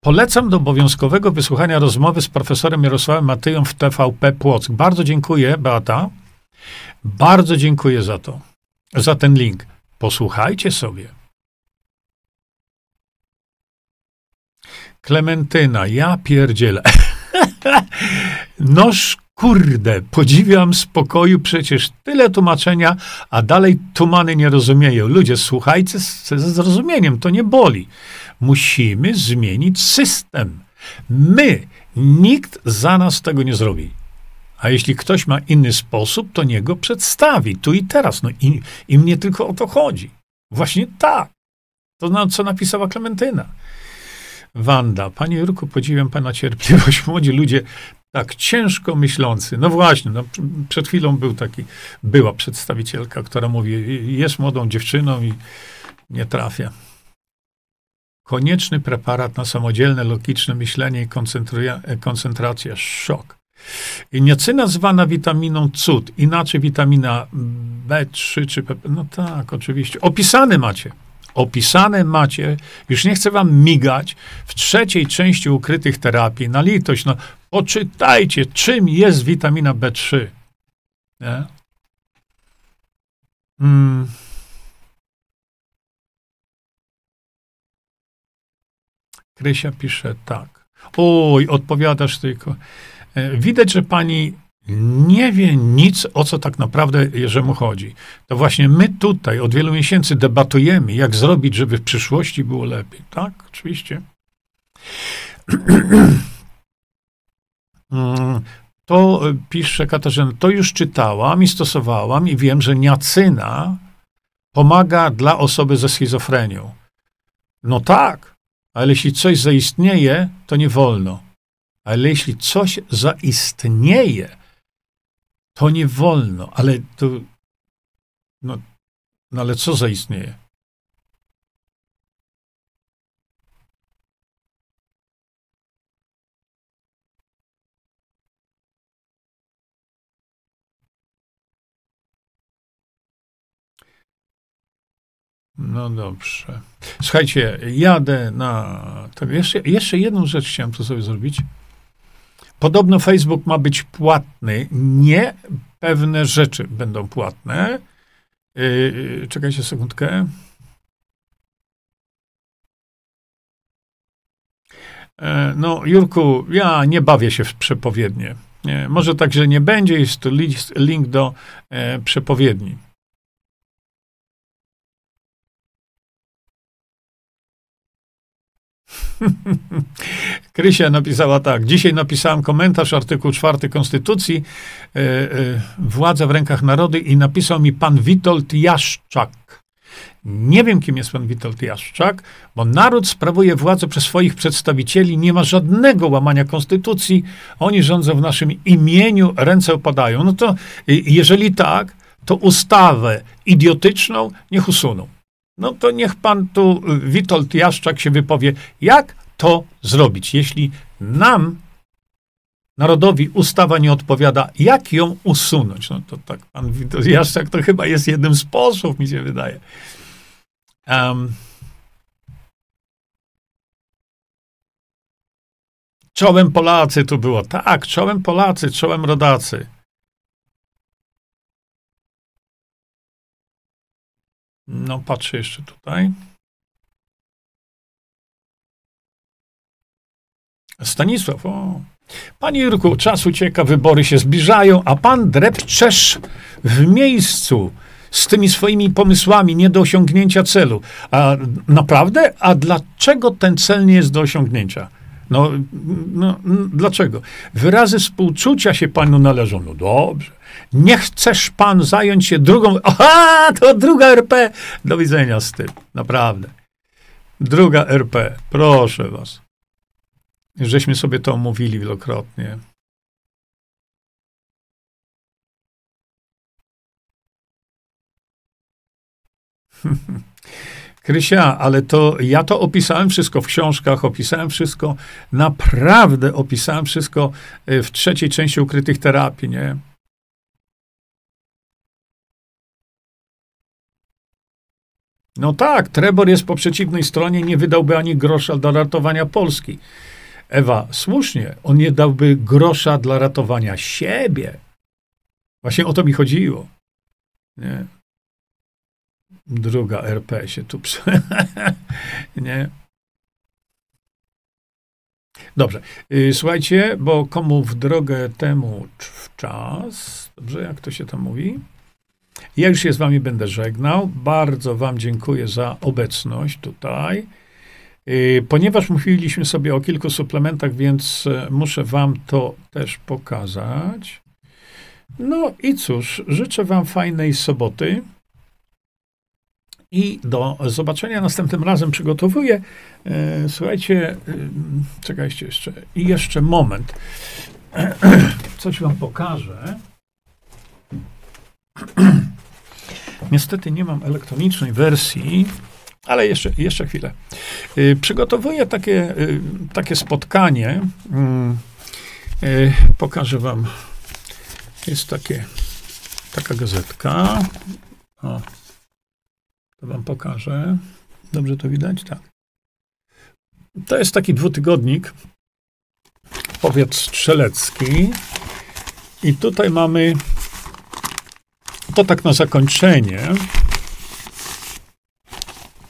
Polecam do obowiązkowego wysłuchania rozmowy z profesorem Jarosławem Matyją w TVP Płock. Bardzo dziękuję, Beata. Bardzo dziękuję za to, za ten link. Posłuchajcie sobie. Klementyna, ja pierdzielę. [LAUGHS] Noż kurde, podziwiam spokoju, przecież tyle tłumaczenia, a dalej tumany nie rozumieją. Ludzie, słuchajcie ze zrozumieniem, to nie boli. Musimy zmienić system. My, nikt za nas tego nie zrobi. A jeśli ktoś ma inny sposób, to niego go przedstawi, tu i teraz. No i, i mnie tylko o to chodzi. Właśnie tak. To, co napisała Klementyna. Wanda, panie Jurku, podziwiam pana cierpliwość. [LAUGHS] Młodzi ludzie tak ciężko myślący. No właśnie, no, przed chwilą był taki, była przedstawicielka, która mówi, jest młodą dziewczyną i nie trafia. Konieczny preparat na samodzielne, logiczne myślenie i koncentracja. Szok. Niacyna zwana witaminą cud, inaczej witamina B3 czy PP. No tak, oczywiście. Opisany macie opisane macie, już nie chcę wam migać, w trzeciej części ukrytych terapii, na litość, no poczytajcie, czym jest witamina B3. Nie? Hmm. Krysia pisze tak. Oj, odpowiadasz tylko. E, widać, że pani nie wie nic, o co tak naprawdę Jerzemu chodzi. To właśnie my tutaj od wielu miesięcy debatujemy, jak zrobić, żeby w przyszłości było lepiej. Tak, oczywiście. [CLEARS THROAT] To e, pisze Katarzyna, to już czytałam i stosowałam i wiem, że niacyna pomaga dla osoby ze schizofrenią. No tak, ale jeśli coś zaistnieje, to nie wolno. Ale jeśli coś zaistnieje, to nie wolno. Ale to. No, no ale co zaistnieje? No dobrze. Słuchajcie, jadę na. Jeszcze, jeszcze jedną rzecz chciałem tu sobie zrobić. Podobno Facebook ma być płatny. Nie pewne rzeczy będą płatne. Yy, czekajcie sekundkę. E, no, Jurku, ja nie bawię się w przepowiednie. Nie, może także nie będzie, jest tu link do e, przepowiedni. [LAUGHS] Krysia napisała tak. Dzisiaj napisałem komentarz, artykuł czwarty Konstytucji, e, e, władza w rękach narody i napisał mi pan Witold Jaszczak. Nie wiem, kim jest pan Witold Jaszczak, bo naród sprawuje władzę przez swoich przedstawicieli, nie ma żadnego łamania konstytucji, oni rządzą w naszym imieniu, ręce opadają. No to jeżeli tak, to ustawę idiotyczną niech usuną. No to niech pan tu, Witold Jaszczak, się wypowie, jak to zrobić, jeśli nam, narodowi, ustawa nie odpowiada, jak ją usunąć. No to tak, pan Witold Jaszczak to chyba jest jednym z posłów, mi się wydaje. Um, czołem Polacy tu było. Tak, czołem Polacy, czołem rodacy. No, patrzę jeszcze tutaj. Stanisław, o. Panie Jurku, czas ucieka, wybory się zbliżają, a pan drepczesz w miejscu z tymi swoimi pomysłami nie do osiągnięcia celu. A naprawdę? A dlaczego ten cel nie jest do osiągnięcia? No, no, dlaczego? Wyrazy współczucia się panu należą. No dobrze. Nie chcesz pan zająć się drugą. Aha, to druga RP. Do widzenia z tym. Naprawdę. Druga RP. Proszę was. Żeśmy sobie to omówili wielokrotnie. [LAUGHS] Krysia, ale to ja to opisałem wszystko w książkach, opisałem wszystko, naprawdę opisałem wszystko e, w trzeciej części ukrytych terapii, nie? No tak, Trebor jest po przeciwnej stronie, nie wydałby ani grosza dla ratowania Polski. Ewa, słusznie, on nie dałby grosza dla ratowania siebie. Właśnie o to mi chodziło. Nie? Druga RP się tu. [LAUGHS] nie? Dobrze. Y, słuchajcie, bo komu w drogę temu w czas. Dobrze, jak to się tam mówi? Ja już się z wami będę żegnał. Bardzo wam dziękuję za obecność tutaj. Y, ponieważ mówiliśmy sobie o kilku suplementach, więc e, muszę wam to też pokazać. No i cóż, życzę wam fajnej soboty. I do zobaczenia następnym razem przygotowuję. E, słuchajcie, e, czekajcie jeszcze. I jeszcze moment. [CLEARS THROAT] Coś wam pokażę. Niestety nie mam elektronicznej wersji, ale jeszcze, jeszcze chwilę. E, przygotowuję takie, takie spotkanie. Mm, pokażę wam. Jest takie, taka gazetka. O, to wam pokażę. Dobrze to widać? Tak. To jest taki dwutygodnik, powiat strzelecki. I tutaj mamy to tak na zakończenie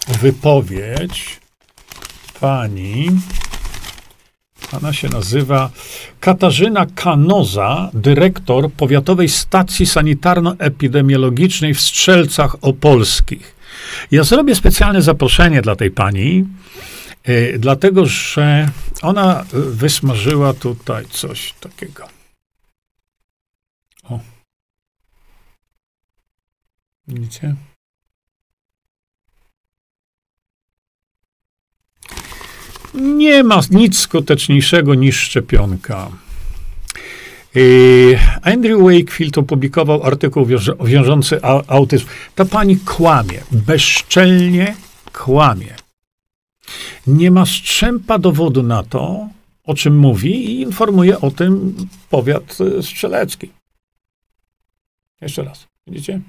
wypowiedź pani. Ona się nazywa Katarzyna Kanoza, dyrektor Powiatowej Stacji Sanitarno-Epidemiologicznej w Strzelcach Opolskich. Ja zrobię specjalne zaproszenie dla tej pani, y, dlatego że ona y, wysmażyła tutaj coś takiego. O. Widzicie? Nie ma nic skuteczniejszego niż szczepionka. Yy, Andrew Wakefield opublikował artykuł wiążący autyzm. Ta pani kłamie, bezczelnie kłamie. Nie ma strzępa dowodu na to, o czym mówi i informuje o tym powiat y, strzelecki. Jeszcze raz. Widzicie?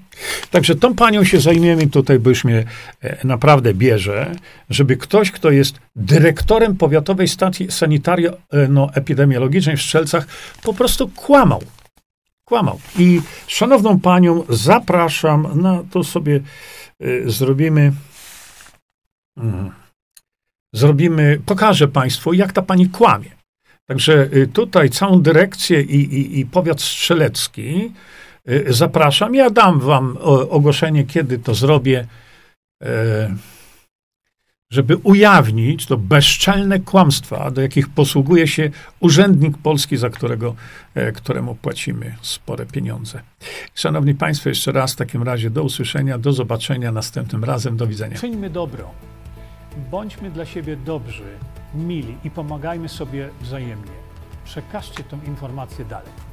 Także tą panią się zajmiemy tutaj, bo już mnie e, naprawdę bierze, żeby ktoś, kto jest dyrektorem powiatowej stacji sanitarno-epidemiologicznej w Strzelcach, po prostu kłamał. Kłamał. I szanowną panią zapraszam, na to sobie y, zrobimy. Mm, zrobimy, pokażę państwu, jak ta pani kłamie. Także y, tutaj całą dyrekcję i, i, i powiat strzelecki zapraszam. Ja dam wam ogłoszenie, kiedy to zrobię, e, żeby ujawnić to bezczelne kłamstwa, do jakich posługuje się urzędnik polski, za którego, e, któremu płacimy spore pieniądze. Szanowni Państwo, jeszcze raz w takim razie do usłyszenia, do zobaczenia następnym razem, do widzenia. Czyńmy dobro. Bądźmy dla siebie dobrzy, mili i pomagajmy sobie wzajemnie. Przekażcie tę informację dalej.